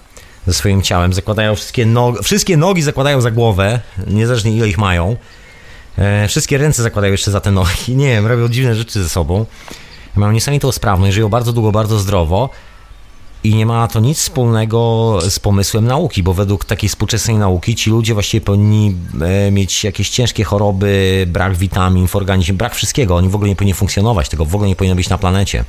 ze swoim ciałem, zakładają wszystkie nogi, wszystkie nogi zakładają za głowę, niezależnie ile ich mają, E, wszystkie ręce zakładają jeszcze za te nogi. Nie wiem, robią dziwne rzeczy ze sobą. Mają niesamowitą sprawność, żyją bardzo długo, bardzo zdrowo. I nie ma to nic wspólnego z pomysłem nauki, bo według takiej współczesnej nauki ci ludzie właściwie powinni e, mieć jakieś ciężkie choroby, brak witamin w organizmie, brak wszystkiego. Oni w ogóle nie powinni funkcjonować, tego w ogóle nie powinno być na planecie.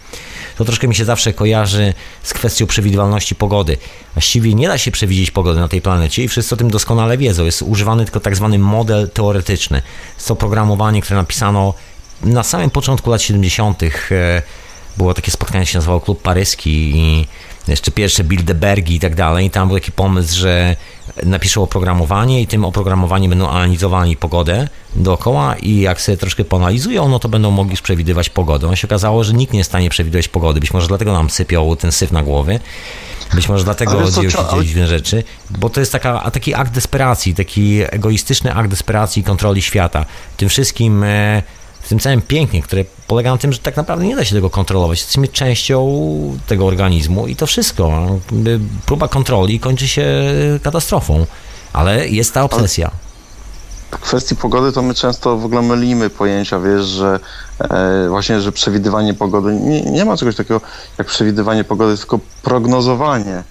To troszkę mi się zawsze kojarzy z kwestią przewidywalności pogody. Właściwie nie da się przewidzieć pogody na tej planecie i wszyscy o tym doskonale wiedzą. Jest używany tylko tak zwany model teoretyczny. Jest to programowanie, które napisano na samym początku lat 70. E, było takie spotkanie, się nazywało Klub Paryski i jeszcze pierwsze Bilderbergi i tak dalej. I tam był taki pomysł, że napiszą oprogramowanie i tym oprogramowaniem będą analizowali pogodę dookoła i jak sobie troszkę poanalizują, no to będą mogli przewidywać pogodę. No się okazało, że nikt nie jest w stanie przewidywać pogody. Być może dlatego nam sypiał ten syf na głowy. Być może dlatego dzieją się dziwne rzeczy, bo to jest taka, taki akt desperacji, taki egoistyczny akt desperacji i kontroli świata. Tym wszystkim e, w tym całym pięknie, które polega na tym, że tak naprawdę nie da się tego kontrolować. Jesteśmy częścią tego organizmu i to wszystko. Próba kontroli kończy się katastrofą, ale jest ta obsesja. W kwestii pogody to my często w ogóle mylimy pojęcia, wiesz, że e, właśnie, że przewidywanie pogody, nie, nie ma czegoś takiego jak przewidywanie pogody, tylko prognozowanie.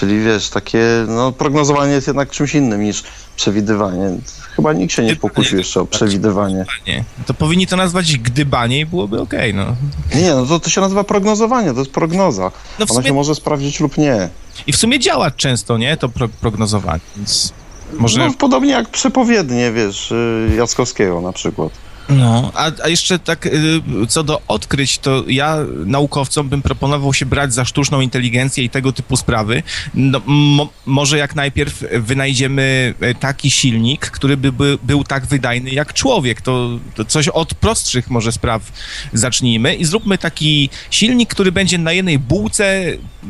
Czyli wiesz, takie, no prognozowanie jest jednak czymś innym niż przewidywanie. Chyba nikt się nie pokusił jeszcze o przewidywanie. Nie. To powinni to nazwać gdybanie i byłoby okej, okay, no. Nie, no to, to się nazywa prognozowanie, to jest prognoza. No Ona się może sprawdzić lub nie. I w sumie działa często, nie, to pro prognozowanie, więc może... No, podobnie jak przepowiednie, wiesz, y, Jackowskiego na przykład. No, a, a jeszcze tak y, co do odkryć, to ja naukowcom bym proponował się brać za sztuczną inteligencję i tego typu sprawy. No, mo, może jak najpierw wynajdziemy y, taki silnik, który by, by był tak wydajny jak człowiek. To, to, coś od prostszych może spraw zacznijmy i zróbmy taki silnik, który będzie na jednej bułce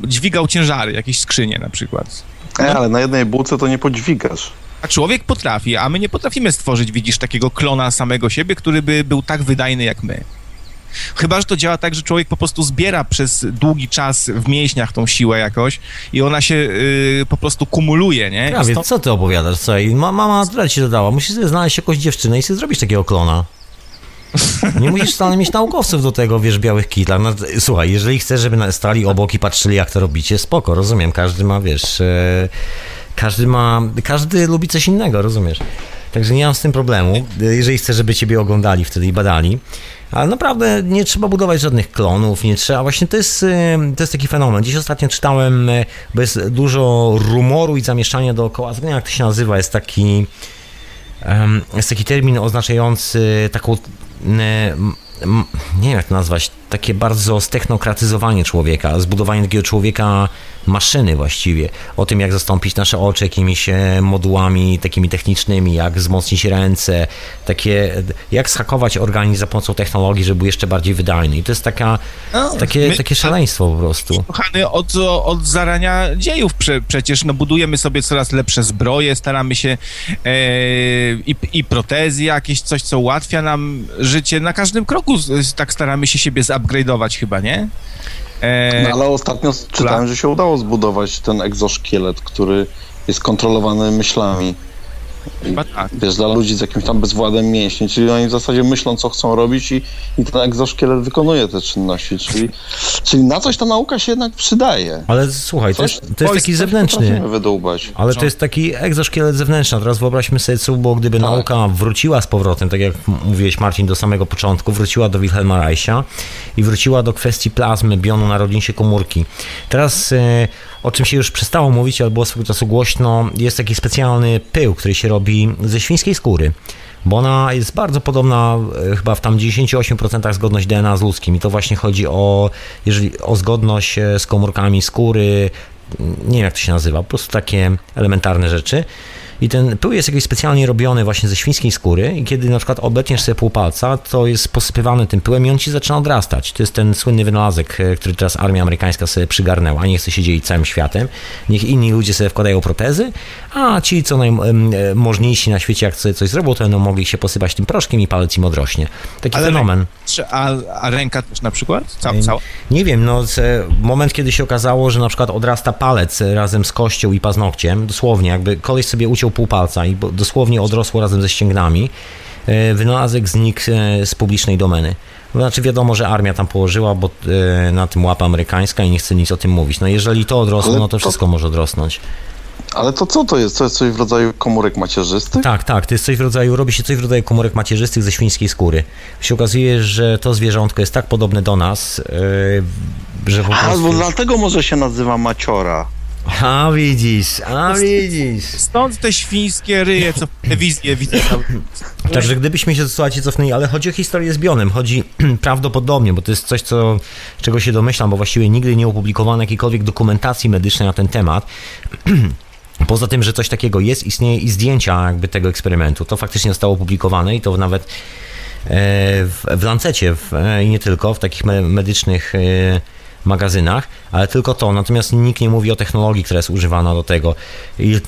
dźwigał ciężary, jakieś skrzynie na przykład. No. E, ale na jednej bułce to nie podźwigasz. A człowiek potrafi, a my nie potrafimy stworzyć, widzisz, takiego klona samego siebie, który by był tak wydajny jak my. Chyba, że to działa tak, że człowiek po prostu zbiera przez długi czas w mięśniach tą siłę jakoś i ona się yy, po prostu kumuluje, nie? Ja stąd... co ty opowiadasz? Słuchaj, ma, mama tyle ci dodała. Musisz sobie znaleźć jakąś dziewczynę i sobie zrobić takiego klona. Nie musisz wcale mieć naukowców do tego, wiesz, białych kitlach. No, słuchaj, jeżeli chcesz, żeby stali obok i patrzyli, jak to robicie, spoko, rozumiem. Każdy ma, wiesz... Yy każdy ma, każdy lubi coś innego, rozumiesz? Także nie mam z tym problemu, jeżeli chcę, żeby ciebie oglądali wtedy i badali. Ale naprawdę nie trzeba budować żadnych klonów, nie trzeba. Właśnie to jest, to jest taki fenomen. Dziś ostatnio czytałem, bo jest dużo rumoru i zamieszczania dookoła. Zapomniałem, jak to się nazywa. Jest taki, jest taki termin oznaczający taką nie wiem jak to nazwać, takie bardzo stechnokratyzowanie człowieka, zbudowanie takiego człowieka maszyny właściwie, o tym jak zastąpić nasze oczy jakimiś e, modułami takimi technicznymi, jak wzmocnić ręce, takie, jak schakować organizm za pomocą technologii, żeby był jeszcze bardziej wydajny. I to jest taka, no, takie, my, takie szaleństwo po prostu. Kochany, od, od zarania dziejów prze, przecież no, budujemy sobie coraz lepsze zbroje, staramy się e, i, i protezy jakieś, coś co ułatwia nam życie. Na każdym kroku tak staramy się siebie zupgrade'ować chyba, nie? E... No ale ostatnio czytałem, że się udało zbudować ten egzoszkielet, który jest kontrolowany myślami. Chyba tak. Wiesz, dla ludzi z jakimś tam bezwładem mięśni, czyli oni w zasadzie myślą, co chcą robić i, i ten egzoszkielet wykonuje te czynności, czyli, czyli na coś ta nauka się jednak przydaje. Ale słuchaj, coś, to jest, to jest taki zewnętrzny. Wydłubać. Ale to jest taki egzoszkielet zewnętrzny. Teraz wyobraźmy sobie, co było, gdyby tak. nauka wróciła z powrotem, tak jak mówiłeś Marcin, do samego początku, wróciła do Wilhelma Reicha i wróciła do kwestii plazmy, bionu narodzinie komórki. Teraz e, o czym się już przestało mówić, ale było swego czasu głośno, jest taki specjalny pył, który się robi ze świńskiej skóry bo ona jest bardzo podobna, e, chyba w tam 98% zgodność DNA z ludzkim. I to właśnie chodzi o, jeżeli, o zgodność e, z komórkami skóry, nie wiem jak to się nazywa, po prostu takie elementarne rzeczy. I ten pył jest jakiś specjalnie robiony właśnie ze świńskiej skóry i kiedy na przykład obetniesz sobie pół palca, to jest posypywany tym pyłem i on ci zaczyna odrastać. To jest ten słynny wynalazek, e, który teraz armia amerykańska sobie przygarnęła. Nie chce się dzielić całym światem. Niech inni ludzie sobie wkładają protezy, a ci, co najmożniejsi na świecie, jak sobie coś zrobią, to będą mogli się posypać tym proszkiem i palec im odrośnie. Taki Ale fenomen. A, a, ręka też na przykład? Cał, cał? Nie wiem, no moment, kiedy się okazało, że na przykład odrasta palec razem z kością i paznokciem, dosłownie, jakby koleś sobie uciął pół palca i dosłownie odrosło razem ze ścięgnami, e, wynalazek znikł e, z publicznej domeny. Znaczy wiadomo, że armia tam położyła, bo e, na tym łapa amerykańska i nie chce nic o tym mówić. No jeżeli to odrosło, Ale no to to- wszystko może odrosnąć. Ale to co to jest? To jest coś w rodzaju komórek macierzystych? Tak, tak, to jest coś w rodzaju, robi się coś w rodzaju komórek macierzystych ze świńskiej skóry. Się okazuje, że to zwierzątko jest tak podobne do nas, e, że po A, prostu... bo dlatego może się nazywa maciora. A widzisz, a widzisz. Stąd te świńskie ryje, co w telewizji widzę. Także gdybyśmy się, słuchajcie, cofnęli, ale chodzi o historię z Bionem, chodzi prawdopodobnie, bo to jest coś, co, czego się domyślam, bo właściwie nigdy nie opublikowano jakiejkolwiek dokumentacji medycznej na ten temat. Poza tym, że coś takiego jest, istnieje i zdjęcia jakby tego eksperymentu. To faktycznie zostało opublikowane i to nawet e, w, w Lancecie e, i nie tylko, w takich me, medycznych e, magazynach, ale tylko to. Natomiast nikt nie mówi o technologii, która jest używana do tego. I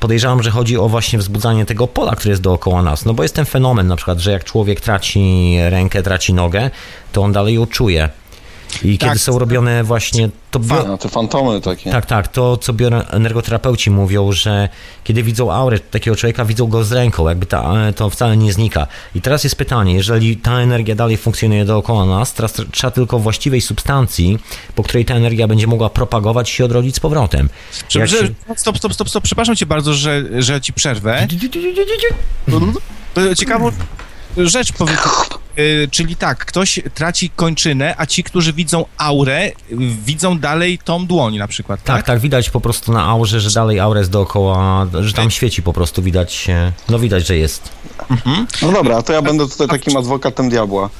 podejrzewam, że chodzi o właśnie wzbudzanie tego pola, które jest dookoła nas. No bo jest ten fenomen na przykład, że jak człowiek traci rękę, traci nogę, to on dalej ją czuje. I Tak. kiedy są robione właśnie to bio, A, te fantomy takie. tak, tak. To, co bioenergoterapeuci mówią, że kiedy widzą aurę takiego człowieka, widzą go z ręką, jakby ta, to wcale nie znika. I teraz jest pytanie, jeżeli ta energia dalej funkcjonuje dookoła nas, teraz tr- trzeba tylko właściwej substancji, po której ta energia będzie mogła propagować i się odrodzić z powrotem. Że, się- stop, stop, stop, stop. Przepraszam cię bardzo, że, że ci przerwę. To Ciekawą rzecz powiem. Y, Czyli tak, ktoś traci kończynę, a ci, którzy widzą aurę, widzą dalej tą dłoń na przykład, Tak, tak? tak, widać po prostu na aurze, że dalej aura jest dookoła, że tam świeci po prostu, widać, e, no widać, że jest. No dobra, to ja będę tutaj takim adwokatem diabła,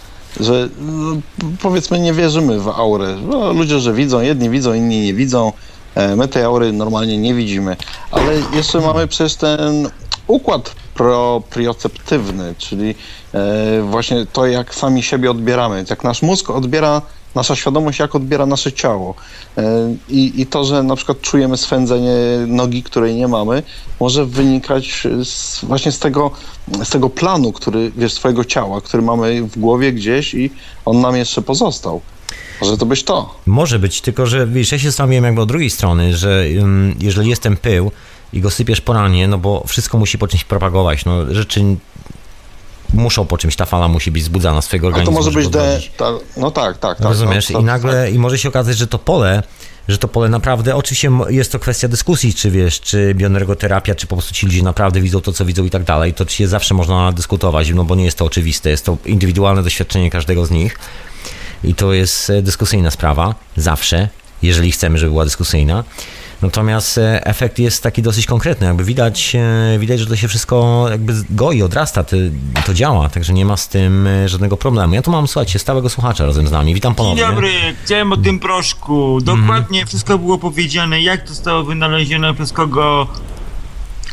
że no, powiedzmy nie wierzymy w aurę. No, ludzie, że widzą, jedni widzą, inni nie widzą. E, My tej aury normalnie nie widzimy. Ale jeszcze mamy przecież ten układ proprioceptywny, czyli e, właśnie to, jak sami siebie odbieramy. Jak nasz mózg odbiera, nasza świadomość, jak odbiera nasze ciało. E, I, I to, że na przykład czujemy swędzenie nogi, której nie mamy, może wynikać z, właśnie z tego, z tego planu, który, wiesz, swojego ciała, który mamy w głowie gdzieś i on nam jeszcze pozostał. Może to być to. Może być, tylko że wiesz, ja się zastanawiam jakby od drugiej strony, że ym, jeżeli jest ten pył i go sypiesz po ranie, no bo wszystko musi po czymś propagować, no rzeczy muszą po czymś, ta fala musi być zbudzana swojego A to organizmu. może być de, ta, No tak, tak, tak. Rozumiesz? no, I to- nagle, i może się okazać, że to pole, że to pole naprawdę, oczywiście jest to kwestia dyskusji, czy wiesz, czy bioenergoterapia, czy po prostu ci ludzie naprawdę widzą to, co widzą i tak dalej, to się zawsze można dyskutować, no bo nie jest to oczywiste, jest to indywidualne doświadczenie każdego z nich i to jest e, dyskusyjna sprawa, zawsze, jeżeli chcemy, żeby była dyskusyjna. Natomiast e, efekt jest taki dosyć konkretny, jakby widać, e, widać, że to się wszystko jakby goi, odrasta, to, to działa, także nie ma z tym e, żadnego problemu. Ja tu mam, słuchajcie, stałego słuchacza razem z nami, witam Dzień ponownie. dobry, chciałem o tym proszku. Dokładnie wszystko było powiedziane, jak to zostało wynalezione, przez kogo.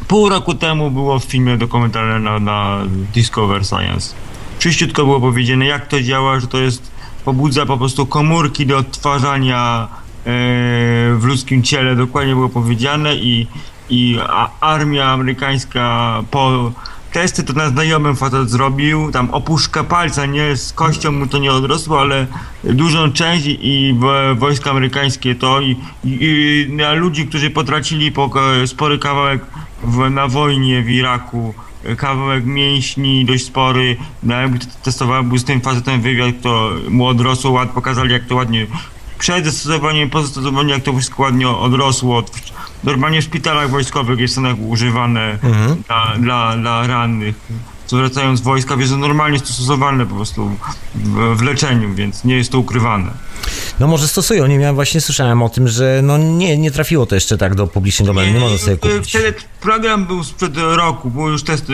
Pół roku temu było w filmie dokumentalnym na, na Discover Science. Czyściutko było powiedziane, jak to działa, że to jest, pobudza po prostu komórki do odtwarzania w ludzkim ciele. Dokładnie było powiedziane i, i armia amerykańska po testy to na znajomym facet zrobił, tam opuszka palca, nie, z kością mu to nie odrosło, ale dużą część i wojska amerykańskie to i, i, na ludzi, którzy potracili po, spory kawałek w, na wojnie w Iraku, kawałek mięśni dość spory, no jakby t- testował, był z tym facetem wywiad, to mu odrosło, ład, pokazali jak to ładnie przed zastosowaniem, po zastosowaniu jak to wszystko ładnie odrosło. Normalnie w szpitalach wojskowych jest to używane dla, dla, dla rannych. Co wracają z wojska, jest to normalnie stosowane po prostu w, w leczeniu, więc nie jest to ukrywane. No może stosują, nie miałem, właśnie słyszałem o tym, że no nie, nie trafiło to jeszcze tak do publicznej domeny, nie można sobie kupić. Wtedy program był sprzed roku, były już testy,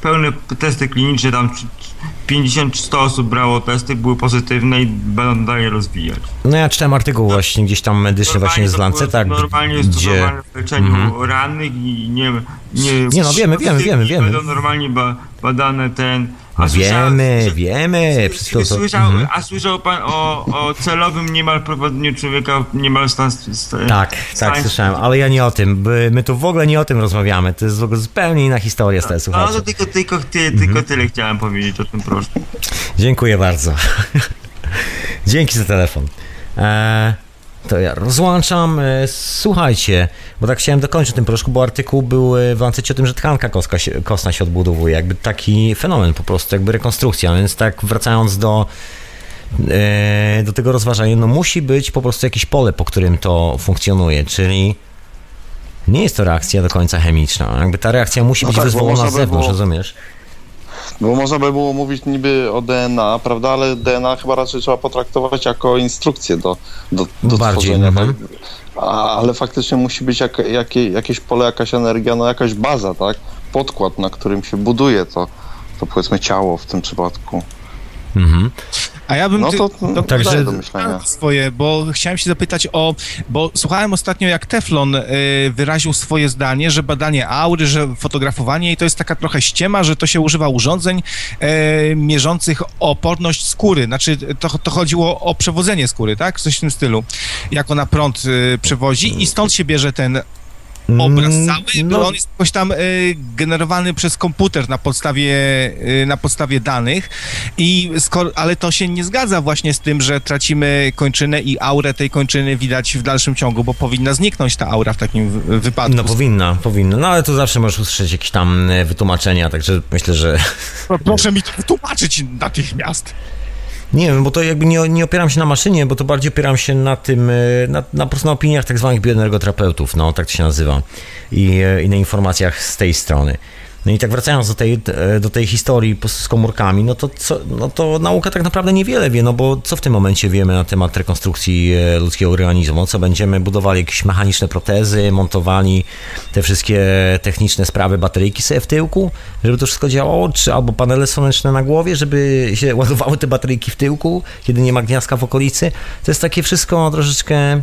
pełne testy kliniczne, tam 50 czy 100 osób brało testy, były pozytywne i będą dalej rozwijać. No ja czytałem artykuł właśnie gdzieś tam medyczny właśnie z było Lanceta, Normalnie gdzie... w leczeniu rannych i nie... Nie, Nie no, wiemy, wiemy, wiemy, wiemy. Będą normalnie ba, badane ten... No wiemy, słyszał- wiemy, przez to, to... Słyszał, Mhm. A słyszał pan o, o celowym niemal prowadzeniu człowieka niemal stan... stan Tak, tak, słyszałem, ale ja nie o tym, my tu w ogóle nie o tym rozmawiamy, to jest w ogóle zupełnie inna historia, No słuchajcie. to tylko, tylko, ty, Mhm. tylko tyle chciałem powiedzieć o tym proszę. Dziękuję bardzo. Dzięki za telefon. E, To ja rozłączam. E, Słuchajcie, bo tak chciałem dokończyć tym proszku, bo artykuł był e, w Lancecie o tym, że tkanka kostka się, kostna się odbudowuje. Jakby taki fenomen po prostu, jakby rekonstrukcja. Więc tak wracając do, e, do tego rozważania, no musi być po prostu jakieś pole, po którym to funkcjonuje, czyli nie jest to reakcja do końca chemiczna. Jakby ta reakcja musi No być tak, wyzwolona z zewnątrz, było- rozumiesz? Bo można by było mówić niby o DNA, prawda, ale DNA chyba raczej trzeba potraktować jako instrukcję do, do, do Bardziej, tworzenia. mhm. Tak? Ale faktycznie musi być jak, jakie, jakieś pole, jakaś energia, no jakaś baza, tak? Podkład, na którym się buduje to, to powiedzmy ciało w tym przypadku. Mhm. A ja bym No ty- to, to- Także- myślenia. swoje, bo chciałem się zapytać o, bo słuchałem ostatnio jak Teflon y, wyraził swoje zdanie, że badanie aury, że fotografowanie i to jest taka trochę ściema, że to się używa urządzeń y, mierzących oporność skóry, znaczy to, to chodziło o przewodzenie skóry, tak? Coś w tym stylu, jak ona prąd y, przewozi i stąd się bierze ten obraz Mm, cały, no. on jest jakoś tam y, generowany przez komputer na podstawie, y, na podstawie danych, i skoro, ale to się nie zgadza właśnie z tym, że tracimy kończynę i aurę tej kończyny widać w dalszym ciągu, bo powinna zniknąć ta aura w takim wy- wypadku. No powinna, powinna. No ale tu zawsze możesz usłyszeć jakieś tam e, wytłumaczenia, także myślę, że Pro- Proszę mi to wytłumaczyć natychmiast. Nie wiem, bo to jakby nie, nie opieram się na maszynie, bo to bardziej opieram się na tym, e, na, na po prostu na opiniach tak zwanych bioenergoterapeutów, no tak to się nazywa i, e, i na informacjach z tej strony. No i tak wracając do tej, do tej historii z komórkami, no to, co, no to nauka tak naprawdę niewiele wie, no bo co w tym momencie wiemy na temat rekonstrukcji e, ludzkiego organizmu? Co, będziemy budowali jakieś mechaniczne protezy, montowali te wszystkie techniczne sprawy, bateryjki sobie w tyłku, żeby to wszystko działało, czy albo panele słoneczne na głowie, żeby się ładowały te bateryjki w tyłku, kiedy nie ma gniazdka w okolicy? To jest takie wszystko troszeczkę...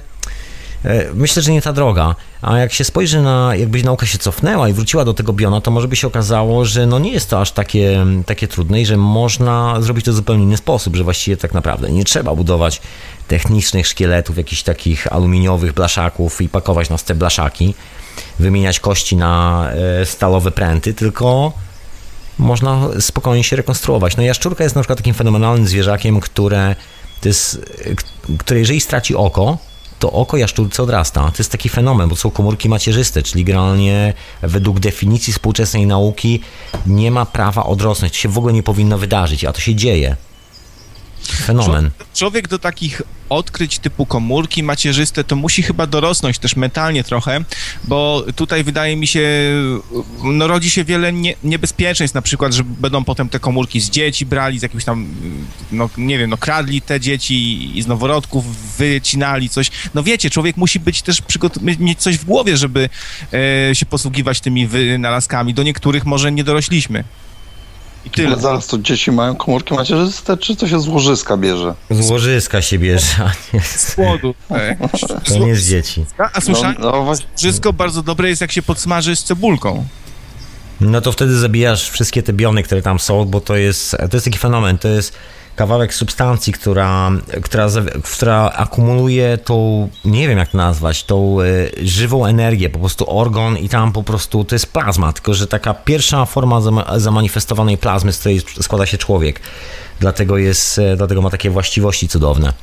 E, Myślę, że nie ta droga. A jak się spojrzy na, jakbyś nauka się cofnęła i wróciła do tego biona, to może by się okazało, że no nie jest to aż takie, takie trudne i że można zrobić to w zupełnie inny sposób, że właściwie tak naprawdę nie trzeba budować technicznych szkieletów, jakichś takich aluminiowych blaszaków i pakować nas w te blaszaki, wymieniać kości na e, stalowe pręty, tylko można spokojnie się rekonstruować. No jaszczurka jest na przykład takim fenomenalnym zwierzakiem, które, to jest, które jeżeli straci oko, to oko jaszczurce odrasta. To jest taki fenomen, bo są komórki macierzyste, czyli generalnie według definicji współczesnej nauki nie ma prawa odrosnąć. To się w ogóle nie powinno wydarzyć, a to się dzieje. Fenomen. Człowiek do takich odkryć typu komórki macierzyste to musi chyba dorosnąć też mentalnie trochę, bo tutaj wydaje mi się, no rodzi się wiele nie, niebezpieczeństw, na przykład, że będą potem te komórki z dzieci brali, z jakimś tam, no nie wiem, no kradli te dzieci i z noworodków wycinali coś. No wiecie, człowiek musi być też przygotowy, mieć coś w głowie, żeby e, się posługiwać tymi wynalazkami. Do niektórych może nie dorośliśmy. I tyle. Ale zaraz to dzieci mają komórki macierzyste, czy to się z łożyska bierze? Z łożyska się bierze, a nie z, płodu. To nie z dzieci. A, a słyszałem, No, no właśnie. Wszystko bardzo dobre jest, jak się podsmaży z cebulką. No to wtedy zabijasz wszystkie te biony, które tam są, bo to jest, to jest taki fenomen, to jest kawałek substancji, która, która, która akumuluje tą, nie wiem jak to nazwać, tą e, żywą energię, po prostu organ i tam po prostu to jest plazma, tylko że taka pierwsza forma zama- zamanifestowanej plazmy, z której składa się człowiek. Dlatego jest, e, dlatego ma takie właściwości cudowne.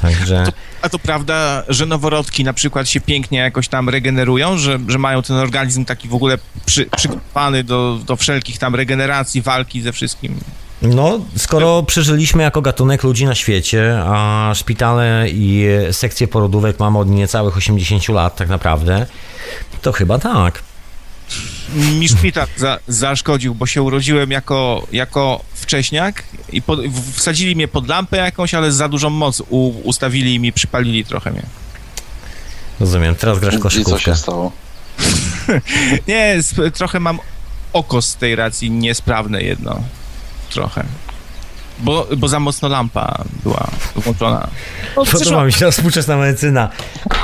Także... To, a to prawda, że noworodki na przykład się pięknie jakoś tam regenerują, że, że mają ten organizm taki w ogóle przy, przygotowany do, do wszelkich tam regeneracji, walki ze wszystkim. No, skoro przeżyliśmy jako gatunek ludzi na świecie, a szpitale i sekcje porodówek mamy od niecałych 80 lat tak naprawdę, to chyba tak. Mi szpital za, zaszkodził, bo się urodziłem jako, jako wcześniak i pod, wsadzili mnie pod lampę jakąś, ale za dużą moc u, ustawili i mi przypalili trochę mnie. Rozumiem, teraz grasz w I co koszykówkę. się stało? Nie, trochę mam oko z tej racji niesprawne jedno. Trochę. Bo, bo za mocno lampa była włączona. No, Podoba mi się ta współczesna medycyna.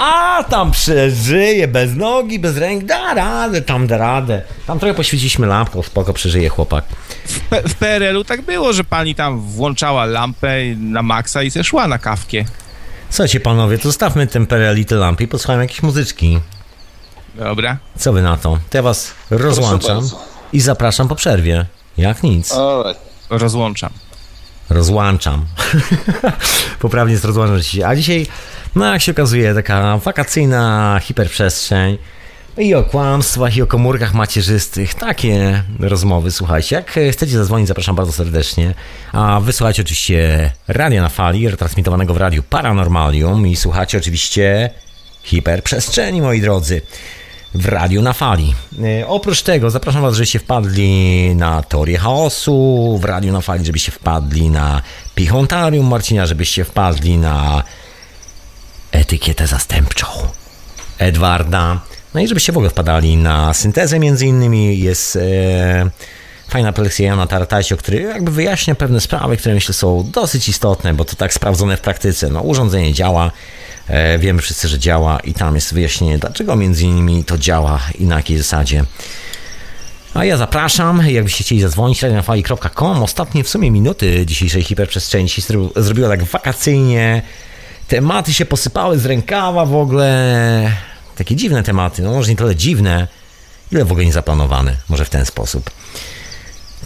A, tam przeżyje, bez nogi, bez ręki, da radę, tam da radę. Tam trochę poświeciliśmy lampką, spoko, przeżyje chłopak. w, P- w PRL-u tak było, że pani tam włączała lampę na maksa i se szła na kawkę. Słuchajcie panowie, to zostawmy ten PRL i te lampy i posłuchajmy jakiejś muzyczki. Dobra. Co wy na to? To ja was rozłączam i zapraszam po przerwie. Jak nic. Alright. Rozłączam. rozłączam. Poprawnie jest rozłączam się. A dzisiaj, no jak się okazuje, taka wakacyjna hiperprzestrzeń i o kłamstwach, i o komórkach macierzystych. Takie rozmowy, słuchajcie. Jak chcecie zadzwonić, zapraszam bardzo serdecznie. A wysłuchajcie oczywiście radia na fali, retransmitowanego w radiu Paranormalium i słuchacie oczywiście hiperprzestrzeni, moi drodzy w radiu na fali. E, oprócz tego zapraszam Was, żebyście wpadli na teorię chaosu w radiu na fali, żebyście wpadli na Pichontarium Marcina, żebyście wpadli na etykietę zastępczą Edwarda. No i żebyście w ogóle wpadali na syntezę między innymi. Jest e, fajna prelekcja Jana Tartasio, który jakby wyjaśnia pewne sprawy, które myślę są dosyć istotne, bo to tak sprawdzone w praktyce. No urządzenie działa, wiemy wszyscy, że działa i tam jest wyjaśnienie, dlaczego między innymi to działa i na jakiej zasadzie. A ja zapraszam, jakbyście chcieli zadzwonić, radionafali.com. Ostatnie w sumie minuty dzisiejszej hiperprzestrzeni się zrobiło tak wakacyjnie. Tematy się posypały z rękawa w ogóle. Takie dziwne tematy, no może nie tyle dziwne, ile w ogóle niezaplanowane. Może w ten sposób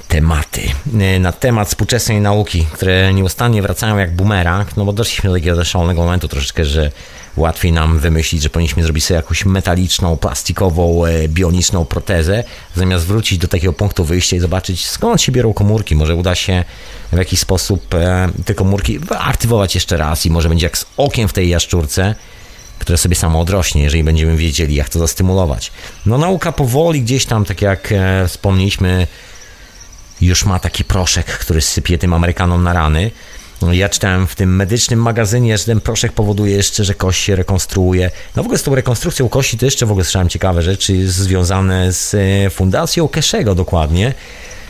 tematy e, na temat współczesnej nauki, które nieustannie wracają jak bumerang, no bo doszliśmy do takiego szalonego momentu troszeczkę, że łatwiej nam wymyślić, że powinniśmy zrobić sobie jakąś metaliczną, plastikową, e, bioniczną protezę, zamiast wrócić do takiego punktu wyjścia i zobaczyć skąd się biorą komórki. Może uda się w jakiś sposób e, te komórki wyaktywować jeszcze raz i może będzie jak z okiem w tej jaszczurce, które sobie samo odrośnie, jeżeli będziemy wiedzieli, jak to zastymulować. No nauka powoli gdzieś tam, tak jak wspomnieliśmy, już ma taki proszek, który sypie tym Amerykanom na rany. Ja czytałem w tym medycznym magazynie, że ten proszek powoduje jeszcze, że kość się rekonstruuje. No w ogóle z tą rekonstrukcją kości to jeszcze w ogóle słyszałem ciekawe rzeczy związane z e, fundacją Keszego dokładnie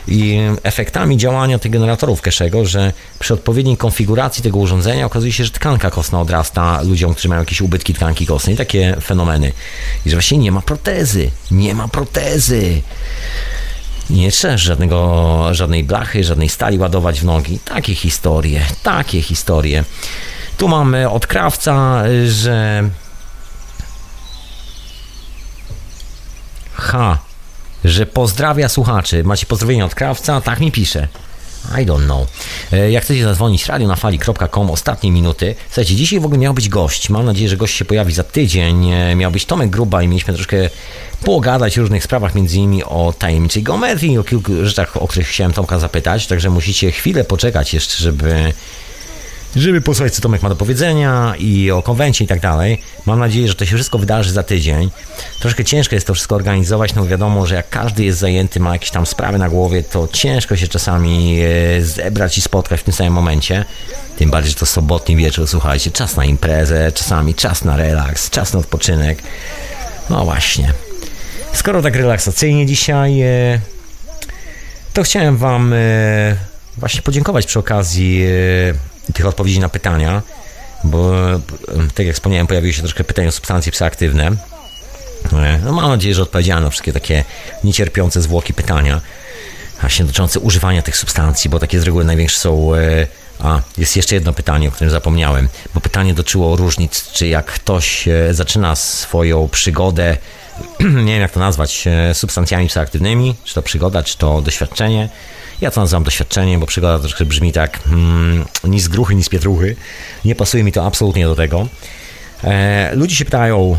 i efektami działania tych generatorów Keszego, że przy odpowiedniej konfiguracji tego urządzenia okazuje się, że tkanka kostna odrasta ludziom, którzy mają jakieś ubytki tkanki kostnej, takie fenomeny. I że właśnie nie ma protezy, nie ma protezy. Nie trzeba żadnego, żadnej blachy, żadnej stali ładować w nogi. Takie historie, takie historie. Tu mamy od krawca, że. Ha, że pozdrawia słuchaczy. Macie pozdrowienie od krawca? Tak mi pisze. I don't know. E, jak chcecie zadzwonić, radio na fali.com, ostatnie minuty. Słuchajcie, dzisiaj w ogóle miał być gość. Mam nadzieję, że gość się pojawi za tydzień. E, miał być Tomek Gruba i mieliśmy troszkę pogadać o różnych sprawach, między innymi o tajemniczej geometrii, o kilku rzeczach, o których chciałem Tomka zapytać. Także musicie chwilę poczekać jeszcze, żeby żeby posłuchać, co Tomek ma do powiedzenia i o konwencji i tak dalej. Mam nadzieję, że to się wszystko wydarzy za tydzień. Troszkę ciężko jest to wszystko organizować, no wiadomo, że jak każdy jest zajęty, ma jakieś tam sprawy na głowie, to ciężko się czasami e, zebrać i spotkać w tym samym momencie. Tym bardziej, że to sobotni wieczór, słuchajcie, czas na imprezę, czasami czas na relaks, czas na odpoczynek. No właśnie. Skoro tak relaksacyjnie dzisiaj, e, to chciałem Wam e, właśnie podziękować przy okazji tych odpowiedzi na pytania, bo tak jak wspomniałem, pojawiły się troszkę pytania o substancje psychoaktywne. E, no, mam nadzieję, że odpowiedziałem na wszystkie takie niecierpiące zwłoki pytania, właśnie dotyczące używania tych substancji, bo takie z reguły największe są. E, a, jest jeszcze jedno pytanie, o którym zapomniałem, bo pytanie dotyczyło różnic, czy jak ktoś e, zaczyna swoją przygodę, nie wiem jak to nazwać, substancjami psychoaktywnymi, czy to przygoda, czy to doświadczenie, ja to nazywam doświadczeniem, bo przygoda troszkę brzmi tak mm, ni z gruchy, ni z pietruchy. Nie pasuje mi to absolutnie do tego. E, ludzie się pytają,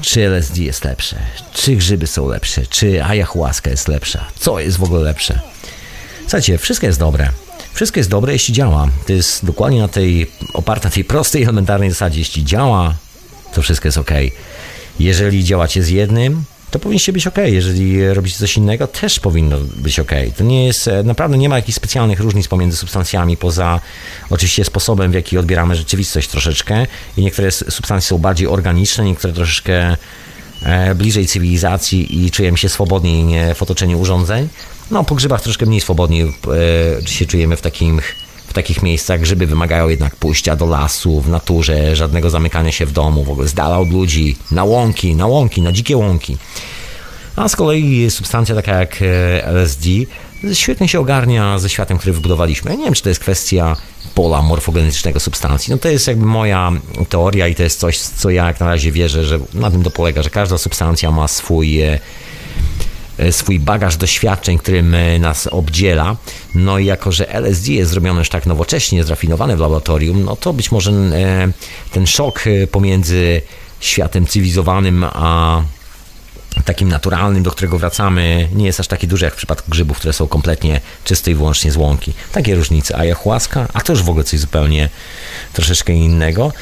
czy LSD jest lepsze, czy grzyby są lepsze, czy ayahuasca jest lepsza, co jest w ogóle lepsze. Słuchajcie, wszystko jest dobre. Wszystko jest dobre, jeśli działa. To jest dokładnie na tej, oparte na tej prostej, elementarnej zasadzie. Jeśli działa, to wszystko jest ok. Jeżeli działacie z jednym, to powinniście być ok. Jeżeli robicie coś innego, też powinno być ok. To nie jest, e, naprawdę nie ma jakichś specjalnych różnic pomiędzy substancjami, poza oczywiście sposobem, w jaki odbieramy rzeczywistość troszeczkę. I niektóre substancje są bardziej organiczne, niektóre troszeczkę e, bliżej cywilizacji i czujemy się swobodniej w otoczeniu urządzeń. No, po grzybach troszkę mniej swobodnie się czujemy w takim w takich miejscach grzyby wymagają jednak pójścia do lasu, w naturze, żadnego zamykania się w domu, w ogóle z dala od ludzi, na łąki, na łąki, na dzikie łąki. A z kolei substancja taka jak e, LSD świetnie się ogarnia ze światem, który wybudowaliśmy. Ja nie wiem, czy to jest kwestia pola morfogenetycznego substancji. No to jest jakby moja teoria i to jest coś, co ja jak na razie wierzę, że na tym to polega, że każda substancja ma swój swój bagaż doświadczeń, którym e, nas obdziela. No i jako, że LSD jest zrobione już tak nowocześnie, zrafinowane w laboratorium, no to być może e, ten szok e, pomiędzy światem cywilizowanym a takim naturalnym, do którego wracamy, nie jest aż taki duży jak w przypadku grzybów, które są kompletnie czyste i wyłącznie z łąki. Takie różnice. Ayahuasca, a to już w ogóle coś zupełnie troszeczkę innego.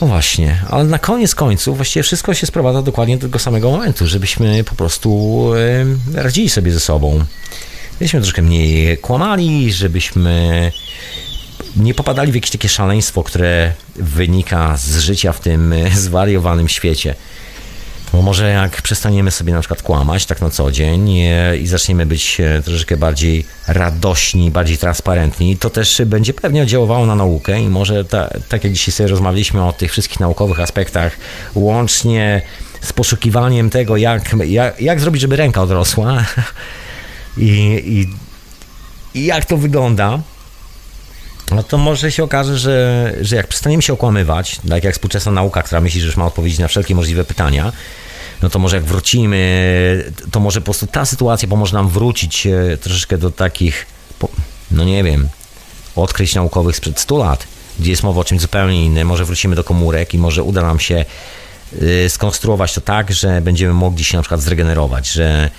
No właśnie, ale na koniec końców właściwie wszystko się sprowadza dokładnie do tego samego momentu, żebyśmy po prostu radzili sobie ze sobą. Żebyśmy troszkę mniej kłamali, żebyśmy nie popadali w jakieś takie szaleństwo, które wynika z życia w tym e, zwariowanym świecie. Bo może jak przestaniemy sobie na przykład kłamać tak na co dzień e, i zaczniemy być e, troszeczkę bardziej radośni, bardziej transparentni, to też będzie pewnie oddziaływało na naukę i może ta, tak jak dzisiaj sobie rozmawialiśmy o tych wszystkich naukowych aspektach, łącznie z poszukiwaniem tego, jak, jak, jak zrobić, żeby ręka odrosła i, i, i jak to wygląda, no to może się okaże, że, że jak przestaniemy się okłamywać, tak jak współczesna nauka, która myśli, że już ma odpowiedzieć na wszelkie możliwe pytania, no to może jak wrócimy, to może po prostu ta sytuacja pomoże nam wrócić e, troszeczkę do takich, no nie wiem, odkryć naukowych sprzed 100 lat, gdzie jest mowa o czymś zupełnie innym. Może wrócimy do komórek i może uda nam się y, skonstruować to tak, że będziemy mogli się na przykład zregenerować, że e,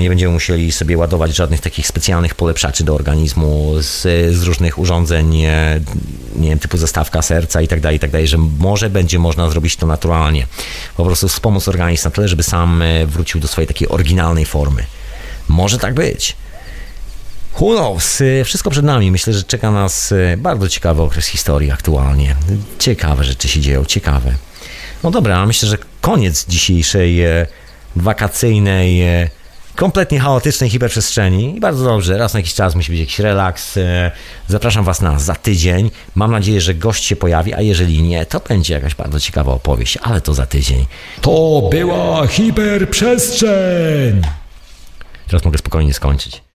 nie będziemy musieli sobie ładować żadnych takich specjalnych polepszaczy do organizmu z, z różnych urządzeń, e, nie wiem, typu zastawka serca i tak dalej, i tak że może będzie można zrobić to naturalnie. Po prostu wspomóc organizm na tyle, żeby sam e, wrócił do swojej takiej oryginalnej formy. Może tak być. Who knows? Wszystko przed nami. Myślę, że czeka nas bardzo ciekawy okres historii aktualnie. Ciekawe rzeczy się dzieją, ciekawe. No dobra, myślę, że koniec dzisiejszej e, wakacyjnej, e, kompletnie chaotycznej hiperprzestrzeni. I bardzo dobrze, raz na jakiś czas musi być jakiś relaks. E, Zapraszam Was na za tydzień. Mam nadzieję, że gość się pojawi, a jeżeli nie, to będzie jakaś bardzo ciekawa opowieść, ale to za tydzień. To była hiperprzestrzeń! Teraz mogę spokojnie skończyć.